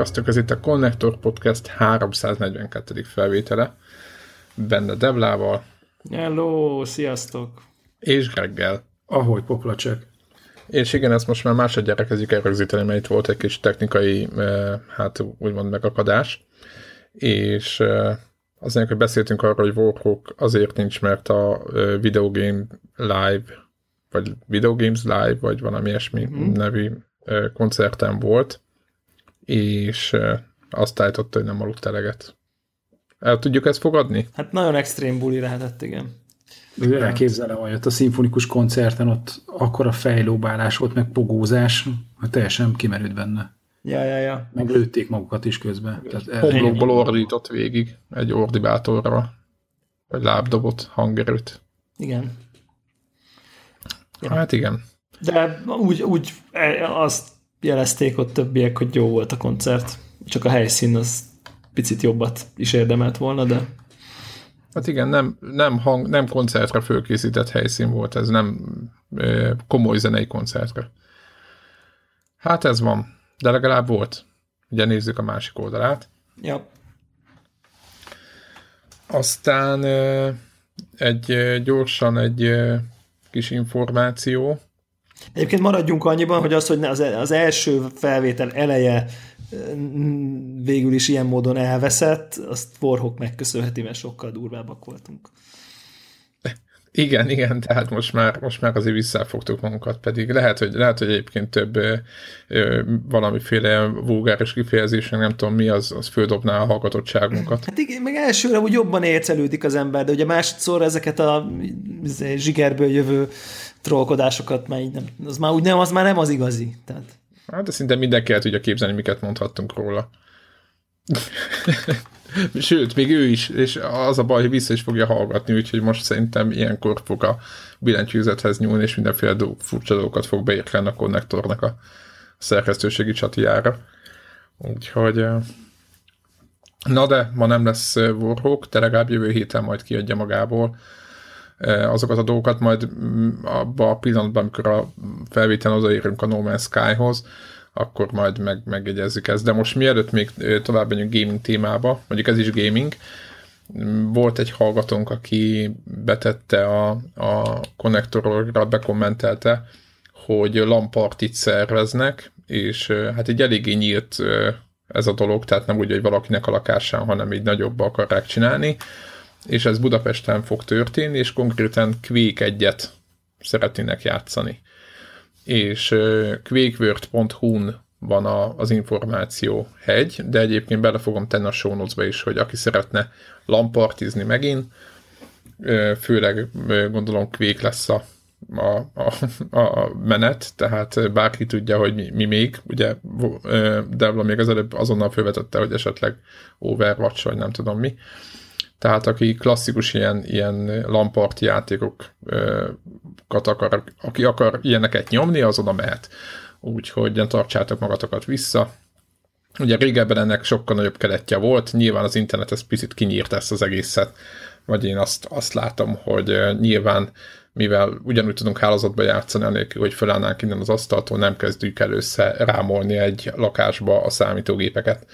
Sziasztok, ez itt a Connector Podcast 342. felvétele. Benne Devlával. Hello, sziasztok. És Greggel. Ahogy poplacsek. És igen, ezt most már másodjára kezdjük el rögzíteni, mert itt volt egy kis technikai, hát úgymond megakadás. És azért, hogy beszéltünk arról, hogy Warhawk azért nincs, mert a Video Game Live, vagy Video Games Live, vagy valami ilyesmi mm. nevű koncerten volt, és azt állította, hogy nem aludt eleget. El tudjuk ezt fogadni? Hát nagyon extrém buli lehetett, igen. Elképzelem, hogy ott a szimfonikus koncerten ott akkor a fejlóbálás volt, meg pogózás, hogy teljesen kimerült benne. Ja, ja, ja. Meglőtték magukat is közben. Homlokból ordított végig egy ordibátorra, vagy lábdobott hangerőt. Igen. Ja. Hát igen. De úgy, úgy e, azt jelezték ott többiek, hogy jó volt a koncert. Csak a helyszín az picit jobbat is érdemelt volna, de... Hát igen, nem, nem, hang, nem koncertre fölkészített helyszín volt, ez nem ö, komoly zenei koncertre. Hát ez van, de legalább volt. Ugye nézzük a másik oldalát. Ja. Aztán ö, egy gyorsan egy ö, kis információ. Egyébként maradjunk annyiban, hogy az, hogy az, az első felvétel eleje végül is ilyen módon elveszett, azt Warhawk megköszönheti, mert sokkal durvábbak voltunk. Igen, igen, tehát most már, most már azért visszafogtuk magunkat, pedig lehet, hogy, lehet, hogy egyébként több ö, ö, valamiféle vulgáris kifejezés, nem tudom mi, az, az földobná a hallgatottságunkat. Hát igen, meg elsőre úgy jobban ércelődik az ember, de ugye másodszor ezeket a izé, zsigerből jövő trollkodásokat már így nem, az már úgy nem, az már nem az igazi. Tehát. Hát de szinte mindenki el tudja képzelni, miket mondhattunk róla. Sőt, még ő is, és az a baj, hogy vissza is fogja hallgatni, úgyhogy most szerintem ilyenkor fog a billentyűzethez nyúlni, és mindenféle do- furcsa dolgokat fog beírkálni a konnektornak a szerkesztőségi csatijára. Úgyhogy na de, ma nem lesz Warhawk, de legalább jövő héten majd kiadja magából azokat a dolgokat, majd abban a pillanatban, amikor a felvételen odaérünk a No Man's Sky-hoz, akkor majd meg, megjegyezzük ezt. De most mielőtt még tovább megyünk gaming témába, mondjuk ez is gaming, volt egy hallgatónk, aki betette a, a konnektorra, bekommentelte, hogy lampartit szerveznek, és hát így eléggé nyílt ez a dolog, tehát nem úgy, hogy valakinek a lakásán, hanem így nagyobb akarják csinálni, és ez Budapesten fog történni, és konkrétan Quake egyet szeretnének játszani. És quakeword.hu-n van a, az információ hegy, de egyébként bele fogom tenni a show is, hogy aki szeretne lampartizni megint, főleg gondolom Quake lesz a, a, a, a menet, tehát bárki tudja, hogy mi, mi még, ugye Devla még az előbb azonnal felvetette, hogy esetleg Overwatch, vagy nem tudom mi, tehát aki klasszikus ilyen, ilyen lampart játékokat akar, aki akar ilyeneket nyomni, az oda mehet. Úgyhogy ne tartsátok magatokat vissza. Ugye régebben ennek sokkal nagyobb keletje volt, nyilván az internet ez picit kinyírt ezt az egészet, vagy én azt, azt látom, hogy nyilván mivel ugyanúgy tudunk hálózatba játszani, anélkül, hogy felállnánk innen az asztaltól, nem kezdjük el össze rámolni egy lakásba a számítógépeket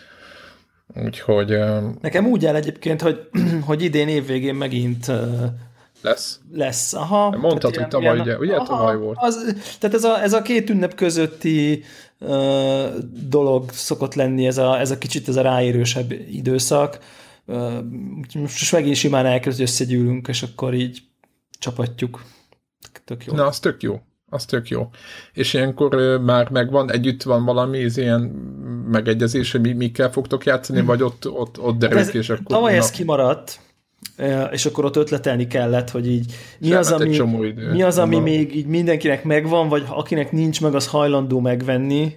Úgyhogy... Nekem úgy áll egyébként, hogy, hogy idén évvégén megint lesz. Lesz, aha. Mondtad, hogy tavaly, ugye, ugye aha, tavaly volt. Az, tehát ez a, ez a két ünnep közötti dolog szokott lenni, ez a, ez a kicsit ez a ráérősebb időszak. Uh, most megint simán elkezd, hogy összegyűlünk, és akkor így csapatjuk. Tök jó. Na, az tök jó az tök jó. És ilyenkor már megvan, együtt van valami ez ilyen megegyezés, hogy mi, mikkel fogtok játszani, hmm. vagy ott, ott, ott derül hát és akkor... Tavaly ez kimaradt, és akkor ott ötletelni kellett, hogy így mi az, ami, mi az, ami még így mindenkinek megvan, vagy akinek nincs meg, az hajlandó megvenni,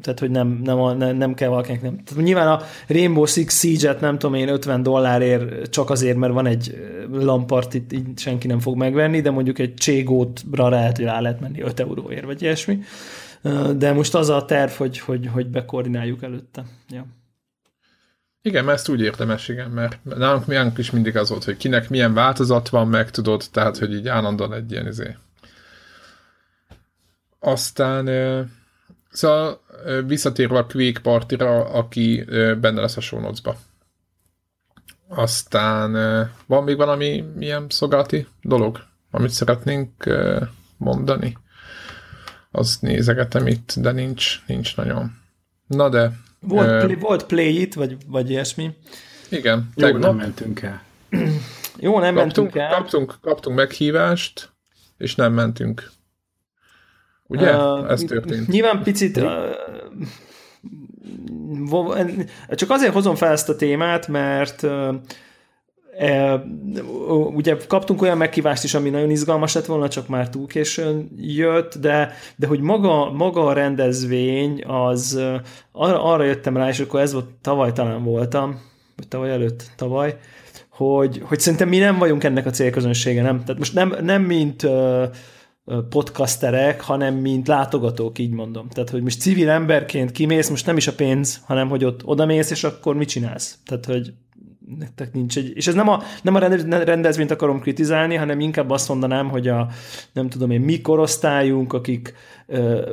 tehát hogy nem, nem, nem, nem kell valakinek nem. Tehát nyilván a Rainbow Six Siege-et nem tudom én 50 dollárért csak azért, mert van egy lampart, itt így senki nem fog megvenni, de mondjuk egy Cségótra lehet, hogy rá lehet menni 5 euróért, vagy ilyesmi. De most az a terv, hogy, hogy, hogy bekoordináljuk előtte. Ja. Igen, mert ezt úgy érdemes, igen, mert nálunk, nálunk is mindig az volt, hogy kinek milyen változat van, meg tudod, tehát, hogy így állandóan egy ilyen izé. Aztán Szóval visszatérve a Quake partira, aki benne lesz a show. Aztán van még valami ilyen szolgálati dolog, amit szeretnénk mondani? Azt nézegetem itt, de nincs, nincs nagyon. Na de... Volt, uh, play, volt play it, vagy, vagy ilyesmi. Igen. Jó, tegnap. nem mentünk el. Jó, nem kaptunk, mentünk el. Kaptunk, kaptunk meghívást, és nem mentünk. Ugye? Uh, Ez történt. Nyilván picit uh, csak azért hozom fel ezt a témát, mert uh, E, ugye kaptunk olyan megkívást is, ami nagyon izgalmas lett volna, csak már túl későn jött, de, de hogy maga, maga a rendezvény, az arra, arra jöttem rá, és akkor ez volt, tavaly talán voltam, vagy tavaly előtt, tavaly, hogy, hogy szerintem mi nem vagyunk ennek a célközönsége, nem? Tehát most nem, nem mint podcasterek, hanem mint látogatók, így mondom. Tehát, hogy most civil emberként kimész, most nem is a pénz, hanem hogy ott odamész, és akkor mit csinálsz? Tehát, hogy nektek nincs egy... És ez nem a, nem a rendezvényt akarom kritizálni, hanem inkább azt mondanám, hogy a nem tudom én, mi korosztályunk, akik ö,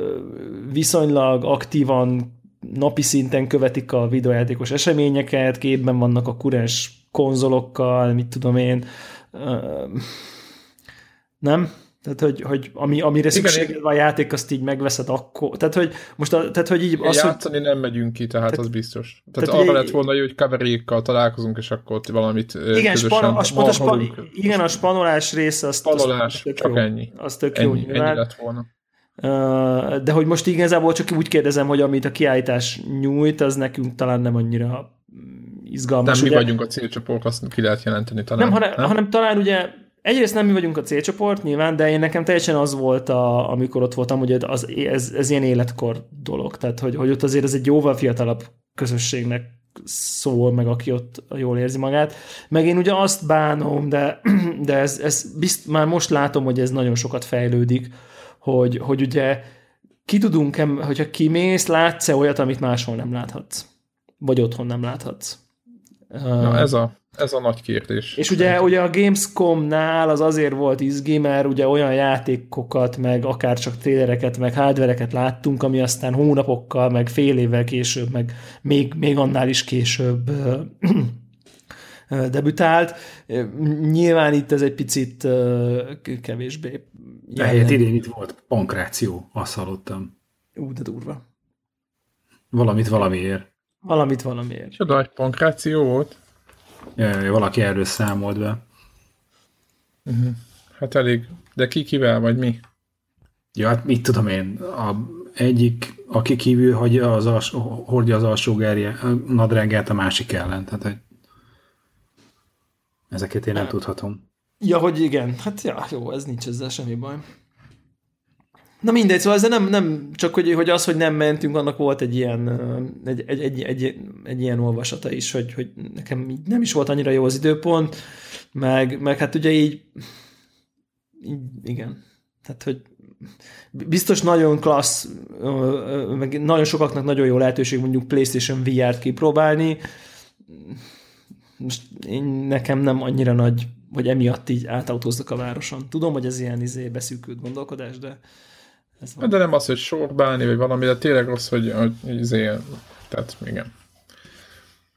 viszonylag aktívan napi szinten követik a videójátékos eseményeket, képben vannak a kurens konzolokkal, mit tudom én, ö, nem? Tehát, hogy, hogy ami, amire szükséged van a játék, azt így megveszed akkor. Tehát, hogy most a, tehát, hogy így... Az, játszani hogy... nem megyünk ki, tehát, tehát az biztos. Tehát, tehát arra lett volna, hogy kaverékkal találkozunk, és akkor ott valamit igen, spano, a, spano, a, span, igen, a spanolás része, az, spanolás, az, az csak jó. ennyi. Az tök ennyi, jó, ennyi lett volna. De hogy most igazából csak úgy kérdezem, hogy amit a kiállítás nyújt, az nekünk talán nem annyira izgalmas. Nem ugye? mi vagyunk a célcsoport, azt ki lehet jelenteni talán. Nem, hanem, nem? hanem talán ugye Egyrészt nem mi vagyunk a célcsoport nyilván, de én nekem teljesen az volt, a, amikor ott voltam, hogy az, ez, ez ilyen életkor dolog. Tehát, hogy, hogy ott azért ez egy jóval fiatalabb közösségnek szól, meg aki ott jól érzi magát. Meg én ugye azt bánom, de, de ez, ez bizt, már most látom, hogy ez nagyon sokat fejlődik, hogy, hogy ugye ki tudunk, hogyha kimész, látsz-e olyat, amit máshol nem láthatsz? Vagy otthon nem láthatsz? Na ez a ez a nagy kérdés. És ugye, ugye a Gamescom-nál az azért volt izgi, mert ugye olyan játékokat, meg akár csak trélereket, meg hardvereket láttunk, ami aztán hónapokkal, meg fél évvel később, meg még, még annál is később debütált. Nyilván itt ez egy picit kevésbé. Ehelyett idén itt volt pankráció, azt hallottam. Ú, de durva. Valamit valamiért. Valamit valamiért. Csoda, egy pankráció volt? Valaki erről számolt be. Uh-huh. Hát elég. De ki kivel, vagy mi? Ja, hát mit tudom én, a egyik, aki kívül hagyja az alsó, hordja az alsó gerje, a nadrágát a másik ellen. Tehát, hogy ezeket én nem tudhatom. Ja, hogy igen. Hát ja, jó, ez nincs ezzel semmi baj. Na mindegy, szóval ez nem, nem csak hogy, hogy az, hogy nem mentünk, annak volt egy ilyen, egy, egy, egy, egy, egy ilyen olvasata is, hogy, hogy nekem nem is volt annyira jó az időpont, meg, meg hát ugye így, így igen, tehát hogy biztos nagyon klassz, meg nagyon sokaknak nagyon jó lehetőség mondjuk PlayStation VR-t kipróbálni, most én, nekem nem annyira nagy, hogy emiatt így átautóznak a városon. Tudom, hogy ez ilyen izé beszűkült gondolkodás, de. De nem az, hogy sorbálni, vagy valami, de tényleg az, hogy, hogy izé, tehát igen.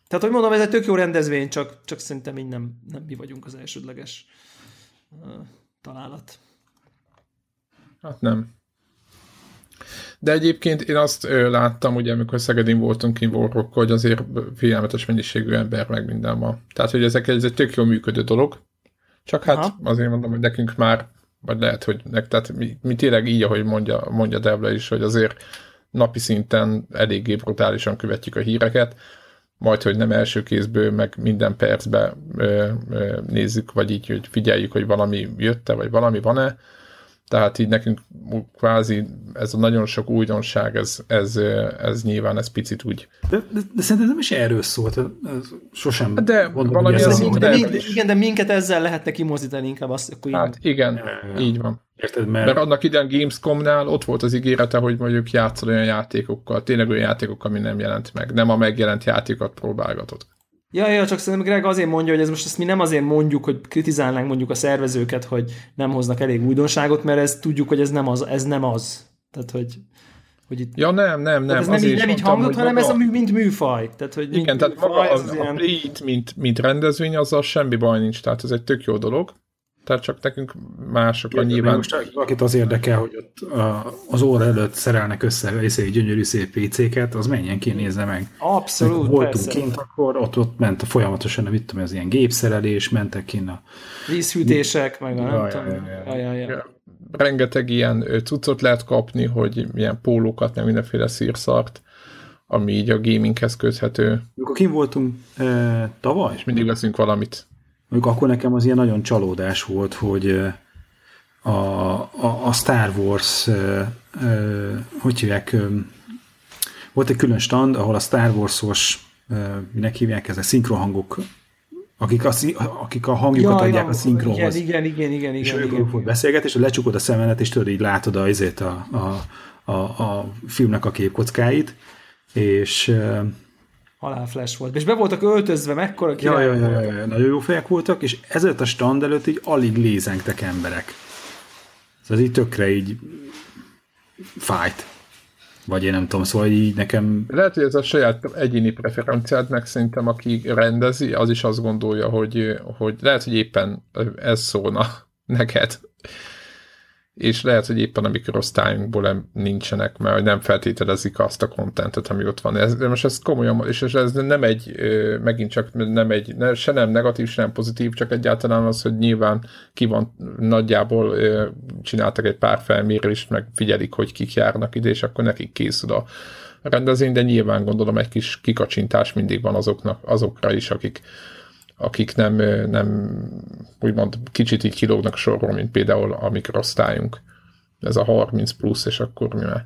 Tehát, hogy mondom, ez egy tök jó rendezvény, csak, csak szerintem így nem, nem mi vagyunk az elsődleges uh, találat. Hát nem. De egyébként én azt ö, láttam, ugye, amikor Szegedin voltunk kinvorok, hogy azért félelmetes mennyiségű ember meg minden van. Tehát, hogy ezek ez egy tök jó működő dolog. Csak hát Aha. azért mondom, hogy nekünk már vagy lehet, hogy nek, tehát mi, mi tényleg így, ahogy mondja, mondja Devle is, hogy azért napi szinten eléggé brutálisan követjük a híreket, majd, hogy nem első kézből, meg minden percben ö, ö, nézzük, vagy így, hogy figyeljük, hogy valami jött-e, vagy valami van-e, tehát így nekünk kvázi ez a nagyon sok újdonság, ez, ez, ez nyilván ez picit úgy. De, de, de szerintem nem is erről szólt, sosem de mondom, valami az de, de, de, Igen, de minket ezzel lehetne kimozdítani inkább azt, akkor Hát igen, ja, így van. Érted, mert... mert annak idején Gamescom-nál ott volt az ígérete, hogy mondjuk játszol olyan játékokkal, tényleg olyan játékokkal, ami nem jelent meg. Nem a megjelent játékokat próbálgatod. Ja, ja, csak szerintem Greg azért mondja, hogy ez most ezt mi nem azért mondjuk, hogy kritizálnánk mondjuk a szervezőket, hogy nem hoznak elég újdonságot, mert ez tudjuk, hogy ez nem az. Ez nem az. Tehát, hogy Hogy itt, ja nem, nem, nem. Ez nem így, nem így hangzott, hanem maga... ez a mű, mint műfaj. Tehát, hogy igen, tehát műfaj, maga az, az ilyen... a mint, mint rendezvény, azzal semmi baj nincs, tehát ez egy tök jó dolog tehát csak nekünk mások a nyilván. Most akit az érdekel, hogy ott az óra előtt szerelnek össze egy gyönyörű szép PC-ket, az menjen ki, nézze meg. Abszolút, Amikor voltunk persze. kint, akkor ott, ott ment a folyamatosan, nem tudom, ez ilyen gépszerelés, mentek kint a... Vízhűtések, meg a nem ja, tudom. Rengeteg ilyen cuccot lehet kapni, hogy milyen pólókat, meg mindenféle szírszart, ami így a gaminghez köthető. Amikor kim voltunk e, tavaly? És mindig leszünk valamit. Mondjuk akkor nekem az ilyen nagyon csalódás volt, hogy a, a, a Star Wars, hogy hívják, volt egy külön stand, ahol a Star Wars-os, minek hívják ez, a szinkrohangok, akik a, akik a hangjukat ja, adják ja, a szinkronhoz. Igen, igen, igen, igen. És igen, igen, volt beszélgetés, és lecsukod a szemenet, és tudod, így látod a, a, a, a, a filmnek a képkockáit, és halálflash volt. És be voltak öltözve, mekkora király ja, ja, ja, ja, ja, nagyon jó fejek voltak, és ezért a stand előtt így alig lézengtek emberek. Ez így tökre így fájt. Vagy én nem tudom, szóval így nekem... Lehet, hogy ez a saját egyéni preferenciád, meg szerintem aki rendezi, az is azt gondolja, hogy, hogy lehet, hogy éppen ez szólna neked és lehet, hogy éppen a mikrosztályunkból nincsenek, mert nem feltételezik azt a kontentet, ami ott van. Ez, de most ez komolyan, és ez nem egy, megint csak nem egy, se nem negatív, se nem pozitív, csak egyáltalán az, hogy nyilván ki van, nagyjából csináltak egy pár felmérést, meg figyelik, hogy kik járnak ide, és akkor nekik készül a rendezvény, de nyilván gondolom egy kis kikacsintás mindig van azoknak, azokra is, akik, akik nem, nem úgymond kicsit így kilógnak sorról, mint például a mikrosztályunk. Ez a 30 plusz, és akkor mi már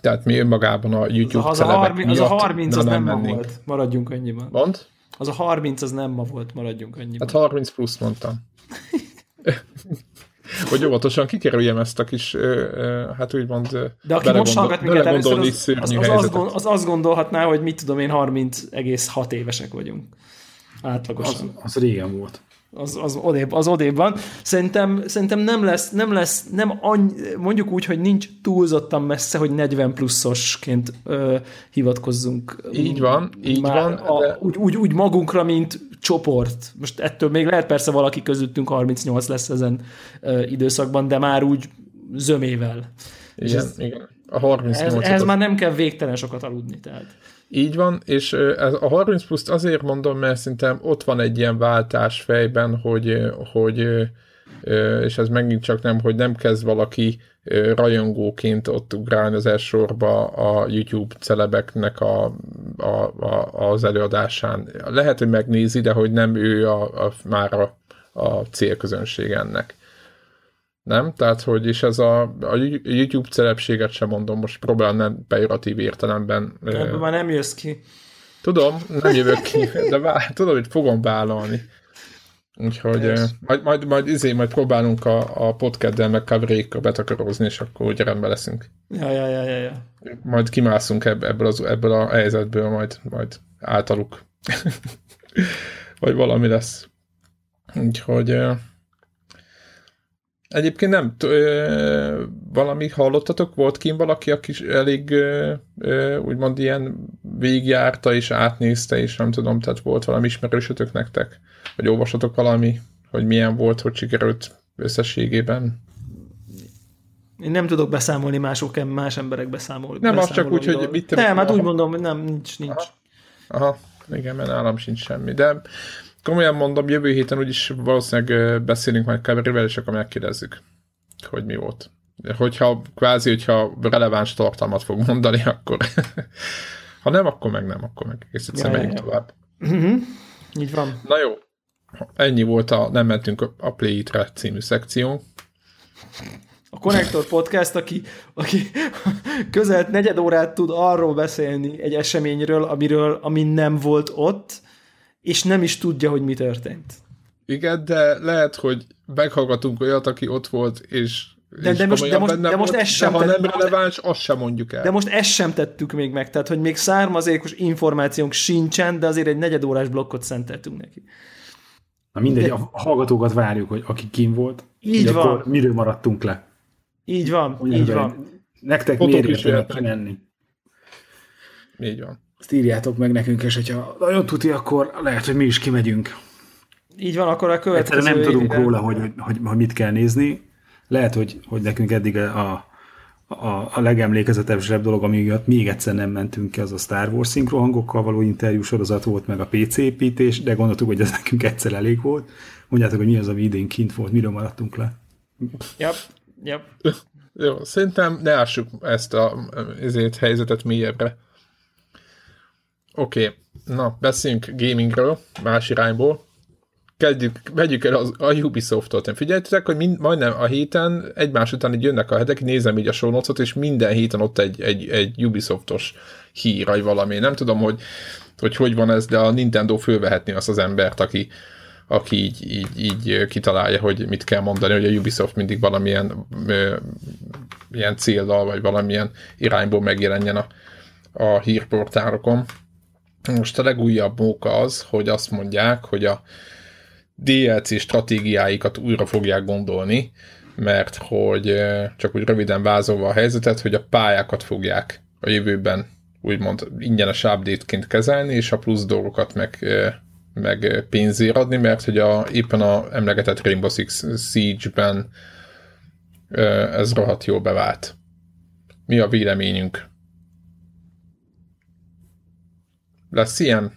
tehát mi önmagában a YouTube az a, 30, az a 30 az nem, nem ma volt, maradjunk annyiban. Mond? Az a 30 az nem ma volt, maradjunk annyiban. Hát 30 plusz mondtam. hogy óvatosan kikerüljem ezt a kis, hát úgymond De aki most hallgat minket először, az, az, az, az, az azt gondolhatná, hogy mit tudom én, 30,6 évesek vagyunk. Átlagosan. Az, az régen volt. Az, az, odébb, az odébb van. Szerintem, szerintem nem lesz, nem lesz, nem annyi, mondjuk úgy, hogy nincs túlzottan messze, hogy 40 pluszosként ö, hivatkozzunk. Így van, így Már van. A, de... úgy, úgy, úgy magunkra, mint csoport. Most ettől még lehet persze valaki közöttünk 38 lesz ezen ö, időszakban, de már úgy zömével. Igen, ez, igen. A 38 ez, ez már nem kell végtelen sokat aludni. Tehát. Így van, és a 30 pluszt azért mondom, mert szerintem ott van egy ilyen váltás fejben, hogy, hogy és ez megint csak nem, hogy nem kezd valaki rajongóként ott ugrálni az sorba a YouTube celebeknek a, a, a, az előadásán. Lehet, hogy megnézi, de hogy nem ő a, a, már a, a célközönség ennek. Nem? Tehát, hogy is ez a, a YouTube celebséget sem mondom, most próbálom nem pejoratív értelemben. Ebből már nem jössz ki. Tudom, nem jövök ki, de vár, tudom, hogy fogom vállalni. Úgyhogy yes. majd, majd, majd, izé, majd próbálunk a, a podcaddel meg kavrékkal betakarózni, és akkor úgy rendben leszünk. Ja, ja, ja, ja, ja. Majd kimászunk ebből, az, ebből a helyzetből, majd, majd általuk. Vagy valami lesz. Úgyhogy Egyébként nem, ö, valami hallottatok? Volt kim valaki, aki elég ö, ö, úgymond ilyen végigjárta és átnézte, és nem tudom, tehát volt valami ismerősötök nektek? Vagy olvasatok valami, hogy milyen volt, hogy sikerült összességében? Én nem tudok beszámolni mások, más emberek beszámol. Nem, az csak úgy, hogy mit Nem, hát úgy mondom, hogy nem, nincs, nincs. Aha, Aha igen, mert nálam sincs semmi. De komolyan mondom, jövő héten úgyis valószínűleg beszélünk majd Keverivel, és akkor megkérdezzük, hogy mi volt. Hogyha kvázi, hogyha releváns tartalmat fog mondani, akkor ha nem, akkor meg nem, akkor meg egész egyszer ja, megyünk ja, tovább. Uh-huh. Így van. Na jó, ennyi volt a Nem mentünk a Play It-re című szekció. A Connector Podcast, aki, aki közel negyed órát tud arról beszélni egy eseményről, amiről, ami nem volt ott, és nem is tudja, hogy mi történt. Igen, de lehet, hogy meghallgatunk olyat, aki ott volt, és de, de, most, de, most, de most ezt sem de ha nem releváns, azt sem mondjuk el. De most ezt sem tettük még meg, tehát hogy még származékos információnk sincsen, de azért egy negyedórás blokkot szenteltünk neki. Na mindegy, de... a hallgatókat várjuk, hogy aki kim volt, így van. Akkor miről maradtunk le. Így van, Ugyan így van. Nektek miért érdemes menni? Így van. Ezt írjátok meg nekünk, és hogyha nagyon tuti, akkor lehet, hogy mi is kimegyünk. Így van, akkor a következő Egyszerűen nem tudunk róla, hogy, hogy, hogy, hogy mit kell nézni. Lehet, hogy, hogy nekünk eddig a, a, a legemlékezetesebb dolog, ami miatt még egyszer nem mentünk ki, az a Star Wars szinkrohangokkal való interjú sorozat volt, meg a PC építés, de gondoltuk, hogy ez nekünk egyszer elég volt. Mondjátok, hogy mi az, ami idén kint volt, miről maradtunk le. Yep, yep. Jó, szerintem ne ássuk ezt a ezért helyzetet mélyebbre. Oké, okay. na, beszéljünk gamingről, más irányból. Kezdjük, vegyük el az, a Ubisoft-ot. Figyeljetek, hogy mind, majdnem a héten egymás után így jönnek a hetek, nézem így a show és minden héten ott egy, egy, egy Ubisoftos hír, vagy valami. Nem tudom, hogy, hogy hogy van ez, de a Nintendo fölvehetni azt az embert, aki, aki így, így, így kitalálja, hogy mit kell mondani, hogy a Ubisoft mindig valamilyen ö, ilyen célral, vagy valamilyen irányból megjelenjen a, a hírportálokon. Most a legújabb móka az, hogy azt mondják, hogy a DLC stratégiáikat újra fogják gondolni, mert hogy csak úgy röviden vázolva a helyzetet, hogy a pályákat fogják a jövőben úgymond ingyenes update-ként kezelni, és a plusz dolgokat meg, meg pénzért adni, mert hogy a, éppen a emlegetett Rainbow Six Siege-ben ez rohadt jól bevált. Mi a véleményünk? Lesz ilyen?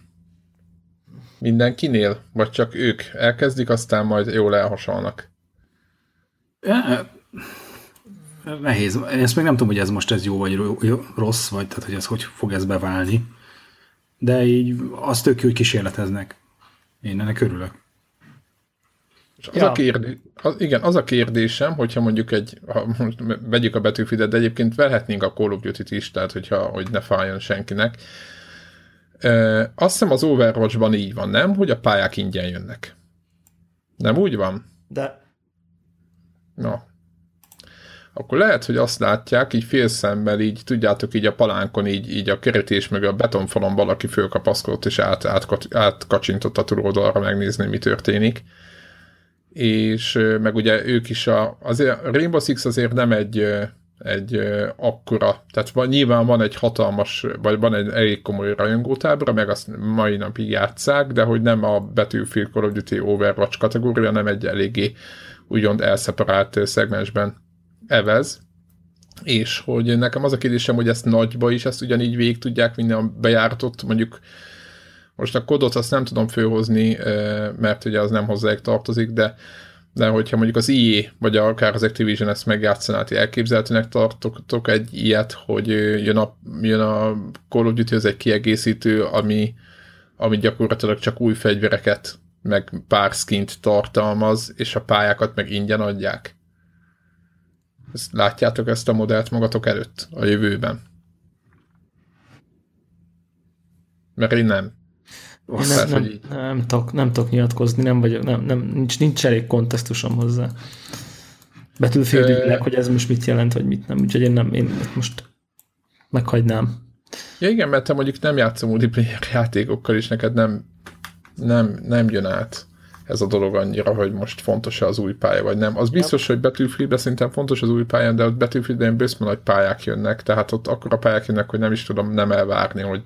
Mindenkinél? Vagy csak ők elkezdik, aztán majd jól elhasalnak? Nehéz. Én ezt még nem tudom, hogy ez most ez jó vagy rossz, vagy tehát, hogy ez hogy fog ez beválni. De így azt tök jó, hogy kísérleteznek. Én ennek örülök. És az ja. a kérdés, az, igen, az a kérdésem, hogyha mondjuk egy, ha vegyük a betűfidet, de egyébként vehetnénk a Call of Duty-t is, tehát hogyha, hogy ne fájjon senkinek, azt hiszem az Overwatch-ban így van, nem? Hogy a pályák ingyen jönnek. Nem úgy van? De. No. Akkor lehet, hogy azt látják, így félszemmel, így tudjátok, így a palánkon, így, így a kerítés meg a betonfalon valaki fölkapaszkodott, és át, át, átkacsintott a túloldalra megnézni, mi történik. És meg ugye ők is a, azért a Rainbow Six azért nem egy egy uh, akkora, tehát van, nyilván van egy hatalmas, vagy van egy elég komoly rajongótábra, meg azt mai napig játszák, de hogy nem a Battlefield Call of Duty Overwatch kategória, nem egy eléggé úgymond elszeparált szegmensben evez, és hogy nekem az a kérdésem, hogy ezt nagyba is ezt ugyanígy végig tudják vinni a bejáratot, mondjuk most a kodot azt nem tudom főhozni, mert ugye az nem hozzájuk tartozik, de de hogyha mondjuk az IE, vagy akár az Activision ezt megjátszaná, ti elképzelhetőnek tartotok egy ilyet, hogy jön a, jön a Call of Duty, az egy kiegészítő, ami, ami gyakorlatilag csak új fegyvereket, meg pár skint tartalmaz, és a pályákat meg ingyen adják. Ezt látjátok ezt a modellt magatok előtt a jövőben? Mert én nem. Nem, nem, nem, nem, tudok, nem tudok nyilatkozni, nem vagyok, nem, nem, nincs, nincs elég kontextusom hozzá. Betűféldileg, hogy ez most mit jelent, vagy mit nem. Úgyhogy én nem, én most meghagynám. Ja igen, mert te mondjuk nem játszom multiplayer játékokkal, és neked nem, nem, nem jön át ez a dolog annyira, hogy most fontos-e az új pálya, vagy nem. Az biztos, hogy Battlefield szerintem fontos az új pályán, de a Battlefield-en bőszme nagy pályák jönnek, tehát ott akkor a pályák jönnek, hogy nem is tudom nem elvárni, hogy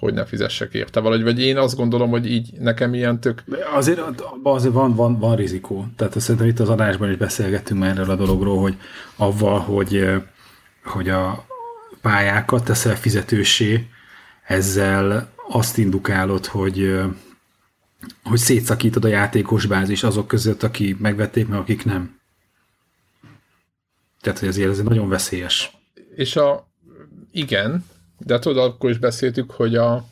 hogy ne fizessek érte valahogy, vagy én azt gondolom, hogy így nekem ilyen tök... Azért, azért van, van, van rizikó. Tehát szerintem itt az adásban is beszélgettünk már erről a dologról, hogy avval, hogy, hogy a pályákat teszel fizetősé, ezzel azt indukálod, hogy, hogy szétszakítod a játékos bázis azok között, akik megvették, meg akik nem. Tehát, hogy azért ez nagyon veszélyes. És a, igen, de tudod, akkor is beszéltük, hogy a,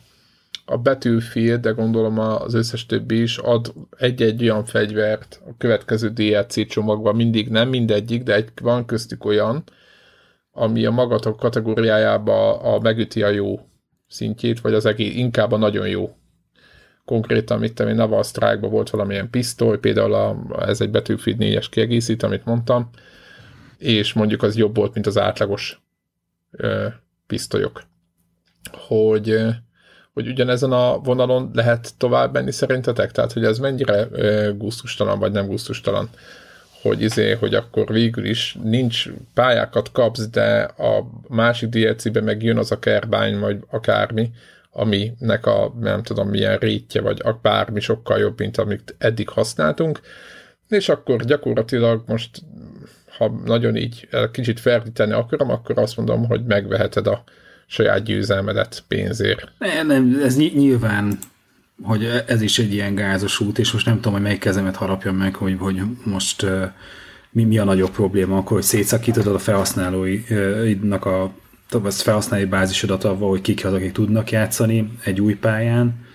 a Battlefield, de gondolom az összes többi is ad egy-egy olyan fegyvert a következő DLC csomagban, mindig nem mindegyik, de egy, van köztük olyan, ami a magatok kategóriájába a megüti a jó szintjét, vagy az egész, inkább a nagyon jó. Konkrétan, mit tudom én, Naval strike volt valamilyen pisztoly, például a, ez egy Battlefield 4-es kiegészít, amit mondtam, és mondjuk az jobb volt, mint az átlagos ö, pisztolyok hogy, hogy ugyanezen a vonalon lehet tovább menni szerintetek? Tehát, hogy ez mennyire gusztustalan, vagy nem gusztustalan? hogy izé, hogy akkor végül is nincs pályákat kapsz, de a másik DLC-be meg jön az a kerbány, vagy akármi, aminek a nem tudom milyen rétje, vagy bármi sokkal jobb, mint amit eddig használtunk, és akkor gyakorlatilag most ha nagyon így kicsit ferdíteni akarom, akkor azt mondom, hogy megveheted a saját győzelmedet pénzért. Nem, nem, ez nyilván, hogy ez is egy ilyen gázos út, és most nem tudom, hogy melyik kezemet harapjam meg, hogy, hogy most mi, mi a nagyobb probléma, akkor, hogy szétszakítod a felhasználóidnak a felhasználói bázisodat avval, hogy kik az, akik tudnak játszani egy új pályán,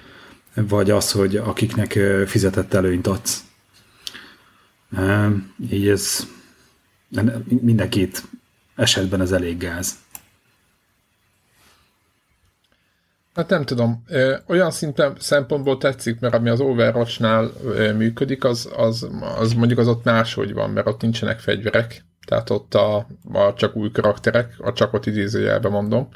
vagy az, hogy akiknek fizetett előnyt adsz. Így ez mindenkit esetben ez elég gáz. Hát nem tudom, olyan szinten szempontból tetszik, mert ami az Overwatch-nál működik, az, az, az mondjuk az ott máshogy van, mert ott nincsenek fegyverek, tehát ott a, a csak új karakterek, a csakot idézőjelben mondom,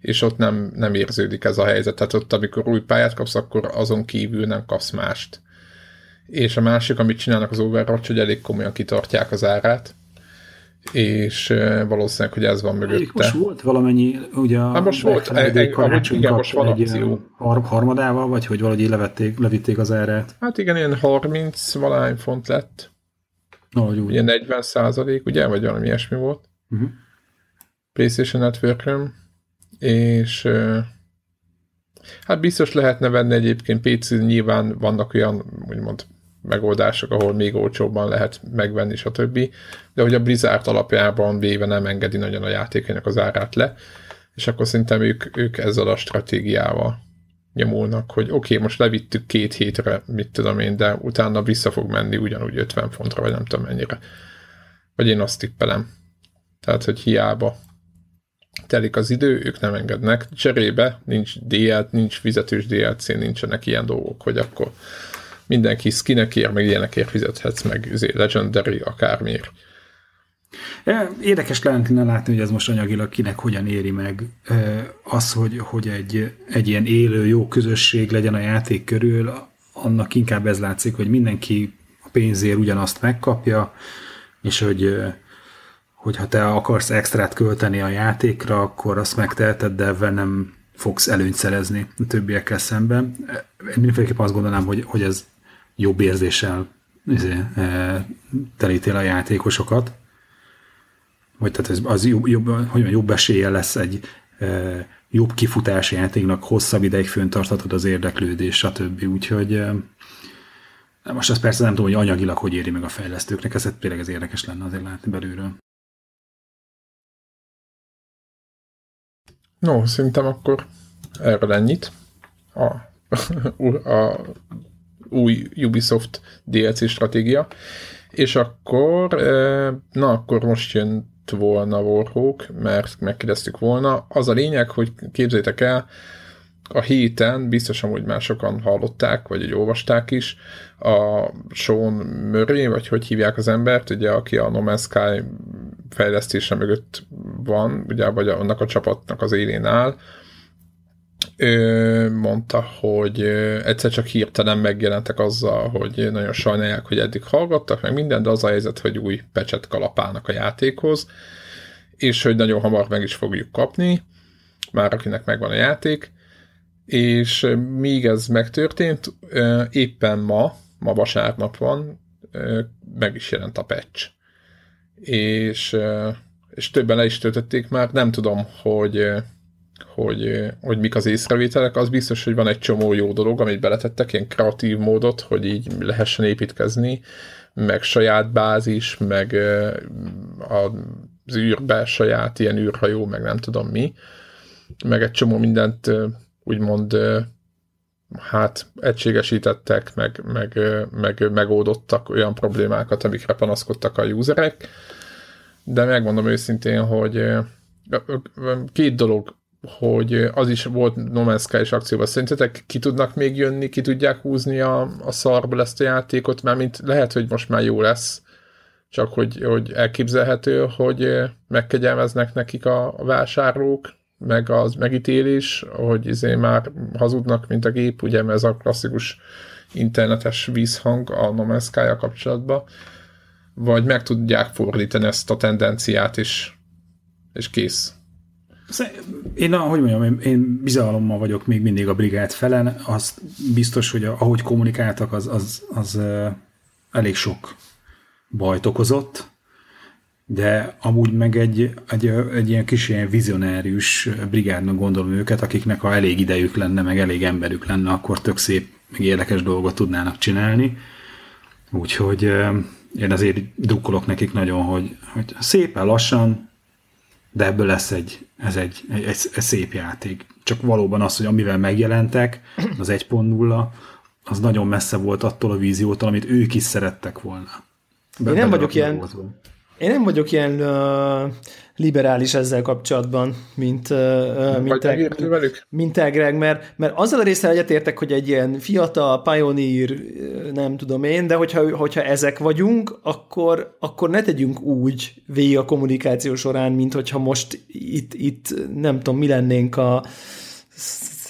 és ott nem, nem érződik ez a helyzet, tehát ott amikor új pályát kapsz, akkor azon kívül nem kapsz mást. És a másik, amit csinálnak az Overwatch, hogy elég komolyan kitartják az árát, és valószínűleg, hogy ez van mögötte. Most volt valamennyi, ugye a hát most volt, egy, egy, igen, most van har- harmadával, vagy hogy valahogy levették, levitték az árát? Hát igen, ilyen 30 valány font lett. Ahogy úgy. Ilyen 40 százalék, ugye, vagy valami ilyesmi volt. Uh-huh. PlayStation network és hát biztos lehetne venni egyébként PC, nyilván vannak olyan, úgymond megoldások, ahol még olcsóbban lehet megvenni, stb. De hogy a Blizzard alapjában véve nem engedi nagyon a játékainak az árát le, és akkor szerintem ők, ők ezzel a stratégiával nyomulnak, hogy oké, okay, most levittük két hétre, mit tudom én, de utána vissza fog menni ugyanúgy 50 fontra, vagy nem tudom mennyire. Vagy én azt tippelem. Tehát, hogy hiába telik az idő, ők nem engednek. Cserébe nincs DL, nincs fizetős DLC, nincsenek ilyen dolgok, hogy akkor mindenki skinekért, meg ilyenekért fizethetsz, meg izé, legendary, akármiért. Érdekes lenne látni, hogy ez most anyagilag kinek hogyan éri meg az, hogy, hogy egy, egy ilyen élő, jó közösség legyen a játék körül, annak inkább ez látszik, hogy mindenki a pénzért ugyanazt megkapja, és hogy hogyha te akarsz extrát költeni a játékra, akkor azt megteheted, de ebben nem fogsz előnyt szerezni a többiekkel szemben. Mindenféleképpen azt gondolnám, hogy, hogy ez jobb érzéssel izé, e, telítél a játékosokat, vagy tehát ez az jobb, jobb, hogy mondjam, jobb esélye lesz egy e, jobb kifutási játéknak, hosszabb ideig föntartatod az érdeklődés, stb. Úgyhogy e, most azt persze nem tudom, hogy anyagilag hogy éri meg a fejlesztőknek, ez tényleg ez érdekes lenne azért látni belülről. No, szerintem akkor erről ennyit. A, a új Ubisoft DLC stratégia. És akkor, na akkor most jön volna Warhawk, mert megkérdeztük volna. Az a lényeg, hogy képzeljétek el, a héten, biztosan, hogy már sokan hallották, vagy hogy olvasták is, a Sean Murray, vagy hogy hívják az embert, ugye, aki a No Man's Sky fejlesztése mögött van, ugye, vagy annak a csapatnak az élén áll, ő mondta, hogy egyszer csak hirtelen megjelentek azzal, hogy nagyon sajnálják, hogy eddig hallgattak, meg minden, de az a helyzet, hogy új pecset kalapálnak a játékhoz, és hogy nagyon hamar meg is fogjuk kapni, már akinek megvan a játék, és míg ez megtörtént, éppen ma, ma vasárnap van, meg is jelent a patch. És, és többen le is töltötték már, nem tudom, hogy hogy, hogy mik az észrevételek, az biztos, hogy van egy csomó jó dolog, amit beletettek, ilyen kreatív módot, hogy így lehessen építkezni, meg saját bázis, meg az űrbe saját ilyen űrhajó, meg nem tudom mi, meg egy csomó mindent úgymond hát egységesítettek, meg, meg, meg megoldottak olyan problémákat, amikre panaszkodtak a userek, de megmondom őszintén, hogy két dolog hogy az is volt No Man's Sky és akcióban. Szerintetek ki tudnak még jönni, ki tudják húzni a, a szarból ezt a játékot, mert mint lehet, hogy most már jó lesz, csak hogy, hogy elképzelhető, hogy megkegyelmeznek nekik a, a vásárlók, meg az megítélés, hogy izé már hazudnak, mint a gép, ugye, mert ez a klasszikus internetes vízhang a No Man's Sky-a kapcsolatban. vagy meg tudják fordítani ezt a tendenciát, és, és kész. Én, ahogy mondjam, én bizalommal vagyok még mindig a brigád felen, az biztos, hogy ahogy kommunikáltak, az, az, az elég sok bajt okozott, de amúgy meg egy, egy, egy ilyen kis ilyen vizionárius brigádnak gondolom őket, akiknek ha elég idejük lenne, meg elég emberük lenne, akkor tök szép, meg érdekes dolgot tudnának csinálni. Úgyhogy én azért drukkolok nekik nagyon, hogy, hogy szépen lassan, de ebből lesz egy, ez egy, egy, egy, egy szép játék. Csak valóban az, hogy amivel megjelentek, az 1.0, az nagyon messze volt attól a víziótól, amit ők is szerettek volna. Be, én nem vagyok ilyen, én nem vagyok ilyen uh, liberális ezzel kapcsolatban, mint, mint, el, mint Greg, mert, mert azzal a részre egyetértek, hogy egy ilyen fiatal, pioneer, nem tudom én, de hogyha, hogyha ezek vagyunk, akkor, akkor ne tegyünk úgy végig a kommunikáció során, mint hogyha most itt, itt nem tudom, mi lennénk a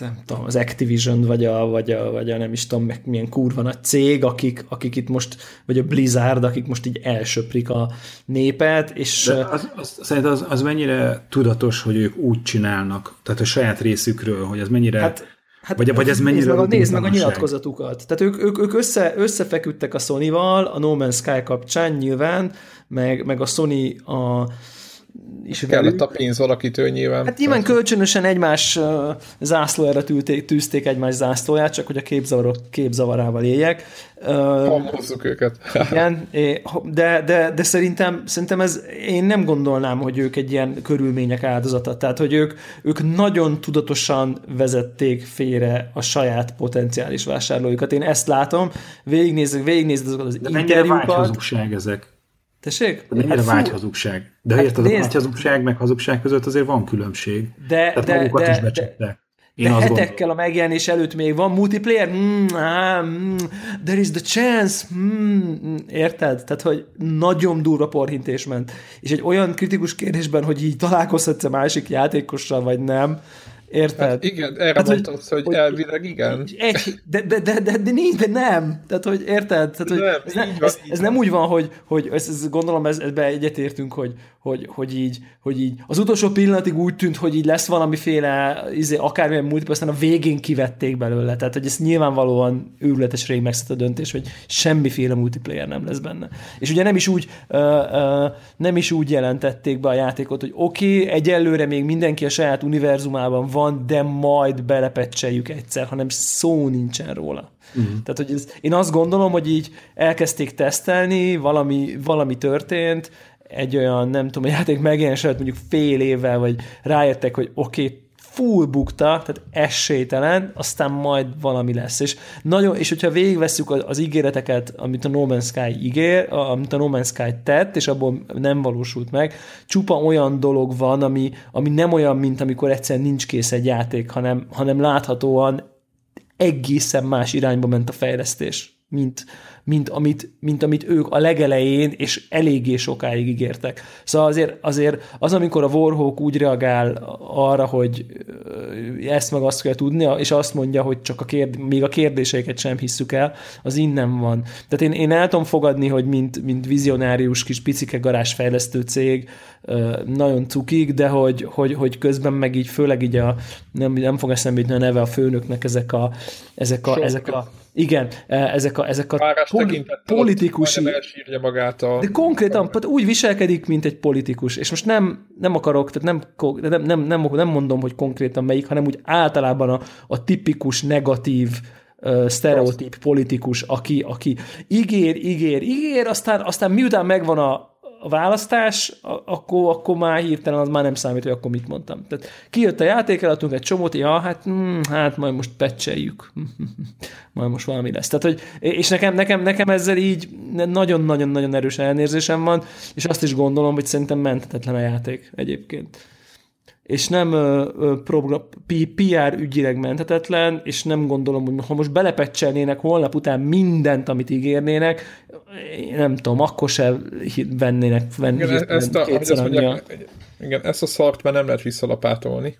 nem tudom, az Activision, vagy a, vagy a, vagy a nem is tudom, meg milyen kurva nagy cég, akik, akik itt most, vagy a Blizzard, akik most így elsöprik a népet, és... De az, az, az, az mennyire tudatos, hogy ők úgy csinálnak, tehát a saját részükről, hogy az mennyire... Hát, Hát vagy, vagy ez mennyire nézd meg, a, nézd meg a nyilatkozatukat. Tehát ők, ők, ők össze, összefeküdtek a Sony-val, a No Man's Sky kapcsán nyilván, meg, meg a Sony a, is Kellett velük. a pénz valakitől nyilván. Hát nyilván kölcsönösen egymás zászlójára tűzték, tűzték egymás zászlóját, csak hogy a képzavarok képzavarával éljek. Uh, őket. igen, de, de, de szerintem, szerintem ez, én nem gondolnám, hogy ők egy ilyen körülmények áldozata. Tehát, hogy ők, ők nagyon tudatosan vezették félre a saját potenciális vásárlóikat. Én ezt látom, végignézek, végignézek azokat az de interjúkat. ezek? Tessék? De mennyire hát, vágyhazugság? De hát érted, nézd, a vágyhazugság meg hazugság között azért van különbség. De, Tehát de, magukat de, is becsukták. Én de hetekkel gondolom. a megjelenés előtt még van multiplayer? Mm, ah, mm, there is the chance. Mm, érted? Tehát, hogy nagyon durva porhintés ment. És egy olyan kritikus kérdésben, hogy így találkozhatsz a másik játékossal, vagy nem, Érted? Hát igen, erre hát, mondtam, hogy, hogy elvileg igen. Egy, de, de, de, de, de, nincs, de nem. Tehát, hogy érted? Tehát, hogy nem, ez, ne, van, ez, ez nem úgy van, hogy, hogy ez, ez gondolom, ez, ebbe egyetértünk, hogy, hogy, hogy, így, hogy így az utolsó pillanatig úgy tűnt, hogy így lesz valamiféle izé, akármilyen múlt, aztán a végén kivették belőle. Tehát, hogy ez nyilvánvalóan őrületes rég megszett a döntés, hogy semmiféle multiplayer nem lesz benne. És ugye nem is úgy, uh, uh, nem is úgy jelentették be a játékot, hogy oké, okay, egyelőre még mindenki a saját univerzumában van, van, de majd belepecseljük egyszer, hanem szó nincsen róla. Uh-huh. Tehát, hogy ez, én azt gondolom, hogy így elkezdték tesztelni, valami, valami történt, egy olyan, nem tudom, a játék megjelenés mondjuk fél évvel, vagy rájöttek, hogy oké, okay, full bukta, tehát esélytelen, aztán majd valami lesz. És, nagyon, és hogyha végigveszünk az, az ígéreteket, amit a No Man's Sky ígér, amit a No Man's Sky tett, és abból nem valósult meg, csupa olyan dolog van, ami, ami nem olyan, mint amikor egyszerűen nincs kész egy játék, hanem, hanem láthatóan egészen más irányba ment a fejlesztés, mint, mint amit, mint amit ők a legelején és eléggé sokáig ígértek. Szóval azért, azért az, amikor a Warhawk úgy reagál arra, hogy ezt meg azt kell tudni, és azt mondja, hogy csak a kérd, még a kérdéseiket sem hisszük el, az innen van. Tehát én, én el tudom fogadni, hogy mint, mint vizionárius kis picike garázsfejlesztő cég nagyon cukik, de hogy, hogy, hogy közben meg így főleg így a, nem, nem fog eszembe jutni a neve a főnöknek ezek a, ezek a, ezek a igen, e, ezek a, ezek a pol- politikusi... magát a... De konkrétan a... úgy viselkedik, mint egy politikus. És most nem, nem akarok, tehát nem, nem, nem, nem, nem mondom, hogy konkrétan melyik, hanem úgy általában a, a tipikus negatív uh, sztereotíp politikus, aki, aki ígér, ígér, ígér, aztán, aztán miután megvan a, a választás, akkor, akkor már hirtelen az már nem számít, hogy akkor mit mondtam. Tehát kijött a játékelatunk egy csomót, ja, hát, mm, hát majd most pecseljük. majd most valami lesz. Tehát, hogy, és nekem, nekem, nekem ezzel így nagyon-nagyon-nagyon erős elnézésem van, és azt is gondolom, hogy szerintem menthetetlen a játék egyébként és nem PR ügyileg menthetetlen, és nem gondolom, hogy ha most belepecselnének holnap után mindent, amit ígérnének, nem tudom, akkor se vennének venni igen, ezt a, kétszer mondják, igen, ezt a szart már nem lehet visszalapátolni.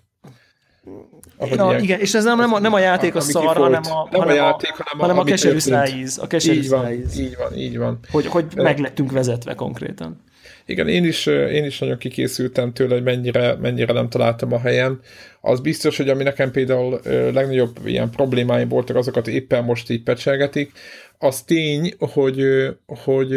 Ja, igen, és ez nem, nem, a, nem a játék a szar, hanem a, nem hanem a játék, hanem a, hanem a keserű szájíz. A keserű így van, így van, így van. Hogy, hogy meg lettünk vezetve konkrétan. Igen, én is, én is nagyon kikészültem tőle, hogy mennyire, mennyire nem találtam a helyem. Az biztos, hogy ami nekem például legnagyobb ilyen problémáim voltak, azokat éppen most így pecselgetik. Az tény, hogy, hogy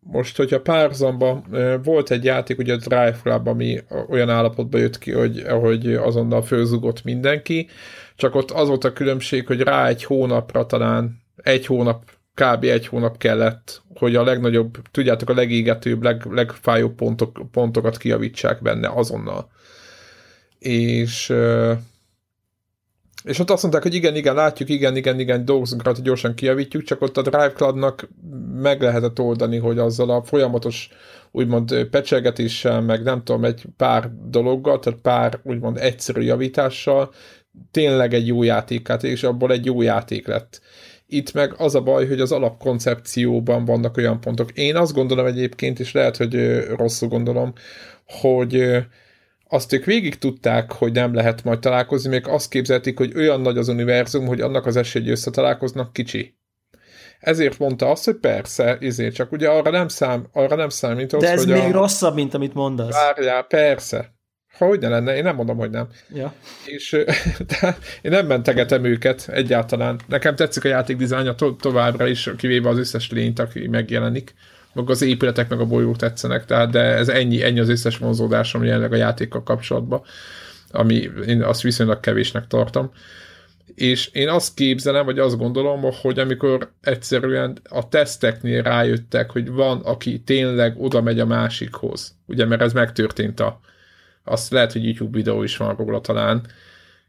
most, hogyha párzamba volt egy játék, ugye a Drive Club, ami olyan állapotba jött ki, hogy, hogy azonnal fölzugott mindenki, csak ott az volt a különbség, hogy rá egy hónapra talán egy hónap kb. egy hónap kellett, hogy a legnagyobb, tudjátok, a legégetőbb, leg, legfájóbb pontok, pontokat kiavítsák benne azonnal. És és ott azt mondták, hogy igen, igen, látjuk, igen, igen, igen, dolgozunk rá, hogy gyorsan kiavítjuk, csak ott a Drive Cloud-nak meg lehetett oldani, hogy azzal a folyamatos úgymond pecselgetéssel, meg nem tudom, egy pár dologgal, tehát pár úgymond egyszerű javítással tényleg egy jó játékát, és abból egy jó játék lett. Itt meg az a baj, hogy az alapkoncepcióban vannak olyan pontok. Én azt gondolom egyébként, és lehet, hogy rosszul gondolom, hogy azt ők végig tudták, hogy nem lehet majd találkozni, még azt képzelték, hogy olyan nagy az univerzum, hogy annak az esély, hogy összetalálkoznak kicsi. Ezért mondta azt, hogy persze, ezért csak ugye arra nem, szám, arra nem számított, De ez hogy még a... rosszabb, mint amit mondasz. Várjál, persze. Hogy ne lenne, én nem mondom, hogy nem. Ja. És de én nem mentegetem őket egyáltalán. Nekem tetszik a játékdizájnja to- továbbra is, kivéve az összes lényt, aki megjelenik. Meg az épületek, meg a bolyók tetszenek, tehát, de ez ennyi, ennyi az összes vonzódásom jelenleg a játékkal kapcsolatban, ami én azt viszonylag kevésnek tartom. És én azt képzelem, vagy azt gondolom, hogy amikor egyszerűen a teszteknél rájöttek, hogy van, aki tényleg oda megy a másikhoz, ugye, mert ez megtörtént a, azt lehet, hogy YouTube videó is van róla talán,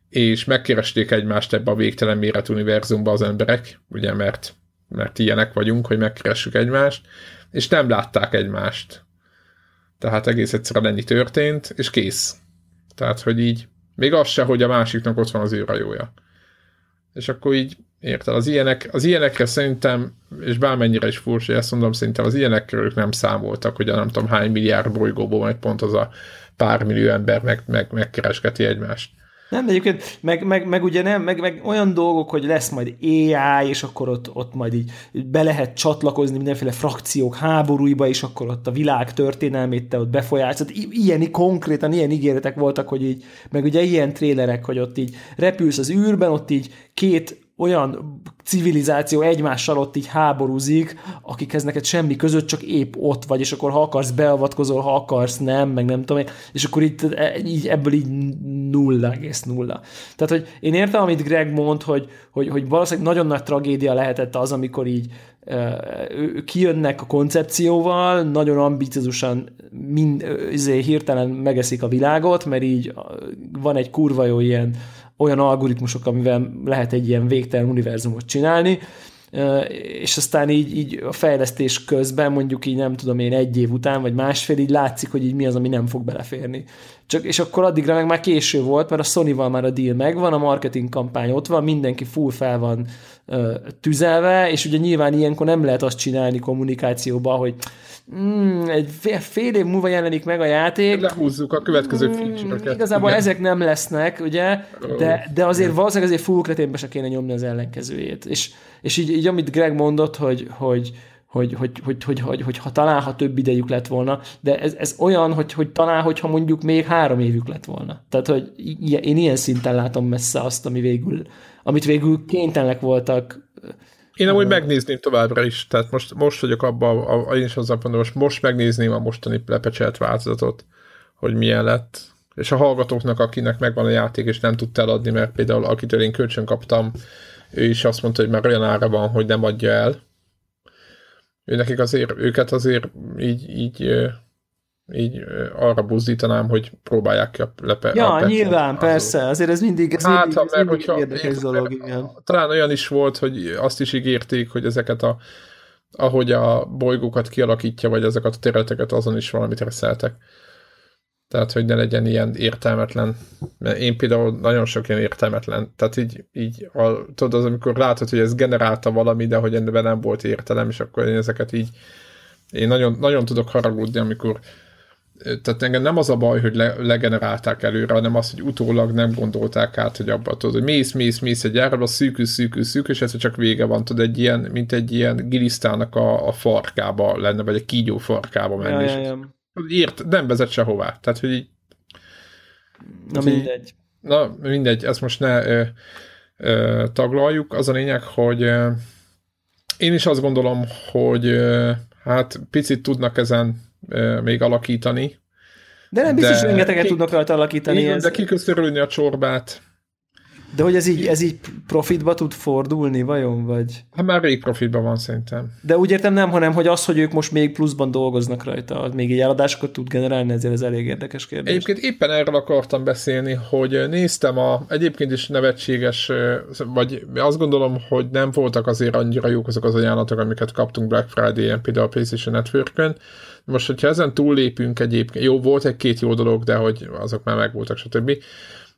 és megkeresték egymást ebbe a végtelen méret univerzumba az emberek, ugye, mert, mert ilyenek vagyunk, hogy megkeressük egymást, és nem látták egymást. Tehát egész egyszerűen ennyi történt, és kész. Tehát, hogy így, még az se, hogy a másiknak ott van az ő. És akkor így, érted, az, ilyenek, az ilyenekre szerintem, és bármennyire is furcsa, ezt mondom, szerintem az ilyenekről ők nem számoltak, hogy a nem tudom hány milliárd bolygóból majd pont az a pár millió ember meg, meg, megkeresgeti egymást. Nem, egyébként meg, meg, meg ugye nem, meg, meg olyan dolgok, hogy lesz majd AI, és akkor ott, ott majd így be lehet csatlakozni mindenféle frakciók háborúiba, és akkor ott a világ történelmét te ott befolyásolod. Ilyen konkrétan, ilyen ígéretek voltak, hogy így, meg ugye ilyen trélerek, hogy ott így repülsz az űrben, ott így két olyan civilizáció egymással ott így háborúzik, akikhez neked semmi között, csak épp ott vagy, és akkor ha akarsz beavatkozol, ha akarsz nem, meg nem tudom, és akkor így, így ebből így nulla, egész nulla. Tehát, hogy én értem, amit Greg mond, hogy, hogy, hogy valószínűleg nagyon nagy tragédia lehetett az, amikor így kijönnek a koncepcióval, nagyon ambiciózusan mind, izé, hirtelen megeszik a világot, mert így van egy kurva jó ilyen olyan algoritmusok, amivel lehet egy ilyen végtelen univerzumot csinálni, és aztán így, így a fejlesztés közben, mondjuk így nem tudom én egy év után, vagy másfél, így látszik, hogy így mi az, ami nem fog beleférni. Csak, és akkor addigra meg már késő volt, mert a Sony-val már a deal megvan, a marketing kampány ott van, mindenki full fel van tüzelve, és ugye nyilván ilyenkor nem lehet azt csinálni kommunikációba, hogy mm, egy fél év múlva jelenik meg a játék. Lehúzzuk a következő mm, feature Igazából igen. ezek nem lesznek, ugye, de, de azért valószínűleg azért full kreténbe se kéne nyomni az ellenkezőjét. És, és így, így amit Greg mondott, hogy, hogy, hogy, hogy, hogy, hogy, hogy, hogy ha talán, ha több idejük lett volna, de ez, ez olyan, hogy, hogy talán, hogyha mondjuk még három évük lett volna. Tehát, hogy én ilyen szinten látom messze azt, ami végül, amit végül kénytelenek voltak én amúgy megnézném továbbra is, tehát most, most vagyok abban, a, a, én is azzal mondom, most, most megnézném a mostani lepecselt változatot, hogy milyen lett, és a hallgatóknak, akinek megvan a játék, és nem tudta eladni, mert például akitől én kölcsön kaptam, ő is azt mondta, hogy már olyan ára van, hogy nem adja el. Ő nekik azért, őket azért így, így így arra buzdítanám, hogy próbálják ki a lepe. Ja, a nyilván, persze, azért ez mindig, ez hát, mindig, ez mert mindig hogyha, érdekes dolog, igen. Talán olyan is volt, hogy azt is ígérték, hogy ezeket a ahogy a bolygókat kialakítja, vagy ezeket a területeket, azon is valamit reszeltek. Tehát, hogy ne legyen ilyen értelmetlen. Mert én például nagyon sok ilyen értelmetlen. Tehát így, így a, tudod, az, amikor látod, hogy ez generálta valami, de hogy ebben nem volt értelem, és akkor én ezeket így én nagyon, nagyon tudok haragudni, amikor tehát engem nem az a baj, hogy le, legenerálták előre, hanem az, hogy utólag nem gondolták át, hogy abba tudod, hogy mész, mész, mész egy a szűkül, szűkül, szűkül, és ez csak vége van, tudod, egy ilyen, mint egy ilyen gilisztának a, a farkába lenne, vagy egy kígyó farkába menni. Ja, ja, ja. Ért, nem vezet sehová. Tehát, hogy így... Na mindegy. Na mindegy, ezt most ne ö, ö, taglaljuk. Az a lényeg, hogy ö, én is azt gondolom, hogy ö, hát picit tudnak ezen még alakítani. De nem biztos, hogy rengeteget ki, tudnak rajta alakítani. Igen, ez... de kiköszörülni a csorbát. De hogy ez így, ez így profitba tud fordulni, vajon? Vagy? Hát már rég profitba van szerintem. De úgy értem nem, hanem hogy az, hogy ők most még pluszban dolgoznak rajta, még egy eladásokat tud generálni, ezért ez elég érdekes kérdés. Egyébként éppen erről akartam beszélni, hogy néztem a egyébként is nevetséges, vagy azt gondolom, hogy nem voltak azért annyira jók azok az ajánlatok, amiket kaptunk Black Friday-en, például a PlayStation Network-ön, most, hogyha ezen túllépünk egyébként, jó, volt egy-két jó dolog, de hogy azok már megvoltak, stb.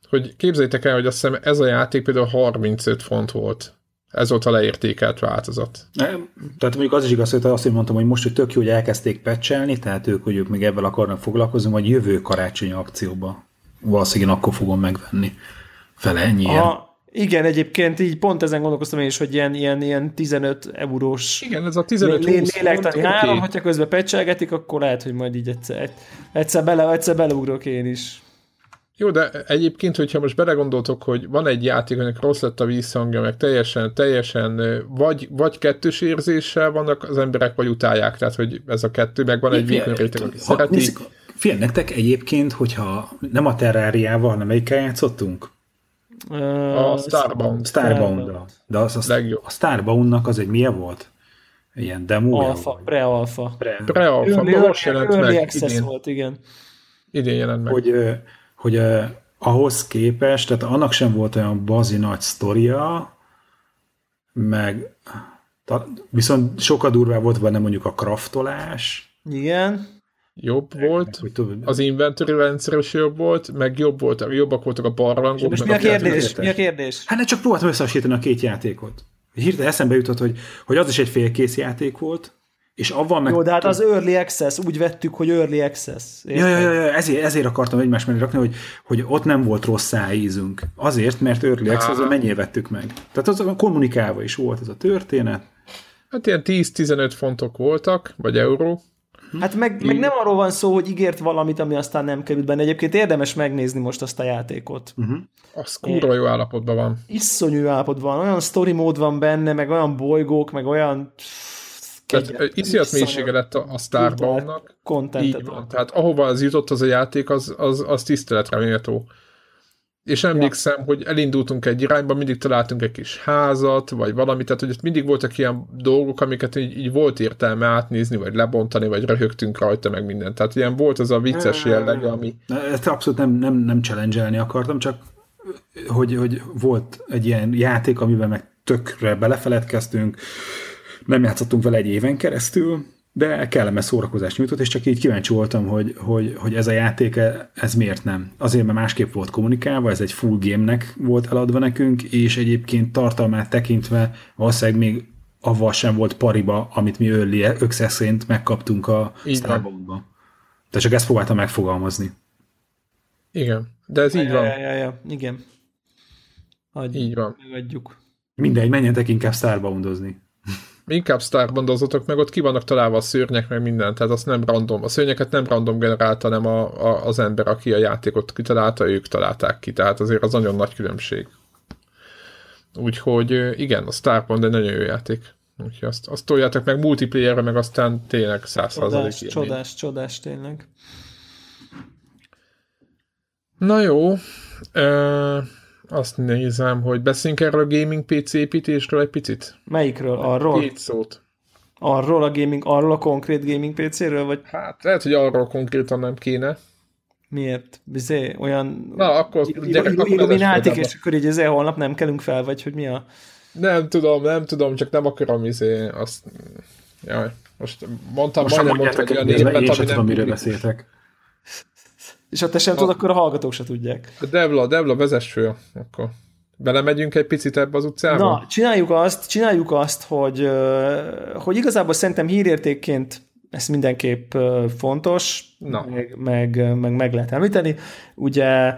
Hogy képzeljétek el, hogy azt hiszem ez a játék például 35 font volt. Ez volt a leértékelt változat. Nem, tehát mondjuk az is igaz, hogy azt én mondtam, hogy most, hogy tök jó, hogy elkezdték pecselni, tehát ők, hogy ők még ebben akarnak foglalkozni, vagy jövő karácsonyi akcióba valószínűleg akkor fogom megvenni. Fele ennyi. A, igen, egyébként így pont ezen gondolkoztam én is, hogy ilyen, ilyen, ilyen 15 eurós Igen, ez a 15 lé, lélektani három, okay. hogyha közben pecselgetik, akkor lehet, hogy majd így egyszer, egyszer, bele, egyszer beleugrok én is. Jó, de egyébként, hogyha most belegondoltok, hogy van egy játék, aminek rossz lett a vízhangja, meg teljesen, teljesen vagy, vagy kettős érzéssel vannak az emberek, vagy utálják, tehát hogy ez a kettő, meg van egy vékony réteg, aki szereti. Figyelj, nektek egyébként, hogyha nem a terráriával, hanem melyikkel játszottunk? A Starbound. Starbound. De az, az, a Starboundnak az egy milyen volt? Ilyen demo? Alfa, pre-alfa. Pre-alfa, pre most jelent meg. Idén. volt, igen. Idén jelent meg. Hogy, hogy ahhoz képest, tehát annak sem volt olyan bazi nagy sztoria, meg viszont sokkal durvább volt benne mondjuk a kraftolás. Igen jobb volt, az inventory rendszer is jobb volt, meg jobb volt, jobbak voltak a barlangok. Most mi a kérdés? Mi a kérdés? Hát ne csak próbáltam összehasonlítani a két játékot. Hirtelen eszembe jutott, hogy, hogy az is egy félkész játék volt, és avval meg... Jó, de hát az Early Access, úgy vettük, hogy Early Access. Ja, ja, ja, ja, ezért, ezért akartam egymás mellé rakni, hogy, hogy ott nem volt rossz ízünk. Azért, mert Early access mennyire vettük meg. Tehát az kommunikálva is volt ez a történet. Hát ilyen 10-15 fontok voltak, vagy euró. Hát meg, meg nem arról van szó, hogy ígért valamit, ami aztán nem került benne. Egyébként érdemes megnézni most azt a játékot. Uh-huh. Az kurva jó állapotban van. Iszonyú állapotban van. Olyan story mód van benne, meg olyan bolygók, meg olyan... Tehát iszonyat mélysége lett a, a Starbound-nak. Így van. Tehát ahova az jutott az a játék, az, az, az tiszteletre méltó. És emlékszem, ja. hogy elindultunk egy irányba, mindig találtunk egy kis házat, vagy valamit, tehát hogy ott mindig voltak ilyen dolgok, amiket így, így volt értelme átnézni, vagy lebontani, vagy röhögtünk rajta, meg minden. Tehát ilyen volt az a vicces jelleg, ami... Ezt abszolút nem, nem, nem challenge akartam, csak hogy, hogy volt egy ilyen játék, amiben meg tökre belefeledkeztünk, nem játszottunk vele egy éven keresztül, de kellemes szórakozást nyújtott, és csak így kíváncsi voltam, hogy, hogy, hogy ez a játék, ez miért nem. Azért, mert másképp volt kommunikálva, ez egy full game-nek volt eladva nekünk, és egyébként tartalmát tekintve valószínűleg még avval sem volt pariba, amit mi early access megkaptunk a Starbucksba. Tehát csak ezt próbáltam megfogalmazni. Igen, de ez így van. Ja, ja, ja, igen. Hagyjuk, így van. Megadjuk. Mindegy, menjetek inkább Starboundozni. Inkább starbandozatok, meg ott ki vannak találva a szörnyek, meg minden, tehát azt nem random. A szörnyeket nem random generálta, hanem a, a, az ember, aki a játékot kitalálta, ők találták ki, tehát azért az nagyon nagy különbség. Úgyhogy igen, a Starbound egy nagyon jó játék. Úgyhogy azt, azt toljátok meg multiplayerre, meg aztán tényleg százszázalék. Csodás, csodás, csodás, tényleg. Na jó. Azt nézem, hogy beszéljünk erről a gaming PC építésről egy picit. Melyikről? Arról? Két szót. Arról a gaming, arról a konkrét gaming PC-ről? Vagy? Hát lehet, hogy arról konkrétan nem kéne. Miért? Bizé, olyan... Na, akkor gyerek, Illuminátik, és akkor így ezért holnap nem kelünk fel, vagy hogy mi a... Nem tudom, nem tudom, csak nem akarom izé, azt... Jaj, most mondtam, most majdnem mondtam olyan névet, ami nem tudom, miről beszéltek. És ha te sem tudod, akkor a hallgatók se tudják. A Devla, Devla, vezess föl, akkor belemegyünk egy picit ebbe az utcába? Na, csináljuk azt, csináljuk azt, hogy, hogy igazából szerintem hírértékként ez mindenképp fontos, Na. Meg, meg, meg, meg lehet említeni. Ugye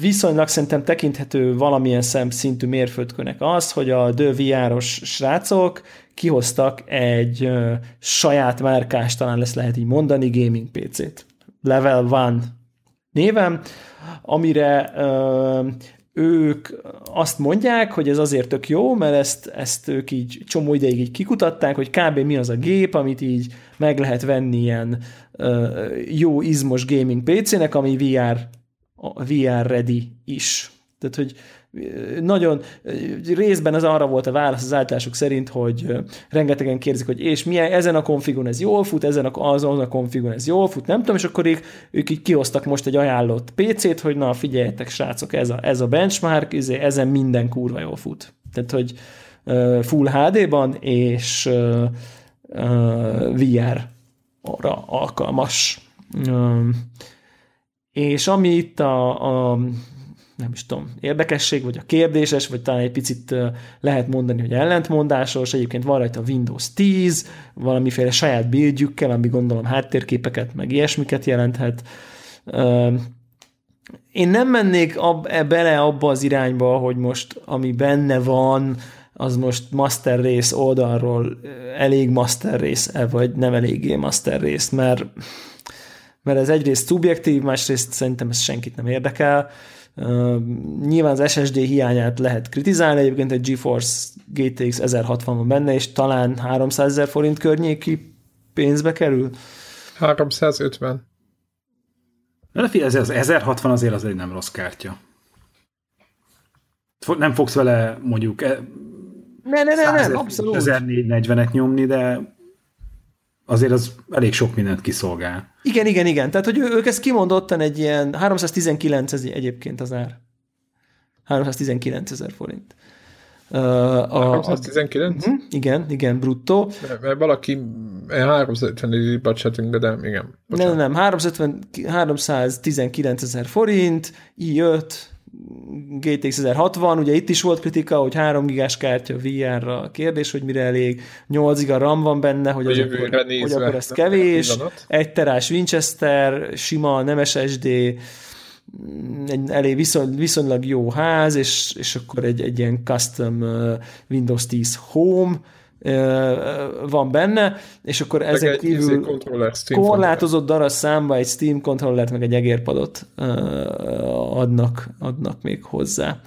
viszonylag szerintem tekinthető valamilyen szintű mérföldkönek az, hogy a dövjáros srácok kihoztak egy saját márkás, talán lesz lehet így mondani, gaming PC-t. Level One névem, amire ők azt mondják, hogy ez azért tök jó, mert ezt, ezt ők így csomó ideig így kikutatták, hogy kb. mi az a gép, amit így meg lehet venni ilyen jó izmos gaming PC-nek, ami VR, VR ready is. Tehát, hogy nagyon részben az arra volt a válasz az állítások szerint, hogy rengetegen kérdezik, hogy és milyen, ezen a konfigon ez jól fut, ezen a, azon a konfigon ez jól fut, nem tudom, és akkor ők, ők így kihoztak most egy ajánlott PC-t, hogy na figyeljetek srácok, ez a, ez a benchmark, izé, ezen minden kurva jól fut. Tehát, hogy Full HD-ban és VR-ra alkalmas. És ami itt a, a nem is tudom, érdekesség, vagy a kérdéses, vagy talán egy picit lehet mondani, hogy ellentmondásos, egyébként van rajta Windows 10, valamiféle saját buildjükkel, ami gondolom háttérképeket, meg ilyesmiket jelenthet. Én nem mennék ab, e, bele abba az irányba, hogy most ami benne van, az most master race oldalról elég master race-e, vagy nem eléggé master race, mert, mert ez egyrészt szubjektív, másrészt szerintem ez senkit nem érdekel. Nyilván az SSD hiányát lehet kritizálni, egyébként egy GeForce GTX 1060 van benne, és talán 300 ezer forint környéki pénzbe kerül. 350. Na, figyelj, ez az 1060 azért az egy nem rossz kártya. Nem fogsz vele mondjuk e- ne, ne, ne, ne, abszolút. 1440-et nyomni, de azért az elég sok mindent kiszolgál. Igen, igen, igen. Tehát, hogy ők ezt kimondottan egy ilyen 319 ez egyébként az ár. 319 ezer forint. Uh, a, 319? A, uh, igen, igen, bruttó. Mert valaki 350 budgetünk, de nem, igen. Nem, nem, 350, 319 ezer forint, i5, GTX 1060, ugye itt is volt kritika, hogy 3 gigás kártya VR-ra kérdés, hogy mire elég, 8 giga RAM van benne, hogy, az akkor, hogy akkor ez kevés, egy terás Winchester, sima, nem SSD, egy elég viszony, viszonylag jó ház, és, és akkor egy, egy ilyen custom Windows 10 Home, van benne, és akkor meg ezek kívül korlátozott darab számba egy Steam kontrollert, meg egy egérpadot adnak, adnak még hozzá.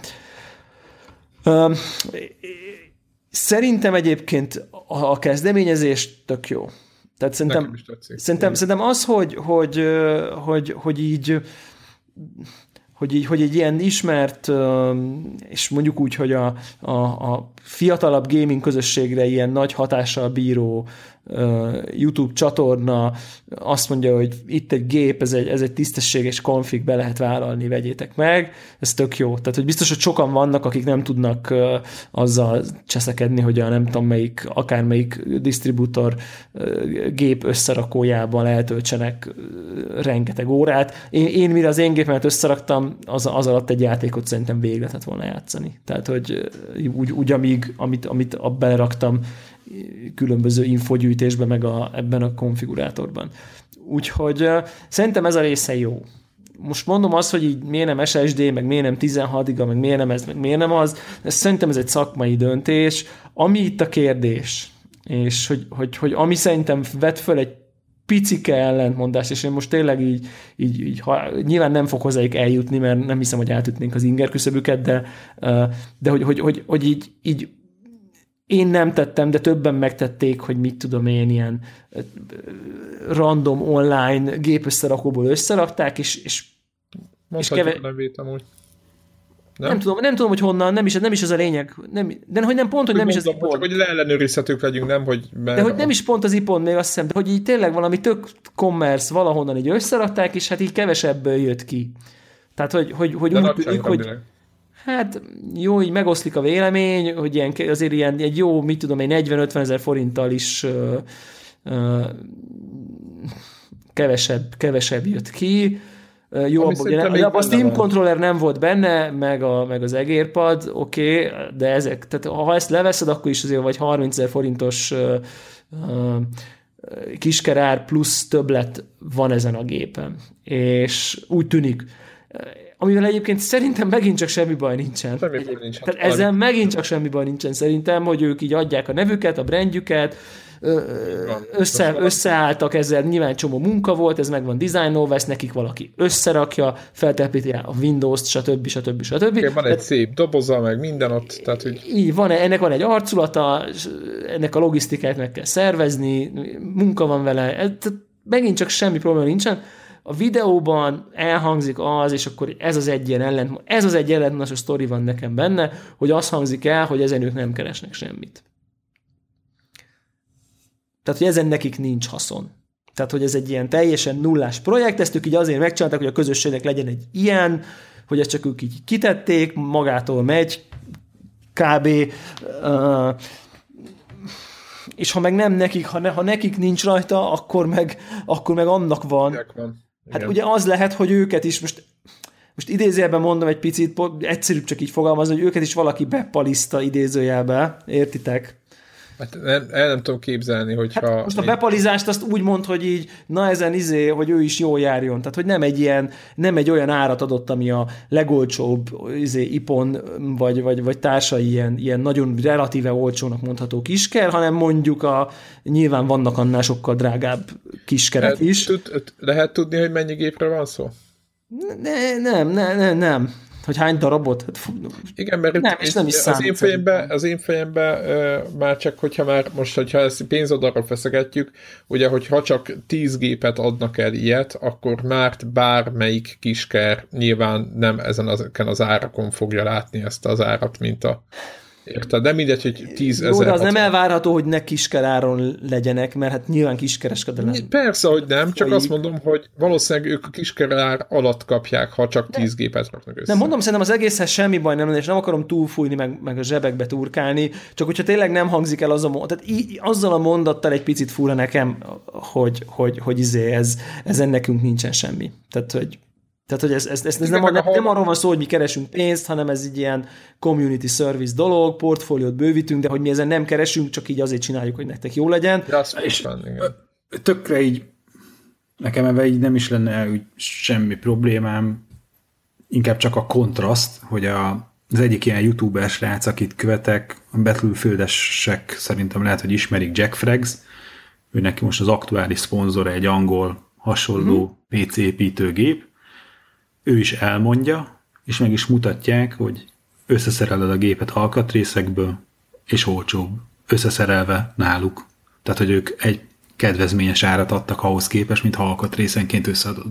Szerintem egyébként a kezdeményezés tök jó. Tehát szerintem, szerintem, szerintem az, hogy, hogy, hogy, hogy így hogy, így, hogy egy ilyen ismert, és mondjuk úgy, hogy a, a, a fiatalabb gaming közösségre ilyen nagy hatással bíró YouTube csatorna azt mondja, hogy itt egy gép, ez egy, ez egy tisztességes konfig, be lehet vállalni, vegyétek meg, ez tök jó. Tehát, hogy biztos, hogy sokan vannak, akik nem tudnak azzal cseszekedni, hogy a nem tudom melyik, akármelyik disztribútor gép összerakójában eltöltsenek rengeteg órát. Én, én mire az én gépemet összeraktam, az, az alatt egy játékot szerintem végre lehetett volna játszani. Tehát, hogy úgy, úgy amíg, amit, amit a beleraktam, különböző infogyűjtésbe, meg a, ebben a konfigurátorban. Úgyhogy szerintem ez a része jó. Most mondom azt, hogy így miért nem SSD, meg miért nem 16 giga, meg miért nem ez, meg miért nem az, ez szerintem ez egy szakmai döntés. Ami itt a kérdés, és hogy, hogy, hogy ami szerintem vet föl egy picike ellentmondás, és én most tényleg így, így, így ha, nyilván nem fog hozzájuk eljutni, mert nem hiszem, hogy eltütnénk az inger küszöbüket, de, de hogy, hogy, hogy, hogy így, így én nem tettem, de többen megtették, hogy mit tudom én, ilyen random online gépösszerakóból összerakták, és, és, és keve... nevét amúgy. Nem? nem? tudom, nem tudom, hogy honnan, nem is, nem is ez a lényeg. Nem, de hogy nem pont, hogy, nem mondom, is az ipon. Csak hogy leellenőrizhetők legyünk, nem, hogy... De hogy nem is pont az ipon még azt hiszem, de hogy így tényleg valami tök commerce valahonnan így összerakták, és hát így kevesebből jött ki. Tehát, hogy, hogy, hogy úgy tűnik, hogy, hát jó, így megoszlik a vélemény, hogy ilyen, azért ilyen egy jó, mit tudom, egy 40-50 ezer forinttal is uh, uh, kevesebb, kevesebb jött ki. Jó, abban, ugye, a Steam van. controller nem volt benne, meg, a, meg az egérpad, oké, okay, de ezek, tehát ha ezt leveszed, akkor is azért vagy 30 ezer forintos uh, uh, kiskerár plusz többlet van ezen a gépen. És úgy tűnik, amivel egyébként szerintem megint csak semmi baj nincsen. Semmi baj nincsen. Tehát ezzel megint csak semmi baj nincsen szerintem, hogy ők így adják a nevüket, a brandjüket, össze, összeálltak ezzel, nyilván csomó munka volt, ez meg van dizájnolva, ezt nekik valaki összerakja, feltelepíti a Windows-t, stb. stb. stb. Igen, van egy szép doboza, meg minden ott. Tehát, hogy... Így van, ennek van egy arculata, ennek a logisztikát meg kell szervezni, munka van vele, ez, megint csak semmi probléma nincsen. A videóban elhangzik az, és akkor ez az egy ilyen ellent, ez az egy ellentmondásos sztori van nekem benne, hogy az hangzik el, hogy ezen ők nem keresnek semmit. Tehát, hogy ezen nekik nincs haszon. Tehát, hogy ez egy ilyen teljesen nullás projekt, ezt ők így azért megcsinálták, hogy a közösségnek legyen egy ilyen, hogy ezt csak ők így kitették, magától megy, kb. Uh, és ha meg nem nekik, ha, ne, ha nekik nincs rajta, akkor meg, akkor meg annak van. van. Hát ugye az lehet, hogy őket is most most idézőjelben mondom egy picit, egyszerűbb csak így fogalmazni, hogy őket is valaki bepaliszta idézőjelbe, értitek? Hát el, el nem tudom képzelni, hogyha... Hát most a bepalizást azt úgy mond, hogy így, na ezen izé, hogy ő is jól járjon. Tehát, hogy nem egy ilyen, nem egy olyan árat adott, ami a legolcsóbb izé, ipon, vagy, vagy, vagy társai ilyen, ilyen nagyon relatíve olcsónak mondható kisker, hanem mondjuk a, nyilván vannak annál sokkal drágább kiskerek is. Tud, lehet tudni, hogy mennyi gépre van szó? Ne, nem, nem, nem, nem hogy hány darabot? Hát, Igen, mert nem, és nem is az, én fejemben, az én fejemben uh, már csak, hogyha már most, hogyha ezt pénzodarra feszegetjük, ugye, hogyha csak 10 gépet adnak el ilyet, akkor már bármelyik kisker nyilván nem ezen az, az árakon fogja látni ezt az árat, mint a Érted? De mindegy, hogy 10 ezer. De az nem elvárható, hogy ne kiskeráron legyenek, mert hát nyilván kiskereskedelem. Persze, hogy nem, csak azt mondom, hogy valószínűleg ők a kiskerár alatt kapják, ha csak 10 gépet raknak össze. Nem, mondom, szerintem az egészhez semmi baj nem és nem akarom túlfújni, meg, meg a zsebekbe turkálni, csak hogyha tényleg nem hangzik el az a mondat, tehát í- azzal a mondattal egy picit fura nekem, hogy, hogy, hogy izé ez, ezen nekünk nincsen semmi. Tehát, hogy tehát, hogy ez, ez, ez, ez nem, nem, nem arról van szó, hogy mi keresünk pénzt, hanem ez egy ilyen community service dolog, portfóliót bővítünk, de hogy mi ezen nem keresünk, csak így azért csináljuk, hogy nektek jó legyen. De az és van, igen. Tökre így, nekem ebben így nem is lenne úgy semmi problémám, inkább csak a kontraszt, hogy a, az egyik ilyen youtuber srác, akit követek, a Battlefield-esek szerintem lehet, hogy ismerik Jack Frags, ő neki most az aktuális szponzora egy angol hasonló hmm. PC építőgép, ő is elmondja, és meg is mutatják, hogy összeszereled a gépet alkatrészekből, és olcsóbb, összeszerelve náluk. Tehát, hogy ők egy kedvezményes árat adtak ahhoz képest, mint ha alkatrészenként összeadod.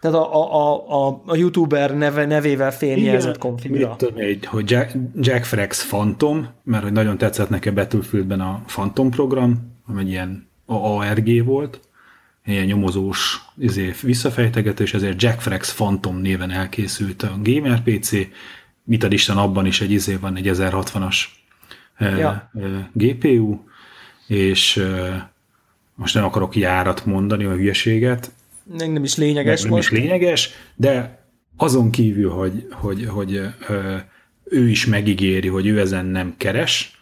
Tehát a, a, a, a youtuber neve, nevével fényjelzett konfigura. Tudom, hogy Jack, Jack Frax Phantom, mert hogy nagyon tetszett nekem Battlefieldben a Phantom program, ami egy ilyen ARG volt, ilyen nyomozós izé, visszafejtegető, és ezért Jack Frax Phantom néven elkészült a Gamer PC, mit ad Isten, abban is egy izé van, egy 1060-as eh, ja. Eh, GPU, és eh, most nem akarok járat mondani, a hülyeséget. Nem, nem is lényeges Nem, nem is lényeges, de azon kívül, hogy, hogy, hogy ő is megígéri, hogy ő ezen nem keres,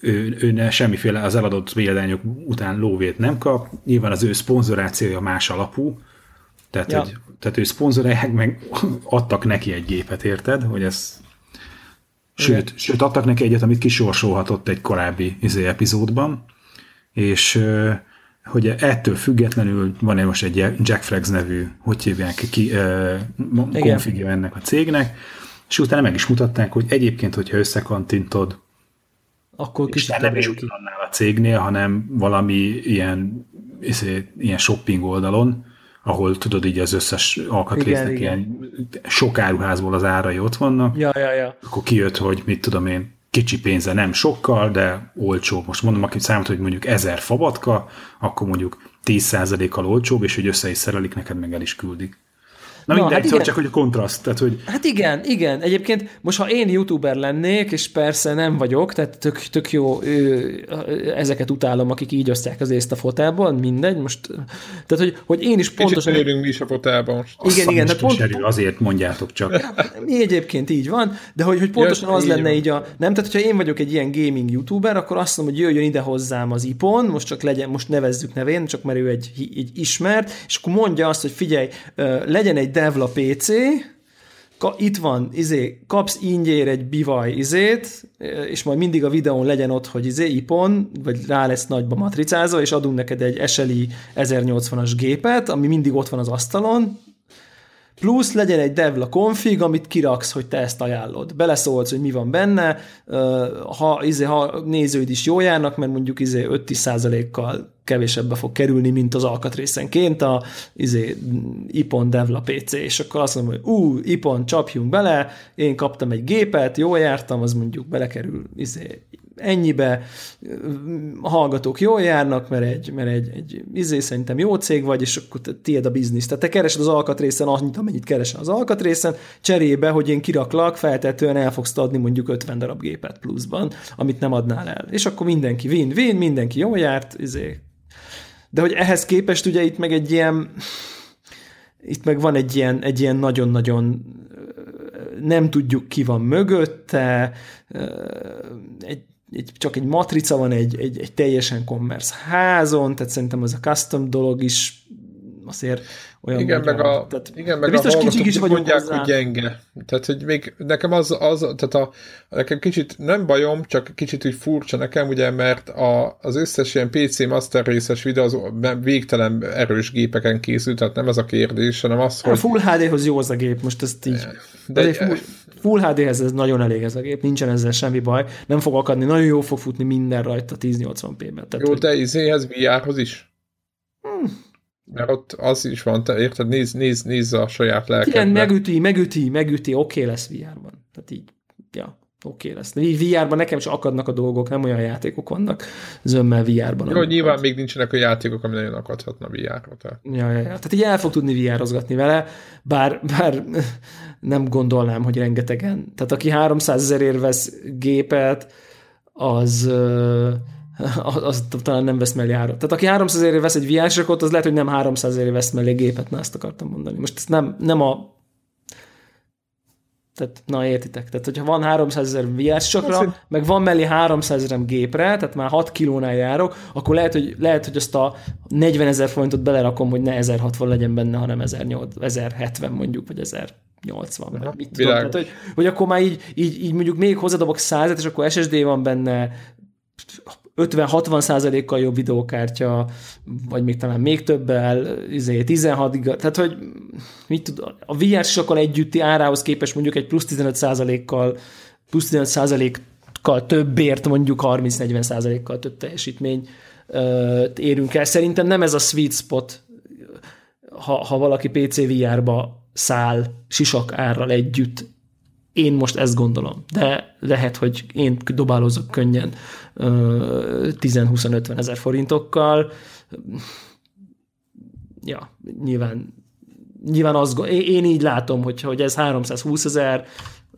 ő, ő semmiféle az eladott példányok után lóvét nem kap, nyilván az ő szponzorációja más alapú, tehát, ja. hogy, tehát ő szponzorálják, meg adtak neki egy gépet, érted? Hogy ez Sőt, sőt, adtak neki egyet, amit kisorsolhatott egy korábbi izé epizódban, és hogy ettől függetlenül van egy most egy Jack Flags nevű, hogy hívják ki, konfigja ennek a cégnek, és utána meg is mutatták, hogy egyébként, hogyha összekantintod akkor és nem is annál a cégnél, hanem valami ilyen, izé, ilyen shopping oldalon, ahol tudod így az összes alkatrésznek igen, ilyen igen. sok áruházból az árai ott vannak, ja, ja, ja. akkor kijött, hogy mit tudom én, kicsi pénze nem sokkal, de olcsó. Most mondom, aki számít, hogy mondjuk ezer fabatka, akkor mondjuk 10%-kal olcsóbb, és hogy össze is szerelik, neked meg el is küldik. Na, Na mindegy, hát szóval csak hogy a kontraszt. Tehát, hogy... Hát igen, igen. Egyébként most, ha én youtuber lennék, és persze nem vagyok, tehát tök, tök jó, ezeket utálom, akik így osztják az észt a fotelból, mindegy, most, tehát, hogy, hogy én is pontosan... Kicsit mi is a fotelban most. Igen, igen. De pont... azért mondjátok csak. Mi egyébként így van, de hogy, hogy pontosan ja, az lenne van. így a... Nem, tehát hogyha én vagyok egy ilyen gaming youtuber, akkor azt mondom, hogy jöjjön ide hozzám az ipon, most csak legyen, most nevezzük nevén, csak mert ő egy, egy ismert, és akkor mondja azt, hogy figyelj, legyen egy Devla PC, itt van, izé, kapsz ingyér egy bivaj izét, és majd mindig a videón legyen ott, hogy izé, ipon, vagy rá lesz nagyba matricázva, és adunk neked egy SLI 1080-as gépet, ami mindig ott van az asztalon, plusz legyen egy devla config, amit kiraksz, hogy te ezt ajánlod. Beleszólsz, hogy mi van benne, ha, izé, ha nézőid is jól járnak, mert mondjuk izé 5-10 kal kevésebbe fog kerülni, mint az alkatrészenként a izé, Ipon Devla PC, és akkor azt mondom, hogy ú, Ipon, csapjunk bele, én kaptam egy gépet, jól jártam, az mondjuk belekerül izé, ennyibe, hallgatók jól járnak, mert egy, mert egy, egy izé szerintem jó cég vagy, és akkor tiéd a biznisz. Tehát te keresed az alkatrészen annyit, amennyit keresel az alkatrészen, cserébe, hogy én kiraklak, feltetően el fogsz adni mondjuk 50 darab gépet pluszban, amit nem adnál el. És akkor mindenki win-win, mindenki jól járt, izé. De hogy ehhez képest ugye itt meg egy ilyen, itt meg van egy ilyen, egy ilyen nagyon-nagyon nem tudjuk ki van mögötte, egy egy, csak egy matrica van egy, egy, egy teljesen commerce házon, tehát szerintem az a custom dolog is azért olyan igen, meg a, tehát, igen, meg biztos a kicsik is mondják, hozzá. hogy gyenge. Tehát, hogy még nekem az, az tehát a, nekem kicsit nem bajom, csak kicsit úgy furcsa nekem, ugye, mert a, az összes ilyen PC Master részes videó az végtelen erős gépeken készült, tehát nem ez a kérdés, hanem az, hogy... A Full HD-hoz jó az a gép, most ezt így... De, de full, full HD-hez ez nagyon elég ez a gép, nincsen ezzel semmi baj, nem fog akadni, nagyon jó fog futni minden rajta 1080p-ben. Tehát, jó, de izéhez VR-hoz is? Hmm mert ott az is van, te érted, nézd, nézd, nézd a saját lelkedbe. Igen, megüti, megüti, megüti, oké okay lesz VR-ban. Tehát így, ja, oké okay lesz. VR-ban nekem is akadnak a dolgok, nem olyan játékok vannak zömmel VR-ban. Jó, nyilván ad. még nincsenek a játékok, ami nagyon akadhatna VR-ra. Tehát. Ja, ja, ja. Tehát így el fog tudni VR-ozgatni vele, bár, bár nem gondolnám, hogy rengetegen. Tehát aki 300 ezerért vesz gépet, az az talán nem vesz mellé árat. Tehát aki 300 ezerért vesz egy VR az lehet, hogy nem 300 ezerért vesz mellé gépet, na ezt akartam mondani. Most ez nem, nem a tehát, na értitek. Tehát, hogyha van 300 ezer VR csakra, meg van mellé 300 ezer gépre, tehát már 6 kilónál járok, akkor lehet, hogy, lehet, hogy azt a 40 ezer forintot belerakom, hogy ne 1060 legyen benne, hanem 1070 mondjuk, vagy 1080, vagy mit tudom. Tehát, hogy, hogy akkor már így, így, így mondjuk még hozzádobok 100 és akkor SSD van benne, 50-60 százalékkal jobb videókártya, vagy még talán még többel, izé, 16 giga, tehát hogy mit tud, a VR sokkal együtti árához képest mondjuk egy plusz 15 százalékkal, plusz 15 százalékkal többért mondjuk 30-40 százalékkal több teljesítmény érünk el. Szerintem nem ez a sweet spot, ha, ha valaki PC VR-ba száll sisak árral együtt én most ezt gondolom, de lehet, hogy én dobálozok könnyen 10-20-50 ezer forintokkal. Ja, nyilván, nyilván az, én így látom, hogy, hogy ez 320 ezer,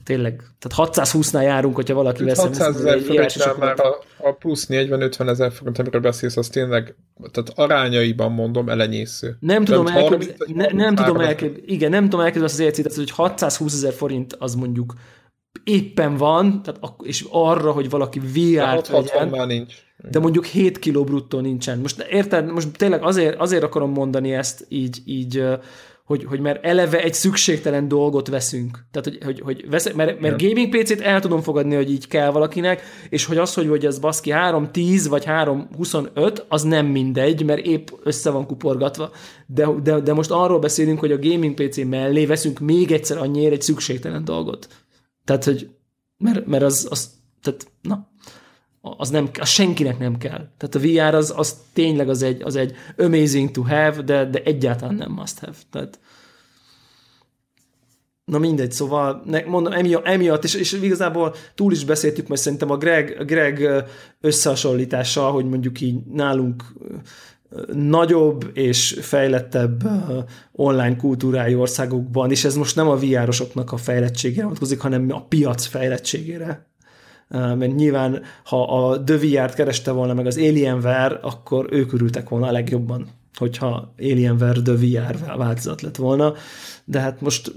tényleg, tehát 620-nál járunk, hogyha valaki vesz. 600 ezer forintnál már a, a plusz 40-50 ezer forint, amiről beszélsz, az tényleg, tehát arányaiban mondom, elenyésző. Nem tudom elképzelni, ne, nem tudom elképzelni, igen, nem tudom elképzelni az ércét, hogy 620 ezer forint az mondjuk éppen van, tehát és arra, hogy valaki VR-t vegyen, már nincs. de mondjuk 7 kiló bruttó nincsen. Most érted, most tényleg azért, azért akarom mondani ezt így, így hogy, hogy mert eleve egy szükségtelen dolgot veszünk. Tehát, hogy, hogy, hogy vesz, mert, mert gaming PC-t el tudom fogadni, hogy így kell valakinek, és hogy az, hogy, hogy ez baszki 3.10 vagy 3.25, az nem mindegy, mert épp össze van kuporgatva. De, de, de most arról beszélünk, hogy a gaming PC mellé veszünk még egyszer annyiért egy szükségtelen dolgot. Tehát, hogy mert, mert az, az tehát, na, az, nem, az senkinek nem kell. Tehát a VR az, az tényleg az egy, az egy amazing to have, de, de egyáltalán nem must have. Tehát, Na mindegy, szóval ne, mondom, emiatt, és, és igazából túl is beszéltük, mert szerintem a Greg, Greg összehasonlítása, hogy mondjuk így nálunk nagyobb és fejlettebb online kultúrájú országokban, és ez most nem a VR-osoknak a fejlettségére vonatkozik, hanem a piac fejlettségére. Mert nyilván, ha a VR-t kereste volna meg az Alienware, akkor ők örültek volna a legjobban, hogyha Alienware VR változat lett volna. De hát most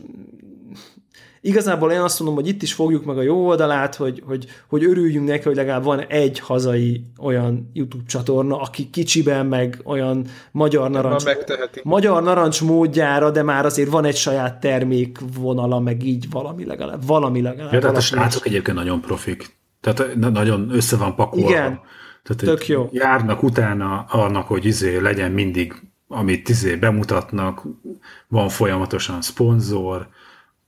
Igazából én azt mondom, hogy itt is fogjuk meg a jó oldalát, hogy, hogy, hogy örüljünk neki, hogy legalább van egy hazai olyan YouTube csatorna, aki kicsiben meg olyan magyar narancs, magyar narancs módjára, de már azért van egy saját termék vonala, meg így valami legalább. Valami legalább. Ja, tehát a srácok egyébként nagyon profik. Tehát nagyon össze van pakolva. Igen, tehát tök jó. Járnak utána annak, hogy izé legyen mindig, amit izé bemutatnak, van folyamatosan szponzor,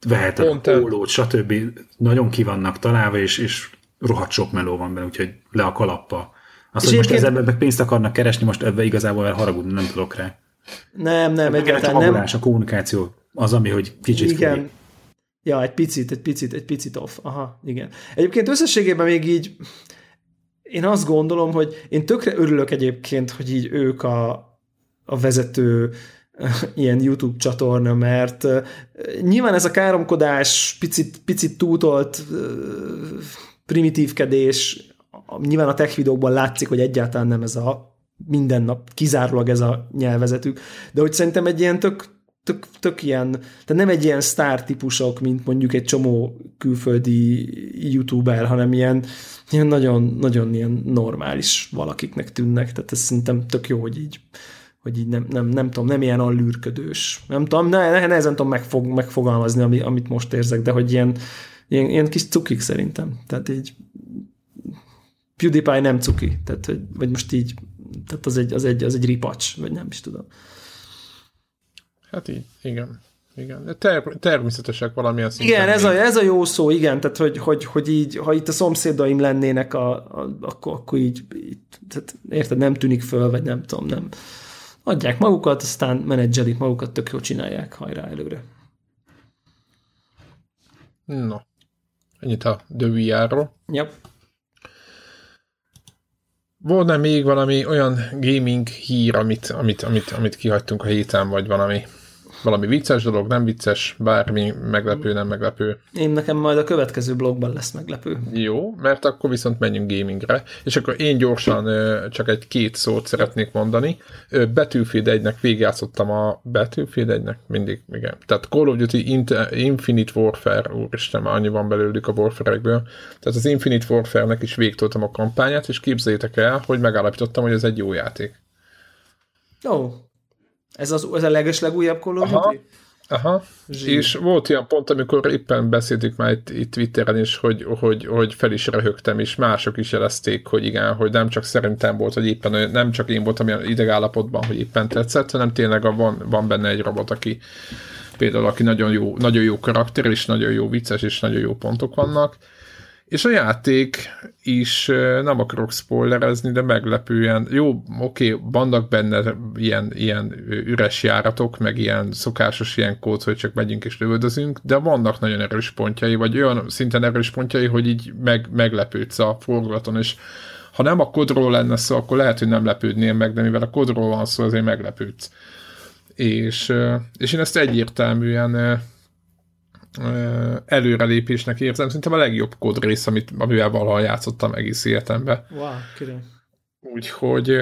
vehet a pólót, stb. Nagyon ki vannak találva, és, és rohadt sok meló van benne, úgyhogy le a kalappa. Azt, hogy most ezzel meg pénzt akarnak keresni, most ebbe igazából haragudni nem tudok rá. Nem, nem, egyáltalán nem. A kommunikáció az, ami, hogy kicsit Igen. Fúj. Ja, egy picit, egy picit, egy picit off. Aha, igen. Egyébként összességében még így én azt gondolom, hogy én tökre örülök egyébként, hogy így ők a, a vezető ilyen YouTube csatorna, mert nyilván ez a káromkodás, picit, picit túltolt primitívkedés, nyilván a tech videókban látszik, hogy egyáltalán nem ez a minden nap, kizárólag ez a nyelvezetük, de hogy szerintem egy ilyen tök, tök, tök ilyen, tehát nem egy ilyen sztár típusok, mint mondjuk egy csomó külföldi youtuber, hanem ilyen, ilyen nagyon, nagyon ilyen normális valakiknek tűnnek, tehát ez szerintem tök jó, hogy így hogy így nem, nem, nem tudom, nem ilyen allűrködős. Nem tudom, ne, ne, nehezen tudom megfog, megfogalmazni, ami, amit most érzek, de hogy ilyen, ilyen, ilyen kis cukik szerintem. Tehát így PewDiePie nem cuki, tehát, hogy, vagy most így, tehát az egy, az egy, az egy ripacs, vagy nem is tudom. Hát így, igen. Igen, ter- természetesek valamilyen szinten. Igen, ez a, ez a jó szó, igen, tehát hogy, hogy, hogy így, ha itt a szomszédaim lennének, a, a, akkor, akkor így, így tehát, érted, nem tűnik föl, vagy nem tudom, nem, adják magukat, aztán menedzselik magukat, tök jól csinálják, hajrá előre. Na, ennyit a The VR-ról. Yep. Volna még valami olyan gaming hír, amit, amit, amit, amit kihagytunk a héten, vagy valami valami vicces dolog, nem vicces, bármi meglepő, nem meglepő. Én nekem majd a következő blogban lesz meglepő. Jó, mert akkor viszont menjünk gamingre. És akkor én gyorsan csak egy-két szót szeretnék mondani. Battlefield 1-nek végigjátszottam a Battlefield 1-nek, mindig, igen. Tehát Call of Duty Infinite Warfare, úristen, már annyi van belőlük a Warfare-ekből. Tehát az Infinite Warfare-nek is végtoltam a kampányát, és képzeljétek el, hogy megállapítottam, hogy ez egy jó játék. Ó, oh, ez, az, ez a leges legújabb Call of Duty? Aha, Zsír. és volt ilyen pont, amikor éppen beszéltük már itt, itt Twitteren is, hogy, hogy, hogy fel is röhögtem, és mások is jelezték, hogy igen, hogy nem csak szerintem volt, hogy éppen nem csak én voltam ilyen idegállapotban, hogy éppen tetszett, hanem tényleg a, van, van benne egy robot, aki például, aki nagyon jó, nagyon jó karakter, és nagyon jó vicces, és nagyon jó pontok vannak, és a játék is, nem akarok spoilerezni, de meglepően, jó, oké, okay, vannak benne ilyen, ilyen üres járatok, meg ilyen szokásos ilyen kód, hogy csak megyünk és lövöldözünk, de vannak nagyon erős pontjai, vagy olyan szinten erős pontjai, hogy így meg, meglepődsz a forgulaton, és ha nem a kodról lenne szó, akkor lehet, hogy nem lepődnél meg, de mivel a kodról van szó, azért meglepődsz. És, és én ezt egyértelműen előrelépésnek érzem. Szerintem a legjobb kódrész, amit, amivel valaha játszottam egész életemben. Wow, király. Úgyhogy,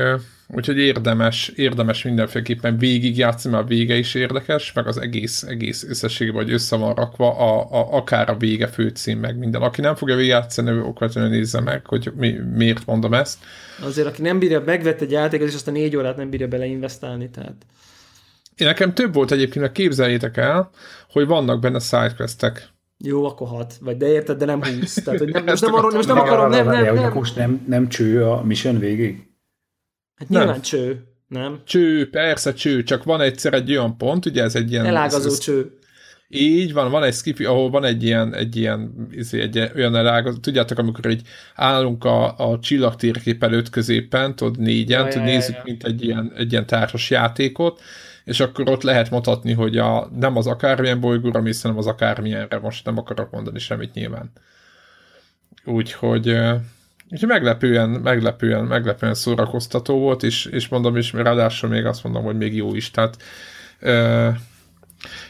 úgyhogy érdemes, érdemes mindenféleképpen végigjátszani, mert a vége is érdekes, meg az egész, egész összességben, vagy össze van rakva, a, a, akár a vége főcím, meg minden. Aki nem fogja végigjátszani, ő okvetlenül nézze meg, hogy mi, miért mondom ezt. Azért, aki nem bírja, megvett egy játékot, és azt a négy órát nem bírja beleinvestálni, tehát... Én nekem több volt egyébként, képzeljétek el, hogy vannak benne sidequestek. Jó, akkor hat. Vagy de érted, de nem húsz. Tehát, hogy nem, most nem, arról, most nem akarom, nem, nem, nem. Most nem, nem cső a mission végig? Hát nyilván nem. cső, nem? Cső, persze cső, csak van egyszer egy olyan pont, ugye ez egy ilyen... Elágazó ez, cső. Így van, van egy skifi, ahol van egy ilyen, egy ilyen, izé, egy, egy olyan elágazó, tudjátok, amikor így állunk a, a csillagtérkép előtt középen, tudod, négyen, ja, tudod, ja, nézzük, ja. mint egy ilyen, egy ilyen társas játékot, és akkor ott lehet mutatni, hogy a, nem az akármilyen bolygóra mész, hanem az akármilyenre, most nem akarok mondani semmit nyilván. Úgyhogy Úgyhogy meglepően, meglepően, meglepően szórakoztató volt, és, és mondom, és ráadásul még azt mondom, hogy még jó is. Tehát,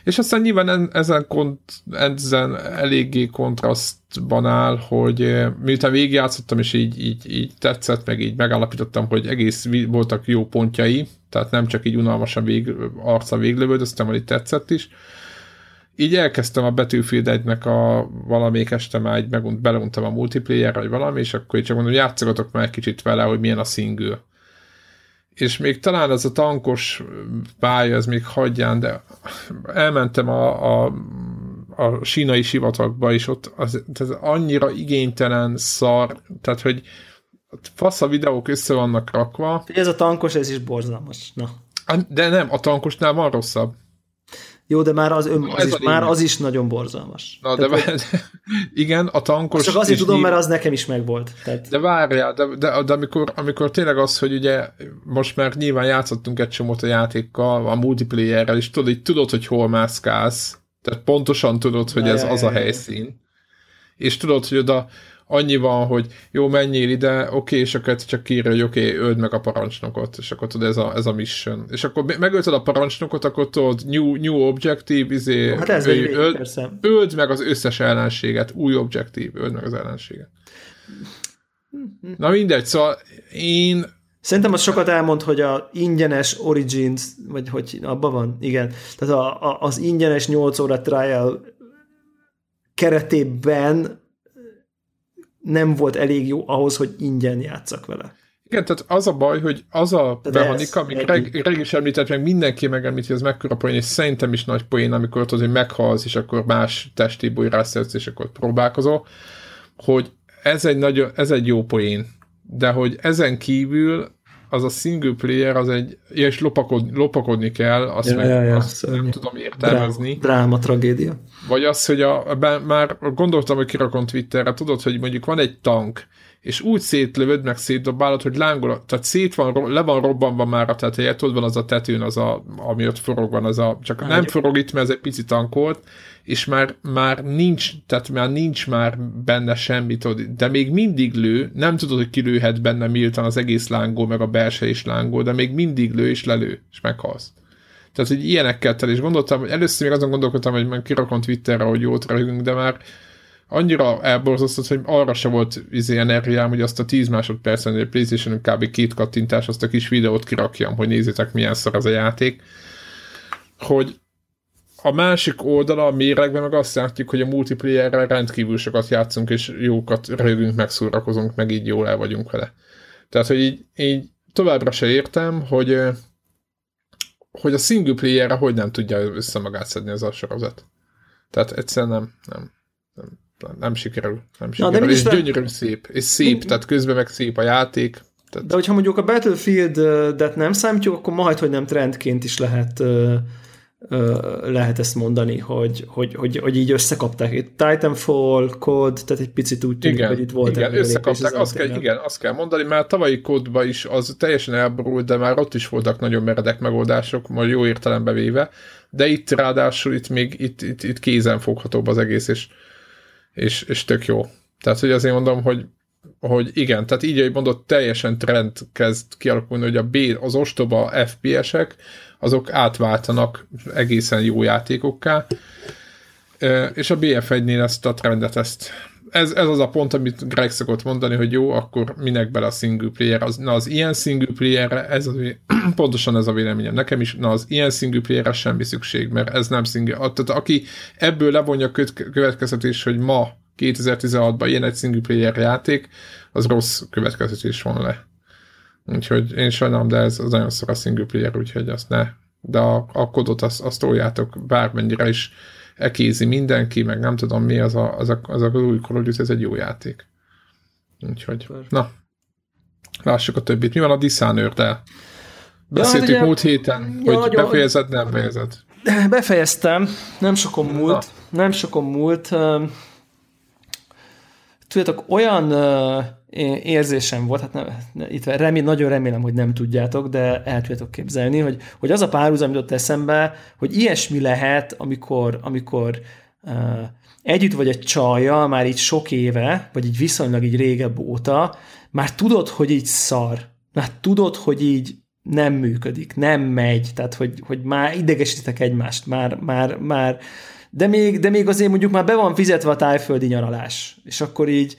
és aztán nyilván ezen, kont, ezen eléggé kontrasztban áll, hogy miután végigjátszottam, és így, így, így tetszett, meg így megállapítottam, hogy egész voltak jó pontjai, tehát nem csak így unalmasan vég, arca véglövődöztem, így tetszett is, így elkezdtem a Battlefield 1 a valamelyik este már egy megunt, a multiplayer vagy valami, és akkor így csak mondom, játszogatok már egy kicsit vele, hogy milyen a single. És még talán ez a tankos pálya, ez még hagyján, de elmentem a, a, a sínai sivatagba, és ott az, az annyira igénytelen szar, tehát hogy fasz a videók össze vannak rakva. Ez a tankos, ez is borzalmas. Na. De nem, a tankosnál van rosszabb. Jó, de már az, ön, az, is, már az is nagyon borzalmas. Na, de, Tehát, de igen, a tankos... Csak azért tudom, mert az nekem is megvolt. Tehát... De várjál, de, de, de amikor, amikor tényleg az, hogy ugye most már nyilván játszottunk egy csomót a játékkal, a multiplayerrel, és tudod, így tudod, hogy hol mászkálsz, tehát pontosan tudod, hogy Na, ez jaj, az jaj, a helyszín. És tudod, hogy oda annyi van, hogy jó, menjél ide, oké, és akkor csak írja, hogy oké, öld meg a parancsnokot, és akkor tudod, ez a, ez a mission. És akkor megölted a parancsnokot, akkor tudod, new, new objective, izé, hát ez öld, öld, öld meg az összes ellenséget, új objective, öld meg az ellenséget. Na mindegy, szóval én Szerintem az sokat elmond, hogy a ingyenes Origins, vagy hogy abban van, igen, tehát a, a, az ingyenes 8 óra trial keretében nem volt elég jó ahhoz, hogy ingyen játszak vele. Igen, tehát az a baj, hogy az a De mechanika, amit reg, reg is említett, meg mindenki megemlíti, hogy ez mekkora poén, és szerintem is nagy poén, amikor tudod, hogy meghalsz, és akkor más testi rászedsz, és akkor próbálkozol, hogy ez egy, nagyon, ez egy jó poén, de hogy ezen kívül az a single player, az egy, és lopakod, lopakodni kell, azt, ja, meg, ja, ja, azt nem tudom értelmezni. Dráma, tragédia. Vagy az, hogy a, be, már gondoltam, hogy kirakom Twitterre, tudod, hogy mondjuk van egy tank, és úgy szétlövöd, meg szétdobálod, hogy lángol, tehát szét van, le van robbanva már a teteje, tudod, van az a tetőn, az a, ami ott forog van, az a, csak nem forog itt, mert ez egy pici tankolt, és már, már nincs, tehát már nincs már benne semmi, tudod, de még mindig lő, nem tudod, hogy kilőhet benne miután az egész lángol, meg a belső is lángol, de még mindig lő, és lelő, és meghalsz. Tehát, hogy ilyenekkel tel, és gondoltam, hogy először még azon gondolkodtam, hogy már kirakom Twitterre, hogy jót röhögünk, de már annyira elborzasztott, hogy arra se volt izé energiám, hogy azt a 10 másodpercen, egy playstation kb. két kattintás, azt a kis videót kirakjam, hogy nézzétek, milyen szar az a játék, hogy a másik oldala, a méregben meg azt látjuk, hogy a multiplayerrel rendkívül sokat játszunk, és jókat rögünk, megszórakozunk, meg így jól el vagyunk vele. Tehát, hogy így, így továbbra se értem, hogy hogy a single playerre hogy nem tudja össze magát szedni ez a sorozat. Tehát egyszerűen nem, nem, nem, nem sikerül. Nem sikerül. Na, de és gyönyörű szép. És szép, mi... tehát közben meg szép a játék. Tehát... De hogyha mondjuk a Battlefield-et nem számítjuk, akkor majd, hogy nem trendként is lehet lehet ezt mondani, hogy, hogy, hogy, hogy így összekapták itt Titanfall, Code, tehát egy picit úgy tűnik, igen, hogy itt volt igen, összekapták, azt kell, igen, azt kell mondani, mert tavalyi kódba is az teljesen elborult, de már ott is voltak nagyon meredek megoldások, majd jó értelembe véve, de itt ráadásul itt még itt, itt, itt kézen foghatóbb az egész, és, és, és tök jó. Tehát, hogy azért mondom, hogy hogy igen, tehát így, hogy mondott, teljesen trend kezd kialakulni, hogy a B, az ostoba FPS-ek, azok átváltanak egészen jó játékokká, és a BF1-nél ezt a trendet, ezt, ez, ez az a pont, amit Greg szokott mondani, hogy jó, akkor minek bele a single player. Az, na az ilyen single playerre, ez az, pontosan ez a véleményem nekem is, na az ilyen single playerre semmi szükség, mert ez nem single. Tehát aki ebből levonja a következtetés, hogy ma 2016-ban ilyen egy single player játék, az rossz következtetés van le. Úgyhogy én sajnálom, de ez az nagyon szor a single player, úgyhogy azt ne. De a, a kodot azt, azt toljátok bármennyire is ekézi mindenki, meg nem tudom mi, az a, az, a, az, a új Call ez egy jó játék. Úgyhogy, na, lássuk a többit. Mi van a Dishonored-del? Beszéltük ja, múlt héten, ja, hogy nagyon... befejezed, nem fejezed. Befejeztem, nem sokon múlt, na. nem sokon múlt. Tudjátok, olyan érzésem volt, hát nem, itt remé, nagyon remélem, hogy nem tudjátok, de el tudjátok képzelni, hogy, hogy az a párhuzam jutott eszembe, hogy ilyesmi lehet, amikor, amikor uh, együtt vagy egy csajjal már így sok éve, vagy így viszonylag így régebb óta, már tudod, hogy így szar. Már tudod, hogy így nem működik, nem megy, tehát hogy, hogy már idegesítek egymást, már, már, már, de még, de még azért mondjuk már be van fizetve a tájföldi nyaralás, és akkor így,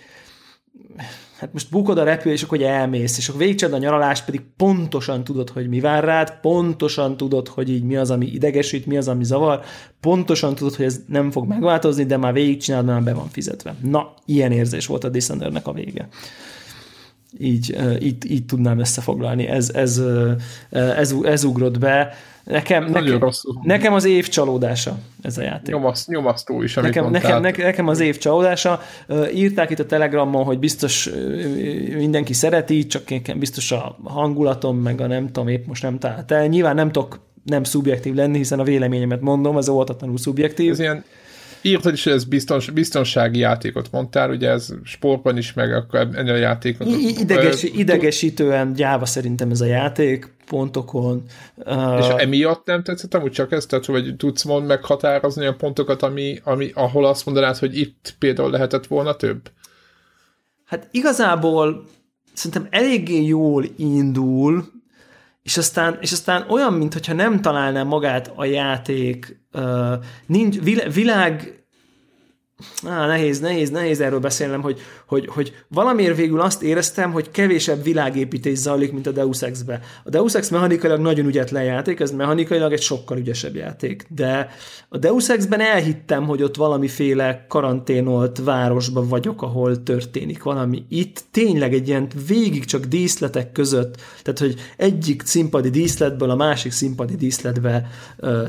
hát most bukod a repül, és akkor elmész, és akkor végcsed a nyaralás, pedig pontosan tudod, hogy mi vár rád, pontosan tudod, hogy így mi az, ami idegesít, mi az, ami zavar, pontosan tudod, hogy ez nem fog megváltozni, de már végigcsinálod, már be van fizetve. Na, ilyen érzés volt a Descendernek a vége így, így, így tudnám összefoglalni. Ez, ez, ez, ez ugrott be. Nekem, nekem, nekem az év csalódása ez a játék. Nyomaszt, nyomasztó is, amit nekem, nekem, nekem, nekem az év csalódása. Írták itt a Telegramon, hogy biztos mindenki szereti, csak biztos a hangulatom, meg a nem tudom, épp most nem talált el. Nyilván nem tudok nem szubjektív lenni, hiszen a véleményemet mondom, az oltatlanul szubjektív. Ez ilyen is, hogy ez biztons, biztonsági játékot mondtál, ugye ez sportban is, meg akkor ennél a játékot. Idegesi, idegesítően gyáva szerintem ez a játék, pontokon. És emiatt nem tetszett amúgy csak ezt, tehát vagy tudsz mond meghatározni a pontokat, ami, ami, ahol azt mondanád, hogy itt például lehetett volna több? Hát igazából szerintem eléggé jól indul, és aztán, és aztán olyan, mintha nem találná magát a játék, uh, nincs, világ Á, nehéz, nehéz, nehéz erről beszélnem, hogy, hogy, hogy valamiért végül azt éreztem, hogy kevésebb világépítés zajlik, mint a Deus Ex-be. A Deus Ex mechanikailag nagyon ügyetlen játék, ez mechanikailag egy sokkal ügyesebb játék, de a Deus Ex-ben elhittem, hogy ott valamiféle karanténolt városban vagyok, ahol történik valami. Itt tényleg egy ilyen végig csak díszletek között, tehát hogy egyik színpadi díszletből a másik színpadi díszletbe ö,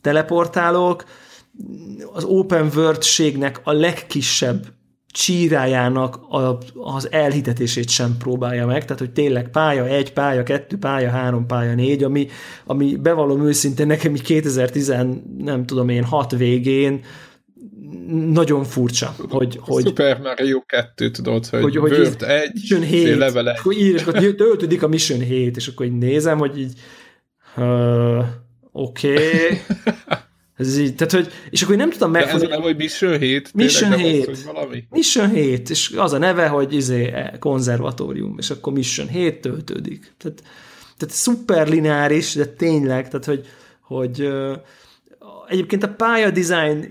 teleportálok, az open world-ségnek a legkisebb csírájának a, az elhitetését sem próbálja meg, tehát hogy tényleg pálya egy, pálya kettő, pálya három, pálya négy, ami, ami bevallom őszintén nekem 2010, nem tudom én, hat végén nagyon furcsa, hogy, hogy... Super Mario 2, tudod, hogy, hogy, hogy Word 1, Mission 7, level 1. Akkor így, és akkor töltődik a Mission 7, és akkor így nézem, hogy így uh, oké, okay. Ez így, tehát, hogy, és akkor én nem tudtam. De ez a neve, hogy Mission 7? Mission 7. Az, valami? Mission 7, és az a neve, hogy izé, konzervatórium, és akkor Mission 7 töltődik. Tehát, tehát szuper lineáris, de tényleg, tehát, hogy, hogy egyébként a pálya design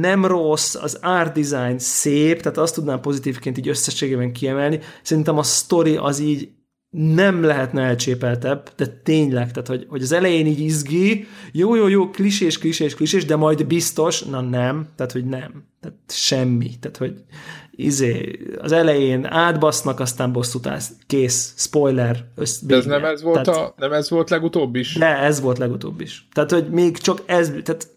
nem rossz, az art design szép, tehát azt tudnám pozitívként így összességében kiemelni. Szerintem a story az így nem lehetne elcsépeltebb, de tényleg, tehát hogy, hogy az elején így izgi, jó, jó, jó, klisés, klisés, klisés, de majd biztos, na nem, tehát hogy nem, tehát semmi, tehát hogy izé, az elején átbasznak, aztán bosszút állsz, kész, spoiler. Össz, de ez nem ez, volt tehát, a, nem ez volt legutóbb is? De ez volt legutóbb is. Tehát, hogy még csak ez, tehát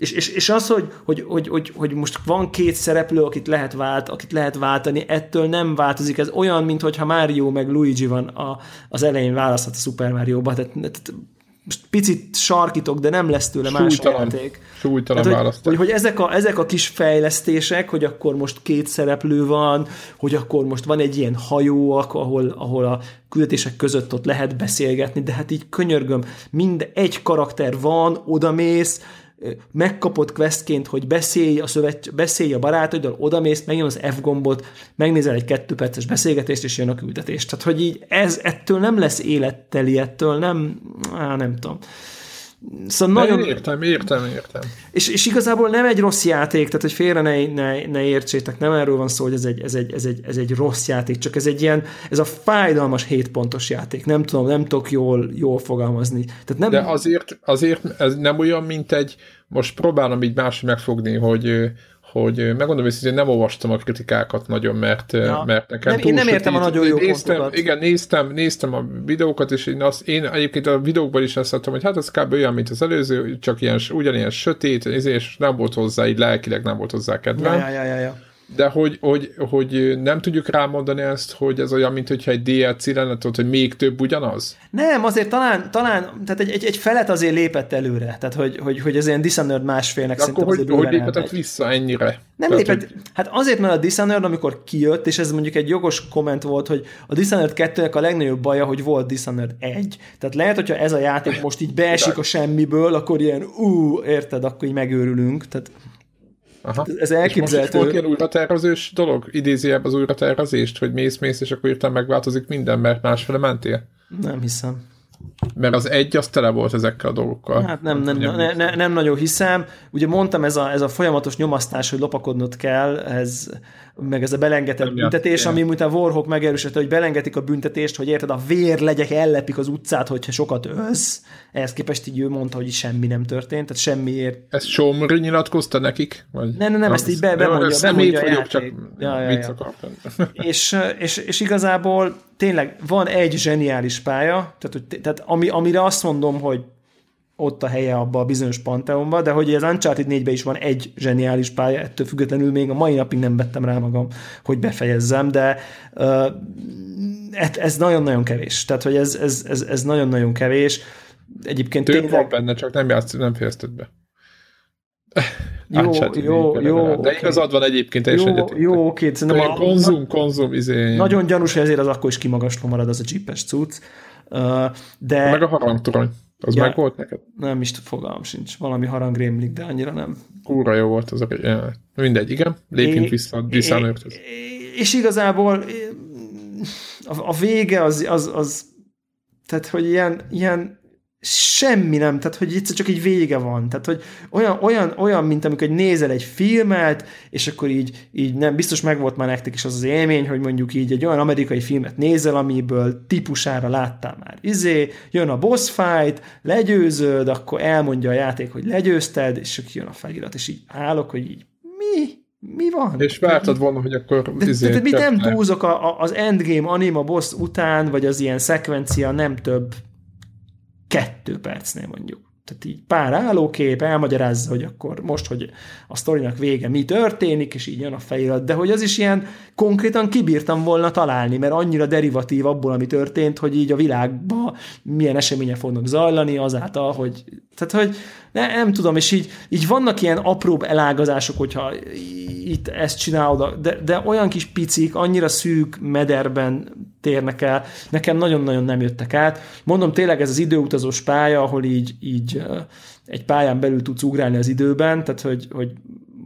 és, és, és az, hogy, hogy, hogy, hogy, hogy most van két szereplő, akit lehet, vált, akit lehet váltani, ettől nem változik. Ez olyan, mintha Mario meg Luigi van a, az elején választhat a Super Mario-ba. Tehát, tehát most picit sarkítok, de nem lesz tőle más játék. Súlytalan Tehát, hogy, hogy, hogy ezek, a, ezek a kis fejlesztések, hogy akkor most két szereplő van, hogy akkor most van egy ilyen hajó, ahol, ahol a küldetések között ott lehet beszélgetni, de hát így könyörgöm, mind egy karakter van, odamész, megkapott questként, hogy beszélj a, szövet, beszélj a barátaiddal, odamész, megnyomod az F gombot, megnézel egy kettő perces beszélgetést, és jön a küldetés. Tehát, hogy így ez ettől nem lesz életteli, ettől nem, á, nem tudom. Szóval De nagyon... Értem, értem, értem. És, és igazából nem egy rossz játék, tehát hogy félre ne, ne, ne értsétek, nem erről van szó, hogy ez egy, ez, egy, ez, egy, ez egy rossz játék, csak ez egy ilyen, ez a fájdalmas 7 pontos játék. Nem tudom, nem tudok jól, jól fogalmazni. Tehát nem... De azért, azért ez nem olyan, mint egy, most próbálom így máshogy megfogni, hogy hogy megmondom hogy nem olvastam a kritikákat nagyon, mert, ja. mert nekem nem, Én nem értem a nagyon jó néztem, pontokat. Igen, néztem, néztem a videókat, és én, azt, én egyébként a videókban is azt mondtam, hogy hát ez kb. olyan, mint az előző, csak ilyen, ugyanilyen sötét, és nem volt hozzá, így lelkileg nem volt hozzá kedvem. Ja, ja, ja, ja de hogy, hogy, hogy nem tudjuk rámondani ezt, hogy ez olyan, mint hogyha egy DLC lenne, tudod, hogy még több ugyanaz? Nem, azért talán, talán tehát egy, egy, egy felet azért lépett előre, tehát hogy, hogy, hogy az ilyen Dishonored másfélnek de szerintem akkor hogy, hogy lépett vissza ennyire? Nem tehát, lépett, hogy... hát azért, mert a Dishonored, amikor kijött, és ez mondjuk egy jogos komment volt, hogy a Dishonored 2-nek a legnagyobb baja, hogy volt Dishonored 1. Tehát lehet, hogyha ez a játék most így beesik a semmiből, akkor ilyen ú, érted, akkor így megőrülünk. Tehát Aha. Ez elképzelhető. És most ilyen újratervezős dolog? Idézi az újratervezést, hogy mész-mész, és akkor írtam megváltozik minden, mert másfele mentél? Nem hiszem. Mert az egy, az tele volt ezekkel a dolgokkal. Hát nem, nem, nem, ne, ne, nem nagyon hiszem. Ugye mondtam, ez a, ez a folyamatos nyomasztás, hogy lopakodnod kell, ez, meg ez a belengetett büntetés, ami utána Warhawk megerősítette, hogy belengetik a büntetést, hogy érted, a vérlegyek ellepik az utcát, hogyha sokat ölsz. Ehhez képest így ő mondta, hogy semmi nem történt, tehát semmiért. Ezt Somri nyilatkozta nekik? Vagy? Nem, nem, nem, ezt így be, bemondja, bemondja a vagyok, csak ja, ja, ja. és, és, és igazából tényleg van egy zseniális pálya, tehát, hogy, tehát ami, amire azt mondom, hogy ott a helye abba a bizonyos panteonba, de hogy az Uncharted 4-ben is van egy zseniális pálya, ettől függetlenül még a mai napig nem vettem rá magam, hogy befejezzem, de uh, ez nagyon-nagyon kevés. Tehát, hogy ez, ez, ez, ez nagyon-nagyon kevés. Egyébként Több tényleg... van benne, csak nem, játsz, nem fejezted be. Jó, jó, jó. De igazad van egyébként teljesen Jó, egyetértek. jó oké. Szerintem a konzum, konzum, izé. Nagyon gyanús, hogy ezért az akkor is kimagasló marad az a csípes cucc. De... Meg a harangtorony. Az ja, meg volt neked? Nem is fogalmam sincs. Valami harang rémlik, de annyira nem. Kúra jó volt az a... Mindegy, igen. Lépjünk é, vissza, vissza é, És igazából a, a vége az, az, az tehát, hogy ilyen, ilyen semmi nem, tehát hogy egyszer csak egy vége van, tehát hogy olyan, olyan, olyan mint amikor egy nézel egy filmet, és akkor így, így nem, biztos megvolt már nektek is az az élmény, hogy mondjuk így egy olyan amerikai filmet nézel, amiből típusára láttál már. Izé, jön a boss fight, legyőzöd, akkor elmondja a játék, hogy legyőzted, és akkor jön a felirat, és így állok, hogy így mi? Mi van? És vártad volna, hogy akkor de, izé, de, de mit nem túlzok a, a, az endgame anima boss után, vagy az ilyen szekvencia nem több kettő percnél mondjuk. Tehát így pár állókép, elmagyarázza, hogy akkor most, hogy a sztorinak vége mi történik, és így jön a felirat, de hogy az is ilyen konkrétan kibírtam volna találni, mert annyira derivatív abból, ami történt, hogy így a világban milyen események fognak zajlani azáltal, hogy tehát, hogy ne, nem tudom, és így, így vannak ilyen apróbb elágazások, hogyha itt ezt csinálod, de, de olyan kis picik, annyira szűk mederben térnek el, nekem nagyon-nagyon nem jöttek át. Mondom, tényleg ez az időutazós pálya, ahol így, így egy pályán belül tudsz ugrálni az időben, tehát hogy, hogy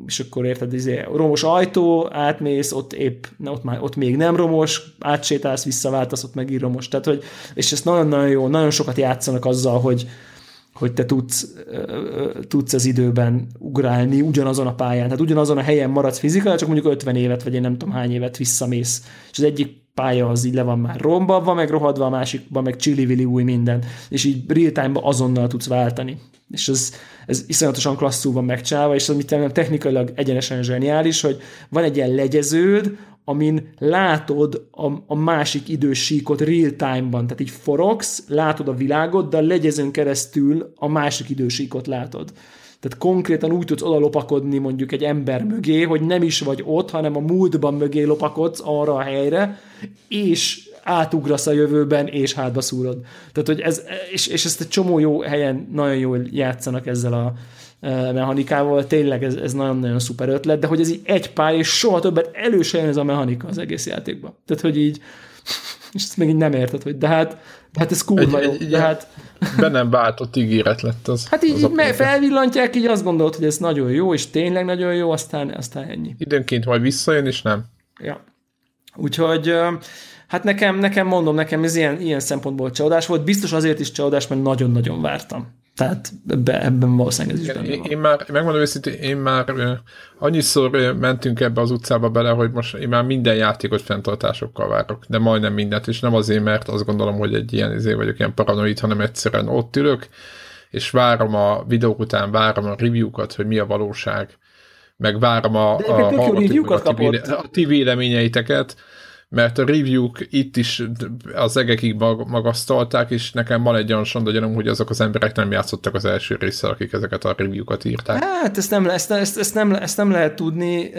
és akkor érted, izé, romos ajtó, átmész, ott épp, ott, már, ott még nem romos, átsétálsz, visszaváltasz, ott megint romos. Tehát, hogy, és ezt nagyon-nagyon jó, nagyon sokat játszanak azzal, hogy, hogy te tudsz, tudsz az időben ugrálni ugyanazon a pályán, tehát ugyanazon a helyen maradsz fizikailag, csak mondjuk 50 évet, vagy én nem tudom hány évet visszamész. És az egyik pálya az így le van már romba, meg rohadva, a másikban meg csili új minden, és így real time azonnal tudsz váltani. És ez, ez iszonyatosan klasszul van megcsinálva, és az mit technikailag egyenesen zseniális, hogy van egy ilyen legyeződ, amin látod a, a másik idősíkot real time-ban, tehát így forogsz, látod a világot, de a legyezőn keresztül a másik idősíkot látod. Tehát konkrétan úgy tudsz oda lopakodni mondjuk egy ember mögé, hogy nem is vagy ott, hanem a múltban mögé lopakodsz arra a helyre, és átugrasz a jövőben, és hátba szúrod. Tehát, hogy ez, és, és ezt egy csomó jó helyen nagyon jól játszanak ezzel a, mechanikával, tényleg ez, ez nagyon-nagyon szuper ötlet, de hogy ez így egy pálya, és soha többet elő jön ez a mechanika az egész játékban. Tehát, hogy így, és ezt még így nem érted, hogy de hát, de hát ez kurva jó, de hát... Be nem váltott ígéret lett az. Hát így, az így felvillantják, így azt gondolt, hogy ez nagyon jó, és tényleg nagyon jó, aztán, aztán ennyi. Időnként majd visszajön, és nem. Ja. Úgyhogy hát nekem, nekem mondom, nekem ez ilyen, ilyen szempontból csalódás volt. Biztos azért is csalódás, mert nagyon-nagyon vártam. Tehát ebben, ebben valószínűleg ez is benne van. Én már, megmondom őszintén, én már annyiszor mentünk ebbe az utcába bele, hogy most én már minden játékot fenntartásokkal várok, de majdnem mindent, és nem azért, mert azt gondolom, hogy egy ilyen izé vagyok, ilyen paranoid, hanem egyszerűen ott ülök, és várom a videók után, várom a review-kat, hogy mi a valóság, meg várom a, a, a, a, a, a ti véleményeiteket, mert a review-k itt is az egekig mag- magasztalták, és nekem van egy olyan sonda gyanúm, hogy azok az emberek nem játszottak az első résszel, akik ezeket a review-kat írták. Hát ezt nem, ezt, ezt, ezt, nem, ezt nem lehet tudni.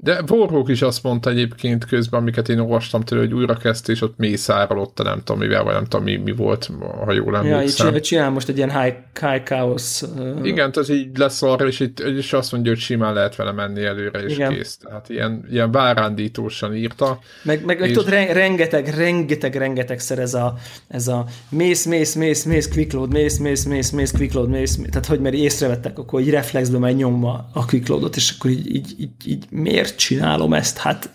De Warhawk is azt mondta egyébként közben, amiket én olvastam tőle, hogy újra kezdte, és ott mészárolott, nem tudom mivel, vagy nem tudom mi, mi volt, ha jól emlékszem. Ja, csinál most egy ilyen high, high chaos. Uh... Igen, tehát így lesz arra, és, itt, és azt mondja, hogy simán lehet vele menni előre, és Igen. kész. Tehát ilyen, ilyen várándítósan írta. Meg, meg, és... tudod, rengeteg, rengeteg, rengeteg szer ez a, ez a mész, mész, mész, mész, quick load, mész, mész, mész, mész, quick load, mész, tehát hogy mert észrevettek, akkor egy reflexbe megy nyomva a quick loadot, és akkor így, így, így, így miért csinálom ezt? Hát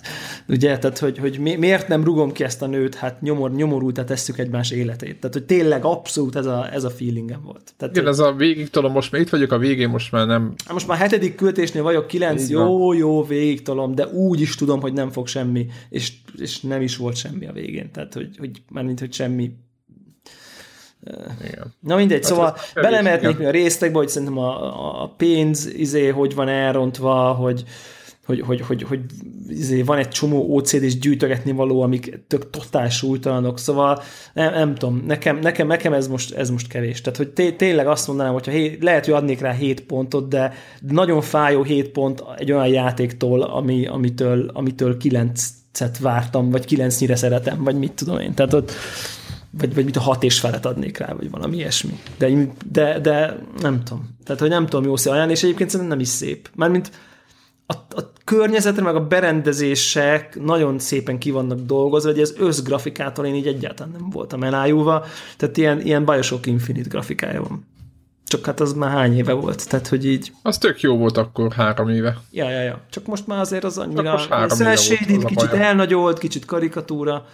ugye, tehát hogy, hogy miért nem rugom ki ezt a nőt, hát nyomor, nyomorultá tesszük egymás életét. Tehát, hogy tényleg abszolút ez a, ez a feelingem volt. Tehát, Igen, ez a végig tudom, most már itt vagyok a végén, most már nem... Most már hetedik költésnél vagyok, kilenc, jó, jó, végig tolom, de úgy is tudom, hogy nem fog semmi, és, és nem is volt semmi a végén. Tehát, hogy, hogy mint hogy semmi igen. Na mindegy, hát szóval belemehetnék mi a résztekbe, hogy szerintem a, a pénz izé, hogy van elrontva, hogy, hogy, hogy, hogy, hogy izé, van egy csomó OCD-s gyűjtögetni való, amik tök totál súlytalanok, szóval nem, nem tudom, nekem, nekem, nekem ez, most, ez most kevés. Tehát, hogy té- tényleg azt mondanám, hogyha hé, lehet, hogy adnék rá 7 pontot, de nagyon fájó 7 pont egy olyan játéktól, ami, amitől, amitől 9-et vártam, vagy 9-nyire szeretem, vagy mit tudom én. Tehát ott vagy, vagy mit a hat és felet adnék rá, vagy valami ilyesmi. De, de, de nem tudom. Tehát, hogy nem tudom jó szép ajánlani, és egyébként szerintem nem is szép. Mármint a, a környezetre, meg a berendezések nagyon szépen ki vannak dolgozva, hogy az összgrafikától én így egyáltalán nem voltam elájulva, tehát ilyen, ilyen Bioshock Infinite grafikája van. Csak hát az már hány éve volt, tehát hogy így... Az tök jó volt akkor három éve. Ja, ja, ja. Csak most már azért az annyira... kicsit elnagyolt, kicsit karikatúra,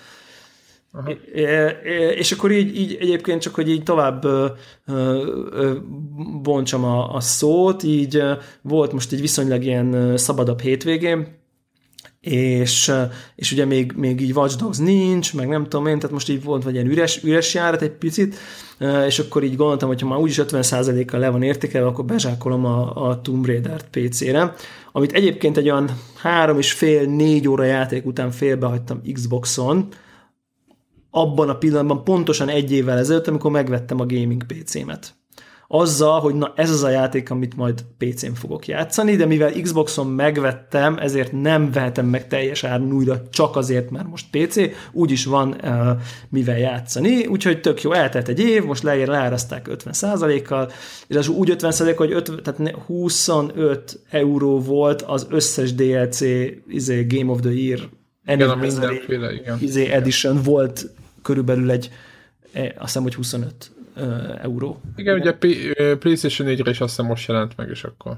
És akkor így, így egyébként csak, hogy így tovább bontsam a, a szót, így volt most egy viszonylag ilyen szabadabb hétvégén, és, és ugye még, még így Watch Dogs nincs, meg nem tudom én, tehát most így volt vagy ilyen üres, üres járat egy picit, és akkor így gondoltam, hogy ha már úgyis 50%-kal le van értékelve, akkor bezsákolom a, a Tomb Raider-t PC-re, amit egyébként egy olyan három és fél, négy óra játék után félbehagytam Xboxon, abban a pillanatban pontosan egy évvel ezelőtt, amikor megvettem a gaming PC-met. Azzal, hogy na ez az a játék, amit majd PC-n fogok játszani, de mivel Xboxon megvettem, ezért nem vehetem meg teljes áron újra, csak azért, mert most PC, úgyis van uh, mivel játszani, úgyhogy tök jó, eltelt egy év, most leér, leáraszták 50%-kal, és az úgy 50 hogy 50, tehát 25 euró volt az összes DLC izé, Game of the Year igen, a mindenféle, igen. Izé edition volt körülbelül egy, e, azt hiszem, hogy 25 euró. Igen, ugye PlayStation 4-re is azt hiszem most jelent meg, és akkor...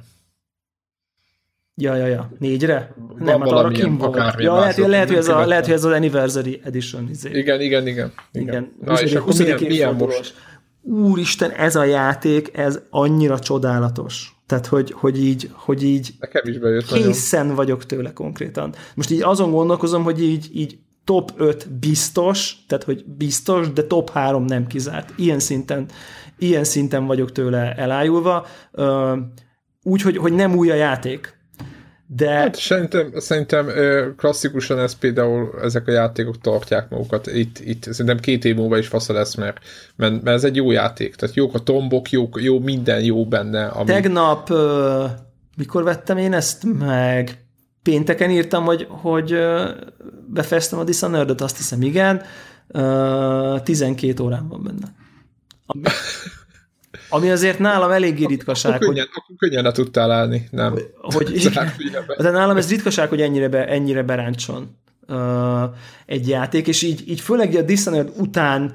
Ja, ja, ja. Négyre? Nem, hát arra kim volt. Ja, lehet, lehet, hogy ez a, lehet, hogy ez az Anniversary Edition. Izé. Igen, igen, igen. igen. igen. Na, 20, és akkor milyen, milyen most? Úristen, ez a játék, ez annyira csodálatos. Tehát, hogy, hogy így, hogy így Nekem is bejött készen nagyon. vagyok tőle konkrétan. Most így azon gondolkozom, hogy így, így top 5 biztos, tehát hogy biztos, de top 3 nem kizárt. Ilyen szinten, ilyen szinten vagyok tőle elájulva. Úgy, hogy, hogy nem új a játék. De... Hát szerintem, szerintem klasszikusan ez például ezek a játékok tartják magukat. Itt, itt szerintem két év múlva is fasz lesz, mert, mert, mert ez egy jó játék. Tehát jók a tombok, jó, jó minden jó benne. Ami... Tegnap, mikor vettem én ezt meg? Pénteken írtam, hogy, hogy befejeztem a Dishonored-ot, azt hiszem igen, 12 órán van benne. Ami, ami azért nálam eléggé ritkaság. Akkor könnyen, hogy, akkor könnyen tudtál állni, nem? Hogy, igen, de nálam ez ritkaság, hogy ennyire, be, ennyire beráncson egy játék, és így, így főleg a Dishonored után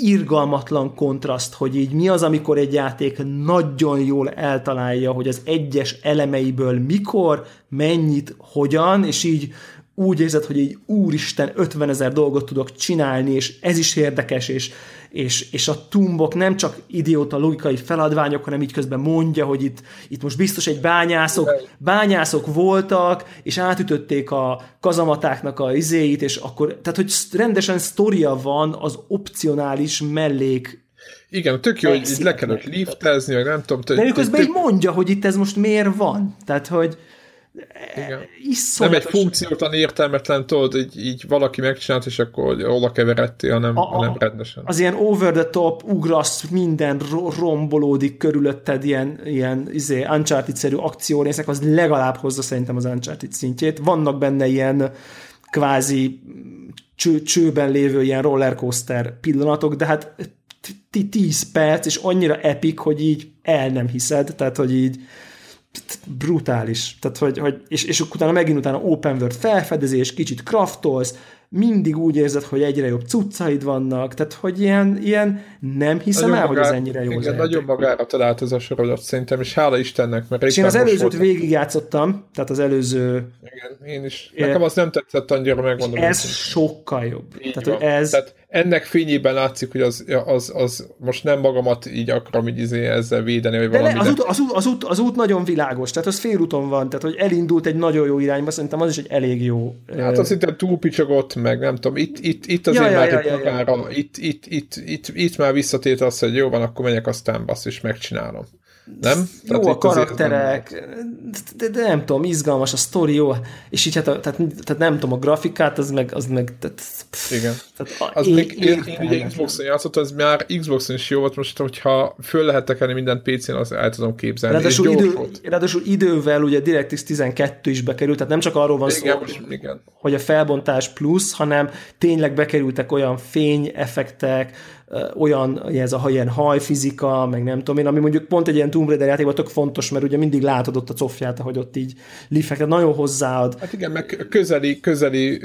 irgalmatlan kontraszt, hogy így mi az, amikor egy játék nagyon jól eltalálja, hogy az egyes elemeiből mikor, mennyit, hogyan, és így úgy érzed, hogy így úristen 50 ezer dolgot tudok csinálni, és ez is érdekes, és, és, és a tumbok nem csak idióta logikai feladványok, hanem így közben mondja, hogy itt, itt most biztos egy bányászok, bányászok voltak, és átütötték a kazamatáknak a izéit, és akkor, tehát hogy rendesen sztoria van az opcionális mellék igen, tök jó, hogy itt le kellett liftezni, vagy nem tudom. De ő közben így mondja, hogy itt ez most miért van. Tehát, hogy Igen. Nem egy funkciótan értelmetlen, tudod, így, így valaki megcsinált, és akkor oda keveredtél, hanem, a, hanem rendesen. Az ilyen over the top, ugrasz, minden rombolódik körülötted, ilyen, ilyen izé, Uncharted-szerű akciórészek, az legalább hozza szerintem az Uncharted szintjét. Vannak benne ilyen kvázi cső, csőben lévő ilyen rollercoaster pillanatok, de hát 10 perc, és annyira epik, hogy így el nem hiszed, tehát hogy így brutális. Tehát, hogy, hogy és, és utána megint utána open world felfedezés, kicsit craftolsz, mindig úgy érzed, hogy egyre jobb cuccaid vannak, tehát hogy ilyen, ilyen nem hiszem nagyon el, magá, hogy ez ennyire jó igen, nagyon magára talált ez a sorozat szerintem, és hála Istennek, mert és én az előzőt végigjátszottam, tehát az előző... Igen, én is. Nekem az nem tetszett annyira, megmondom. Ez sokkal jobb. Így tehát, hogy ez... Tehát ennek fényében látszik, hogy az, az, az most nem magamat így akarom így izé ezzel védeni, vagy valami. az, út, az, út, az, út, az út nagyon világos, tehát az félúton van, tehát hogy elindult egy nagyon jó irányba, szerintem az is egy elég jó. Hát az szinte túlpicsogott meg, nem tudom, itt, itt, itt azért ja, már ja, ja, ja, ja. Itt, itt, itt, itt, itt, már visszatért az, hogy jó van, akkor megyek aztán bassz, és megcsinálom. Nem? Jó tehát a karakterek, de, de, nem tudom, izgalmas a sztori, jó, és így hát, a, tehát, tehát nem tudom, a grafikát, az meg, az meg tehát, pff, Igen. Tehát, az én, még, én, én, ugye Xbox-on játszottam, az már Xbox-on is jó volt, most hogyha föl lehet tekerni minden PC-n, az el tudom képzelni. Ráadásul, idő, ráadásul idővel ugye DirectX 12 is bekerült, tehát nem csak arról van igen, szó, most, igen. hogy a felbontás plusz, hanem tényleg bekerültek olyan fényeffektek, olyan, ez a ilyen hajfizika, meg nem tudom én, ami mondjuk pont egy ilyen Tomb Raider játékban tök fontos, mert ugye mindig látod ott a cofját, ahogy ott így lifek, nagyon hozzáad. Hát igen, meg közeli, közeli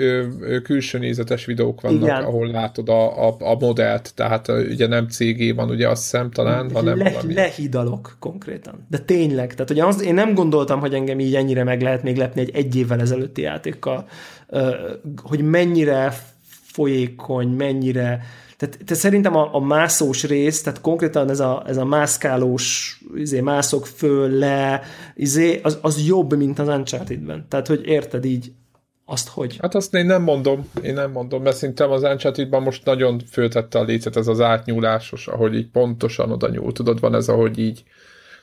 külső nézetes videók vannak, igen. ahol látod a, a, a modellt, tehát ugye nem CG van, ugye azt hiszem talán, Le, hanem le, valami. Lehidalok konkrétan. De tényleg, tehát ugye az, én nem gondoltam, hogy engem így ennyire meg lehet még lepni egy egy évvel ezelőtti játékkal, hogy mennyire folyékony, mennyire tehát, tehát szerintem a, a mászós rész, tehát konkrétan ez a, ez a mászkálós, izé, mászok föl, le, izé, az, az jobb, mint az Uncharted-ben. Tehát, hogy érted így azt, hogy... Hát azt én nem mondom, én nem mondom, mert szerintem az uncharted most nagyon föltette a lécet ez az átnyúlásos, ahogy így pontosan oda nyúl, tudod, van ez, ahogy így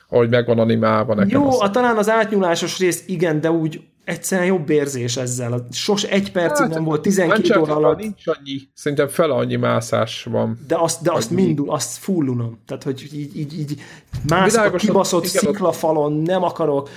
ahogy meg van animálva nekem. Jó, azt... a, talán az átnyúlásos rész igen, de úgy egyszerűen jobb érzés ezzel. Sos egy percig hát, nem volt, 12 óra alatt. Nincs annyi, szerintem fel annyi mászás van. De azt, de azt mind, azt fullunom. Tehát, hogy így, így, így mászok a kibaszott igen, sziklafalon, nem akarok,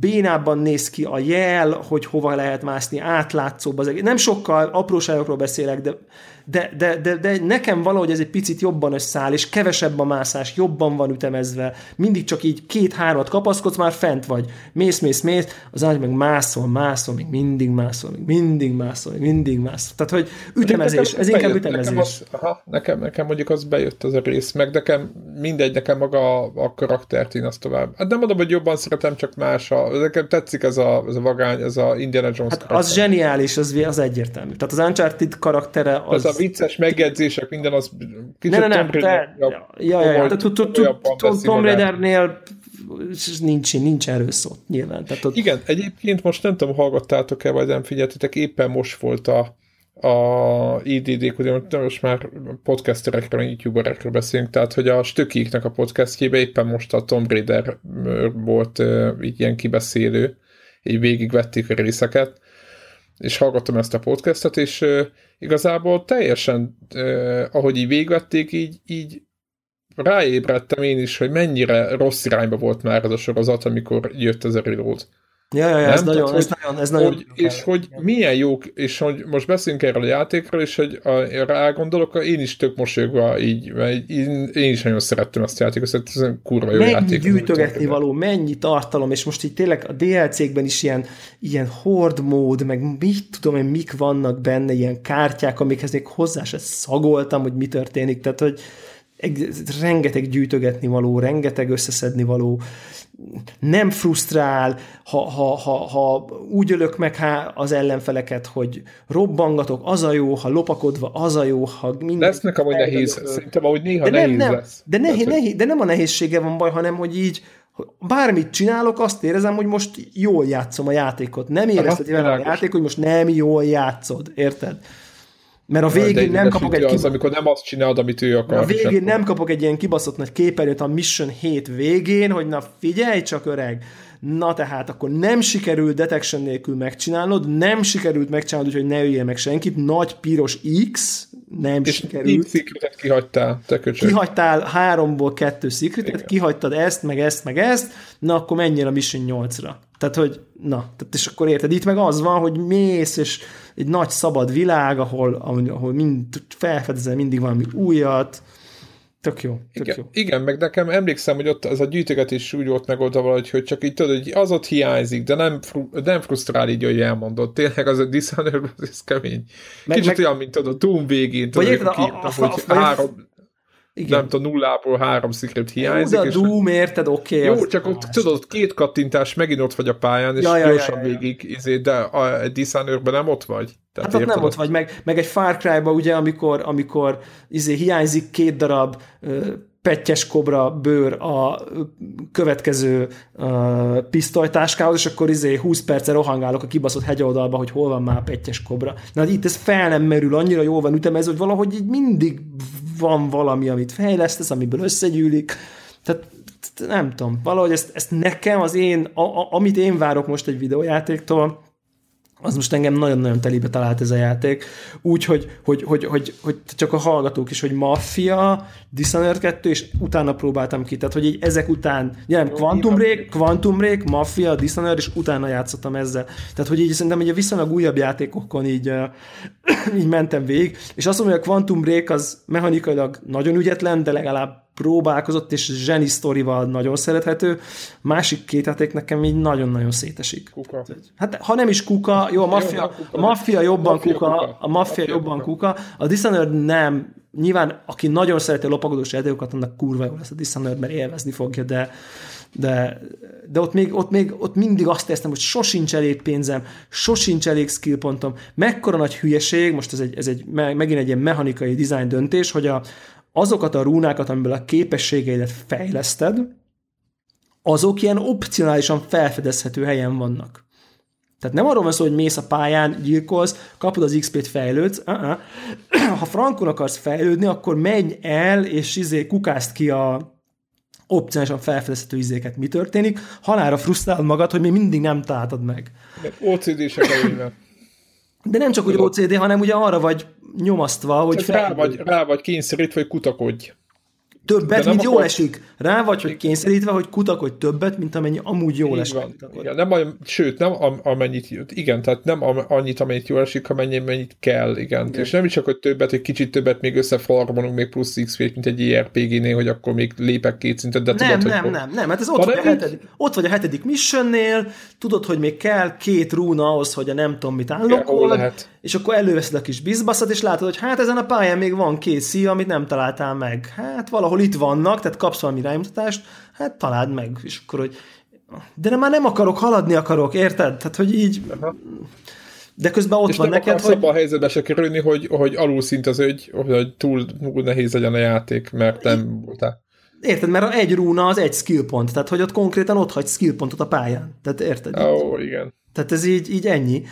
bénábban néz ki a jel, hogy hova lehet mászni, átlátszóbb az egész. Nem sokkal, apróságokról beszélek, de de, de, de, de nekem valahogy ez egy picit jobban összeáll, és kevesebb a mászás, jobban van ütemezve, mindig csak így két-hármat kapaszkodsz, már fent vagy, mész, mész, mész, az ágy meg mászol, mászol, még mindig mászol, még mindig mászol, még mindig mászol. Tehát, hogy ütemezés, ez inkább bejött, ütemezés. Nekem, az, aha, nekem, nekem mondjuk az bejött az a rész, meg nekem mindegy, nekem maga a, a karaktert én azt tovább. Hát nem mondom, hogy jobban szeretem, csak más. A, nekem tetszik ez a, ez a vagány, ez a Indiana Jones hát karakter. az zseniális, az, az egyértelmű. Tehát az Uncharted karaktere az... Ez a vicces megjegyzések, minden az kicsit ne, ne, ne, te, ja, ja, ja, Tom Raidernél nincs, nincs erről szó, nyilván. Tehát ott... Igen, egyébként most nem tudom, hallgattátok-e, vagy nem figyeltetek, éppen most volt a, a IDD, ugye most már podcasterekről, youtuberekről beszélünk, tehát hogy a Stökiknek a podcastjében éppen most a Tom Raider volt így ilyen kibeszélő, így végigvették a részeket, és hallgattam ezt a podcastet, és igazából teljesen, ahogy így végvették, így, így ráébredtem én is, hogy mennyire rossz irányba volt már ez a sorozat, amikor jött ez a reload. Ja, ja, ja ez, nagyon, Tehát, ez, nagyon, ez nagyon... Hogy, és hogy milyen jók, és hogy most beszélünk erről a játékról, és hogy a, rá gondolok, én is tök mosolyogva így, mert én, én is nagyon szerettem ezt a játékot, ez egy kurva jó mennyi játék. gyűjtögetni való, mennyi tartalom, és most így tényleg a DLC-kben is ilyen, ilyen hord mód, meg mit tudom én, mik vannak benne, ilyen kártyák, amikhez még hozzá se szagoltam, hogy mi történik, tehát hogy rengeteg gyűjtögetni való, rengeteg összeszedni való, nem frusztrál, ha, ha, ha, ha úgy ölök meg há az ellenfeleket, hogy robbangatok, az a jó, ha lopakodva, az a jó, ha minden... Lesznek amúgy nehéz, szerintem ahogy néha de nem, nehéz nem, lesz. De, nehéz, nehéz, de nem a nehézsége van baj, hanem hogy így bármit csinálok, azt érezem, hogy most jól játszom a játékot. Nem érezted vele a játék, hogy most nem jól játszod, érted? Mert a végén nem kapok egy... Az, amikor nem azt csinálod, amit ő akar. A végén nem kapok egy ilyen kibaszott nagy képernyőt a Mission 7 végén, hogy na figyelj csak öreg, na tehát akkor nem sikerült detection nélkül megcsinálnod, nem sikerült megcsinálnod, hogy ne üljél meg senkit, nagy piros X, nem és sikerült. És kihagytál, te köcsög. Kihagytál háromból kettő secretet, kihagytad ezt, meg ezt, meg ezt, na akkor menjél a Mission 8-ra. Tehát, hogy na, tehát és akkor érted, itt meg az van, hogy mész, és egy nagy szabad világ, ahol, ahol mind felfedezel mindig valami újat, Tök jó, tök igen, jó. Igen, meg nekem emlékszem, hogy ott az a gyűjtögetés úgy volt megoldva valahogy, hogy csak így tudod, hogy az ott hiányzik, de nem, fru- nem frusztrál így, hogy elmondott. Tényleg az a Dishonored, ez kemény. Meg, Kicsit meg... olyan, mint tudod, a Doom végén, tudod, hogy, a, a, a, hogy a, három, igen. nem tudom, nullából három szikret hiányzik. Jó, de a Doom, érted, oké. Okay, jó, csak ott tudod, két kattintás, megint ott vagy a pályán, és ja, ja, gyorsan ja, ja, ja. végig, izé, de a, dishonored nem ott vagy. Tehát hát ott nem ott vagy, meg, meg egy Far cry ugye, amikor, amikor izé, hiányzik két darab uh, pettyes kobra bőr a következő uh, pisztolytáskához, és akkor izé 20 perce rohangálok a kibaszott hegyoldalba, hogy hol van már a pettyes kobra. Na hát itt ez fel nem merül, annyira jól van ütemezve, hogy valahogy így mindig van valami, amit fejlesztesz, amiből összegyűlik. Tehát nem tudom, valahogy ezt, ezt nekem az én, a, a, amit én várok most egy videójátéktól, az most engem nagyon-nagyon telibe talált ez a játék. Úgy, hogy, hogy, hogy, hogy, hogy csak a hallgatók is, hogy Mafia, Dishonored 2, és utána próbáltam ki. Tehát, hogy így ezek után, nem, Quantum Break, Quantum Break, Mafia, Dishonored, és utána játszottam ezzel. Tehát, hogy így szerintem hogy a viszonylag újabb játékokon így, így mentem végig, és azt mondom, hogy a Quantum Break az mechanikailag nagyon ügyetlen, de legalább próbálkozott, és zseni sztorival nagyon szerethető. Másik két játék nekem így nagyon-nagyon szétesik. Kuka. Hát ha nem is kuka, jó, a maffia, a maffia jobban kuka, kuka, a maffia jobban kuka, a Dishonored nem, nyilván aki nagyon szereti a lopagodós játékokat, annak kurva jó lesz a Dishonored, mert élvezni fogja, de, de, de ott, még, ott, még, ott mindig azt éreztem, hogy sosincs elég pénzem, sosincs elég skillpontom, mekkora nagy hülyeség, most ez egy, ez egy megint egy ilyen mechanikai design döntés, hogy a, azokat a rúnákat, amiből a képességeidet fejleszted, azok ilyen opcionálisan felfedezhető helyen vannak. Tehát nem arról van szó, hogy mész a pályán, gyilkolsz, kapod az XP-t, fejlődsz. Uh-uh. Ha frankon akarsz fejlődni, akkor menj el, és izé kukázd ki a opcionálisan felfedezhető izéket. Mi történik? Halára frusztrálod magad, hogy még mindig nem találtad meg. OCD-sek De nem csak úgy OCD, hanem ugye arra vagy nyomasztva, hogy... fel... rá, vagy, rá vagy kényszerítve, hogy kutakodj. Többet, mint jól esik. Rá vagy, hogy kényszerítve, hogy kutakodj többet, mint amennyi amúgy jól esik. Igen, nem, sőt, nem amennyit, igen, tehát nem annyit, amennyit jól esik, amennyi, amennyit kell, igen. igen. És nem is csak, hogy többet, hogy kicsit többet még összefarmolunk, még plusz x mint egy IRPG-nél, hogy akkor még lépek két szintet, de nem, tudod, nem, hogy... Nem, nem, nem, hát ez ott vagy, a hetedik, ott vagy a hetedik missionnél, tudod, hogy még kell két rúna ahhoz, hogy a nem tudom mit állok, és akkor előveszed a kis bizbaszat, és látod, hogy hát ezen a pályán még van két szív, amit nem találtál meg. Hát valahol ahol itt vannak, tehát kapsz valami rámutatást, hát találd meg, és akkor, hogy de nem, már nem akarok, haladni akarok, érted? Tehát, hogy így... Aha. De közben ott és van neked, hogy... a helyzetbe se kerülni, hogy, hogy alul szint az ügy, hogy túl, túl nehéz legyen a játék, mert nem voltál. Érted, mert egy rúna az egy skill pont, tehát hogy ott konkrétan ott hagy skill pontot a pályán. Tehát érted? Ó, oh, igen. Tehát ez így, így ennyi.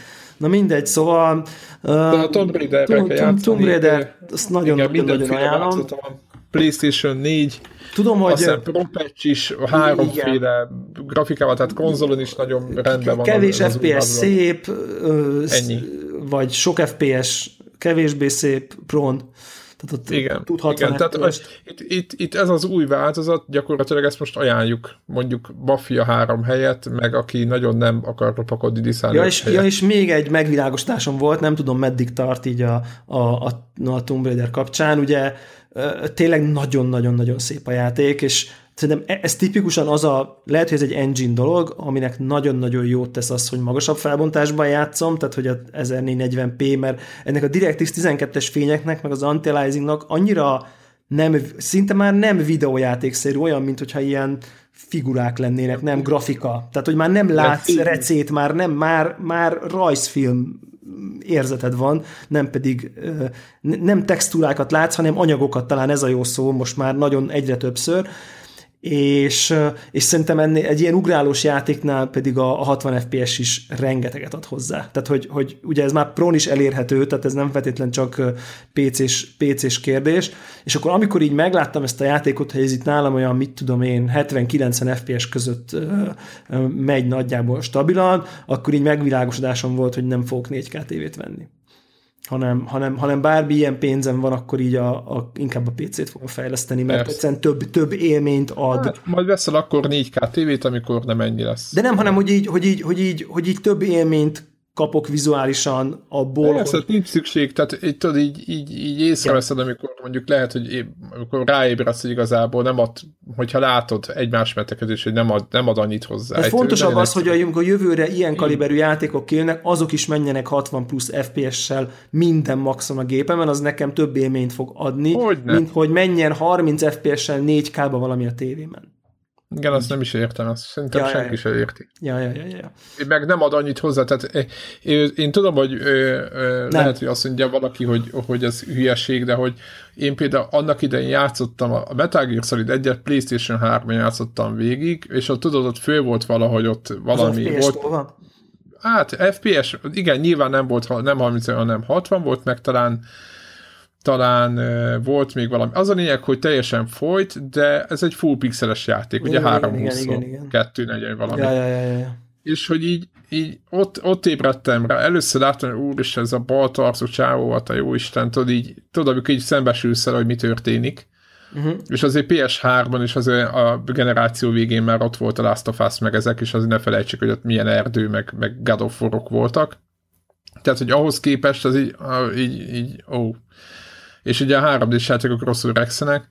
Na mindegy, szóval... De a Tomb Raider-re Tomb Raider, azt nagyon-nagyon ajánlom. PlayStation 4, Tudom, hogy... Aztán Pro Patch is, háromféle grafikával, tehát konzolon is nagyon rendben van. Kevés az FPS szép, Ennyi. vagy sok FPS kevésbé szép, Pron. Tehát ott igen, igen tehát most, itt, itt, itt, ez az új változat, gyakorlatilag ezt most ajánljuk, mondjuk Mafia 3 helyett, meg aki nagyon nem akar lopakodni Dishonored ja, és, ja, és még egy megvilágosításom volt, nem tudom meddig tart így a, a, a, a Tomb Raider kapcsán, ugye tényleg nagyon-nagyon-nagyon szép a játék, és szerintem e, ez tipikusan az a, lehet, hogy ez egy engine dolog, aminek nagyon-nagyon jót tesz az, hogy magasabb felbontásban játszom, tehát hogy a 1440p, mert ennek a DirectX 12-es fényeknek, meg az anti-aliasingnak annyira nem, szinte már nem videójátékszerű, olyan, mint hogyha ilyen figurák lennének, nem grafika. Tehát, hogy már nem látsz recét, már nem, már, már rajzfilm érzeted van, nem pedig nem textúrákat látsz, hanem anyagokat, talán ez a jó szó most már nagyon egyre többször, és, és szerintem ennél, egy ilyen ugrálós játéknál pedig a, a 60 FPS is rengeteget ad hozzá. Tehát, hogy, hogy ugye ez már prón is elérhető, tehát ez nem feltétlen csak PC-s, PC-s kérdés, és akkor amikor így megláttam ezt a játékot, hogy ez itt nálam olyan, mit tudom én, 70-90 FPS között megy nagyjából stabilan, akkor így megvilágosodásom volt, hogy nem fogok 4K tévét venni hanem, hanem, hanem bármi ilyen pénzem van, akkor így a, a, inkább a PC-t fogom fejleszteni, mert Persze. egyszerűen több, több élményt ad. Hát, majd veszel akkor 4K tévét, amikor nem ennyi lesz. De nem, hanem hogy így, hogy így, hogy így, hogy így több élményt kapok vizuálisan abból. Persze, hogy... nincs szükség, tehát így, tudod, így, így, így észreveszed, ja. amikor mondjuk lehet, hogy épp, amikor ráébredsz, hogy igazából nem ad, hogyha látod egymás metekezés, hogy nem ad, nem ad annyit hozzá. Ez fontosabb az, hogy a, a jövőre ilyen kaliberű játékok kérnek, azok is menjenek 60 plusz FPS-sel minden maxon a gépemen, az nekem több élményt fog adni, Hogyne. mint hogy menjen 30 FPS-sel 4K-ba valami a tévében. Igen, azt nem is értem, azt szerintem ja, senki ja, sem érti. Ja, ja, ja, ja. Meg nem ad annyit hozzá, tehát én, én tudom, hogy ö, ö, lehet, hogy azt mondja valaki, hogy, hogy ez hülyeség, de hogy én például annak idején játszottam, a Metal Gear Solid 1 PlayStation 3 játszottam végig, és ott tudod, ott fő volt valahogy ott valami az volt. Van? Hát FPS, igen, nyilván nem volt, nem 30, hanem 60 volt, meg talán talán volt még valami. Az a lényeg, hogy teljesen folyt, de ez egy full pixeles játék, igen, ugye 320 240 valami. Ja, ja, ja, ja. És hogy így, így ott, ott ébredtem rá. Először láttam, hogy úristen, ez a bal arcú csávó a jó Isten, tudod, így, tudod, amikor így szembesülsz el, hogy mi történik. Uh-huh. És azért PS3-ban is az a generáció végén már ott volt a Last of Us, meg ezek, és azért ne felejtsük, hogy ott milyen erdő, meg, meg God of War-ok voltak. Tehát, hogy ahhoz képest az így, így, így ó, és ugye a 3 d játékok rosszul rekszenek,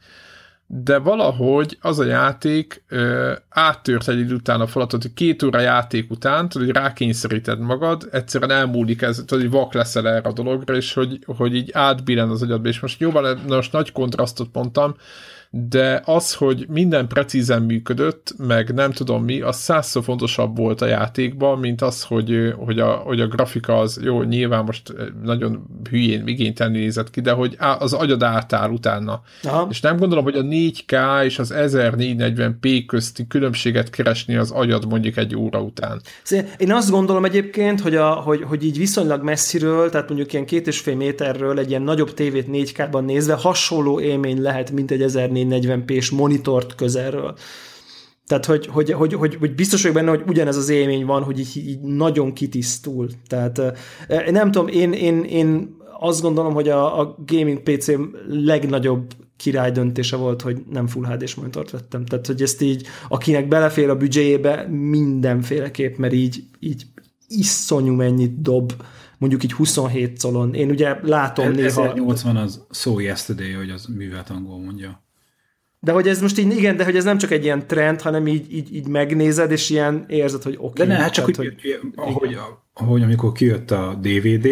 de valahogy az a játék ö, áttört egy idő után a falatot, hogy két óra játék után, tudod, hogy rákényszeríted magad, egyszerűen elmúlik ez, tudod, hogy vak leszel erre a dologra, és hogy, hogy így átbillen az agyadba, és most jóval, most nagy kontrasztot mondtam, de az, hogy minden precízen működött, meg nem tudom mi, az százszor fontosabb volt a játékban, mint az, hogy, hogy, a, hogy a grafika az, jó, nyilván most nagyon hülyén, igénytelenül nézett ki, de hogy az agyad átáll utána. Aha. És nem gondolom, hogy a 4K és az 1440p közti különbséget keresni az agyad mondjuk egy óra után. Én azt gondolom egyébként, hogy, a, hogy, hogy így viszonylag messziről, tehát mondjuk ilyen két és fél méterről egy ilyen nagyobb tévét 4K-ban nézve hasonló élmény lehet, mint egy 1440 1440p-s monitort közelről. Tehát, hogy, hogy, hogy, hogy, hogy biztos vagyok benne, hogy ugyanez az élmény van, hogy így, így nagyon kitisztul. Tehát nem tudom, én, én, én azt gondolom, hogy a, a gaming PC legnagyobb király döntése volt, hogy nem Full HD-s monitort vettem. Tehát, hogy ezt így, akinek belefér a büdzséjébe, mindenféleképp, mert így, így iszonyú mennyit dob mondjuk így 27 colon. Én ugye látom néha... 1080 az so yesterday, hogy az művelt angol mondja. De hogy ez most így, igen, de hogy ez nem csak egy ilyen trend, hanem így, így, így megnézed, és ilyen érzed, hogy oké. Okay, de ne, hát csak tehát, hogy, hogy, ahogy, ahogy amikor kijött a DVD,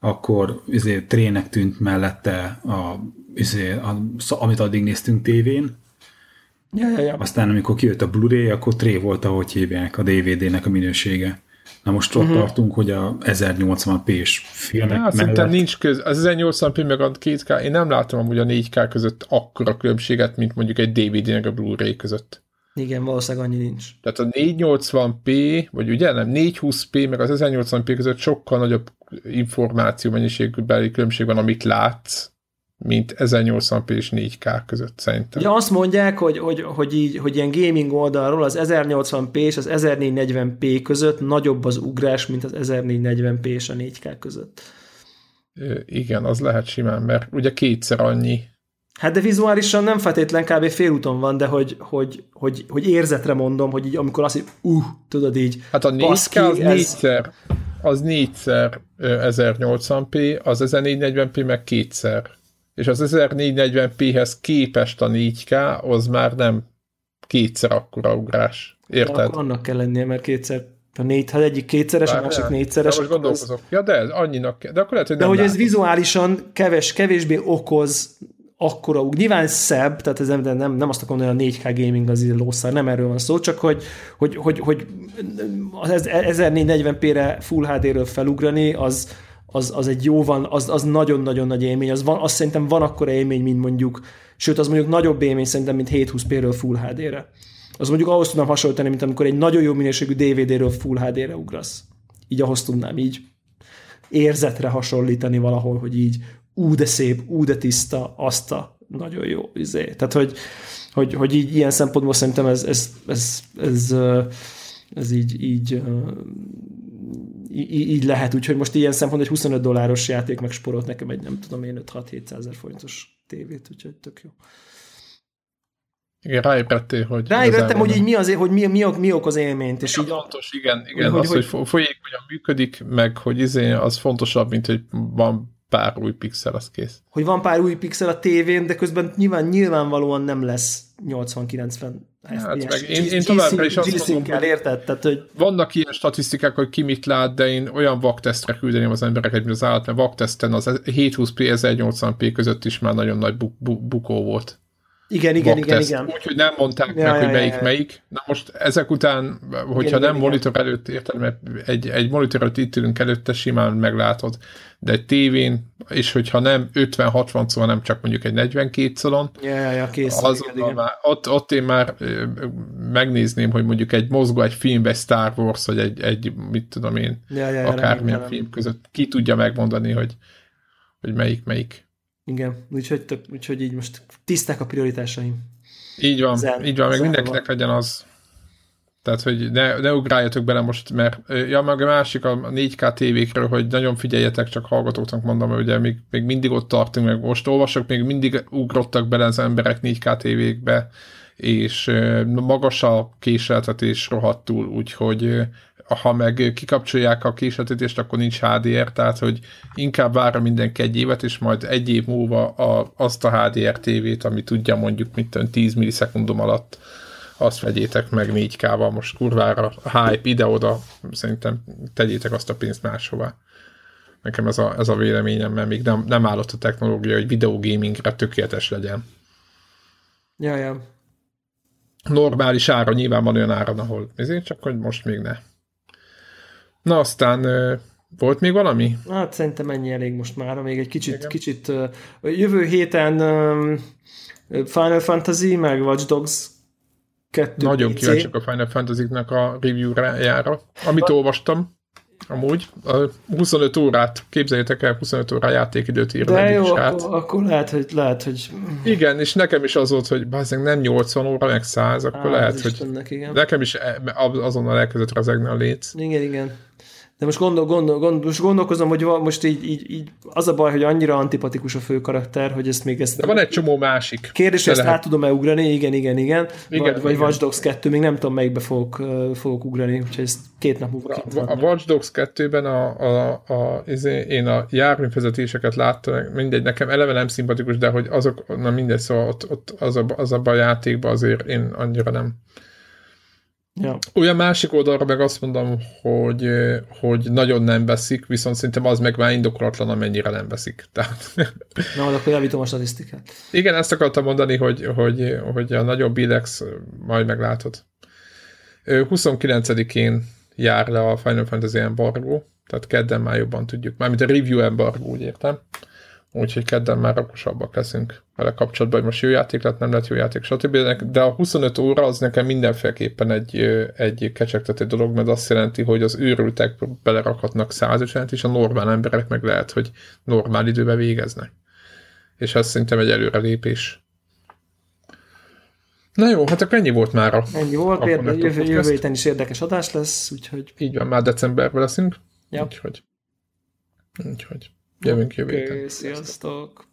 akkor izé, trének tűnt mellette, a, izé, a, amit addig néztünk tévén, Ja, ja, ja. Aztán amikor kijött a Blu-ray, akkor tré volt, ahogy hívják a DVD-nek a minősége. Na most ott uh-huh. tartunk, hogy a 1080p-s filmek hát, mellett... nincs köz. Az 1080p meg a 2K, én nem látom amúgy a 4K között akkora különbséget, mint mondjuk egy DVD-nek a Blu-ray között. Igen, valószínűleg annyi nincs. Tehát a 480p, vagy ugye nem, 420p meg az 1080p között sokkal nagyobb információ mennyiségbeli különbség van, amit látsz, mint 1080p és 4K között szerintem. Ja, azt mondják, hogy, hogy, hogy, így, hogy ilyen gaming oldalról az 1080p és az 1440p között nagyobb az ugrás, mint az 1440p és a 4K között. Igen, az lehet simán, mert ugye kétszer annyi. Hát de vizuálisan nem feltétlen kb. félúton van, de hogy, hogy, hogy, hogy érzetre mondom, hogy így amikor azt, hogy uh, tudod így. Hát a 4K az ez... négyszer, az négyszer 1080p, az 1440p meg kétszer és az 1440p-hez képest a 4K, az már nem kétszer akkora ugrás. Érted? akkor annak kell lennie, mert kétszer a négy, ha egyik kétszeres, Bár a másik négyszeres. De most gondolkozok. Az... Ja, de ez annyinak De akkor lehet, hogy De hogy látom. ez vizuálisan keves, kevésbé okoz akkora ug. Nyilván szebb, tehát ez nem, nem, nem azt akarom hogy a 4K gaming az lószár, nem erről van szó, csak hogy, hogy, hogy, hogy az 1440p-re Full HD-ről felugrani, az, az, az egy jó van, az, az nagyon-nagyon nagy élmény, az, van, az szerintem van akkora élmény, mint mondjuk Sőt, az mondjuk nagyobb élmény szerintem, mint 720p-ről Full HD-re. Az mondjuk ahhoz tudnám hasonlítani, mint amikor egy nagyon jó minőségű DVD-ről Full HD-re ugrasz. Így ahhoz tudnám így érzetre hasonlítani valahol, hogy így ú de szép, ú de tiszta, azt a nagyon jó izé. Tehát, hogy, hogy, hogy így ilyen szempontból szerintem ez, ez, ez, ez, ez, ez így, így, így, így lehet, úgyhogy most ilyen szempont egy 25 dolláros játék megsporolt nekem egy nem tudom én 5-6-700 ezer forintos tévét, úgyhogy tök jó. Igen, ráébredtél, hogy... Ráébredtem, hogy így mi, az, hogy mi, mi, mi okoz élményt. És így fontos, igen, igen hogy, az, hogy, hogy folyékonyan működik, meg hogy izé, az fontosabb, mint hogy van pár új pixel, az kész. Hogy van pár új pixel a tévén, de közben nyilván, nyilvánvalóan nem lesz 80-90 Hát meg én, én továbbra is azt mondom, hogy érted? Tehát, hogy... vannak ilyen statisztikák, hogy ki mit lát, de én olyan vaktesztre küldeném az embereket, mint az állat, mert vakteszten az 720p, 1080p között is már nagyon nagy bu- bu- bukó volt. Igen, igen, igen, igen. Úgyhogy nem mondták ja, meg, ja, hogy melyik ja, ja. melyik. Na most ezek után, hogyha igen, nem igen, monitor igen. előtt érted, mert egy, egy monitor előtt itt ülünk előtte, simán meglátod. De egy tévén, és hogyha nem 50-60 szó, nem csak mondjuk egy 42 szalon, ja, ja, ja, kész, az igen, igen. Már, ott, ott én már megnézném, hogy mondjuk egy mozgó, egy filmbe, Star Wars, vagy egy, egy mit tudom én, ja, ja, akármilyen film között, ki tudja megmondani, hogy, hogy melyik, melyik. Igen, úgyhogy, tök, úgyhogy így most tiszták a prioritásaim. Így van, Zen, így van, meg mindenkinek legyen az. Tehát, hogy ne, ne ugráljatok bele most, mert ja, meg a másik a 4K tévékről, hogy nagyon figyeljetek, csak hallgatóknak mondom, hogy ugye még, még mindig ott tartunk, meg most olvasok, még mindig ugrottak bele az emberek 4K tévékbe, és magas a késeltetés rohadtul, úgyhogy ha meg kikapcsolják a késletítést, akkor nincs HDR, tehát hogy inkább várja mindenki egy évet, és majd egy év múlva a, azt a HDR tévét, ami tudja mondjuk mit 10 millisekundum alatt, azt vegyétek meg 4K-val most kurvára, hype ide-oda, szerintem tegyétek azt a pénzt máshová. Nekem ez a, ez a véleményem, mert még nem, nem állott a technológia, hogy videogamingre tökéletes legyen. Ja, ja. Normális ára, nyilván van olyan ára, ahol ezért csak hogy most még ne. Na aztán volt még valami? Hát szerintem ennyi elég most már, még egy kicsit, Igen. kicsit jövő héten Final Fantasy, meg Watch Dogs 2 Nagyon kíváncsiak a Final Fantasy-nek a review-jára, amit olvastam. Amúgy a 25 órát, képzeljétek el, 25 órá játékidőt ír De jó, akkor, akkor, lehet, hogy, lehet, hogy... Igen, és nekem is az volt, hogy bazdmeg nem 80 óra, meg 100, akkor Á, lehet, hogy Istennek, igen. nekem is e- azonnal elkezdett rezegni a léc. Igen, igen. De most, gondol, gondol, gondol, most gondolkozom, hogy most így, így, így, az a baj, hogy annyira antipatikus a fő karakter, hogy ezt még ezt... De van egy csomó másik. Kérdés, hogy ezt lehet... át tudom-e ugrani? Igen, igen, igen. igen vagy, vagy Watch Dogs 2, még nem tudom, melyikbe fogok, fogok ugrani, úgyhogy ezt két nap múlva a, a Watch Dogs 2-ben a, a, a, izé, én a járművezetéseket láttam, mindegy, nekem eleve nem szimpatikus, de hogy azok, na mindegy, szóval ott, ott az, a, az a játékban azért én annyira nem Ja. Olyan másik oldalra meg azt mondom, hogy, hogy nagyon nem veszik, viszont szerintem az meg már indokolatlan, amennyire nem veszik. Tehát... Na, akkor javítom a statisztikát. Igen, ezt akartam mondani, hogy, hogy, hogy a nagyobb bilex majd meglátod. 29-én jár le a Final Fantasy embargo, tehát kedden már jobban tudjuk. Mármint a review embargo, úgy értem úgyhogy kedden már okosabbak leszünk vele kapcsolatban, hogy most jó játék lett, nem lett jó játék, stb. De a 25 óra az nekem mindenféleképpen egy, egy kecsegtető dolog, mert azt jelenti, hogy az őrültek belerakhatnak 150 és a normál emberek meg lehet, hogy normál időben végeznek. És ez szerintem egy előrelépés. Na jó, hát akkor ennyi volt már Ennyi volt, például jövő, jövő héten is érdekes adás lesz, úgyhogy... Így van, már decemberben leszünk. Ja. Úgyhogy... Úgyhogy. Jövünk jövő héten. Sziasztok!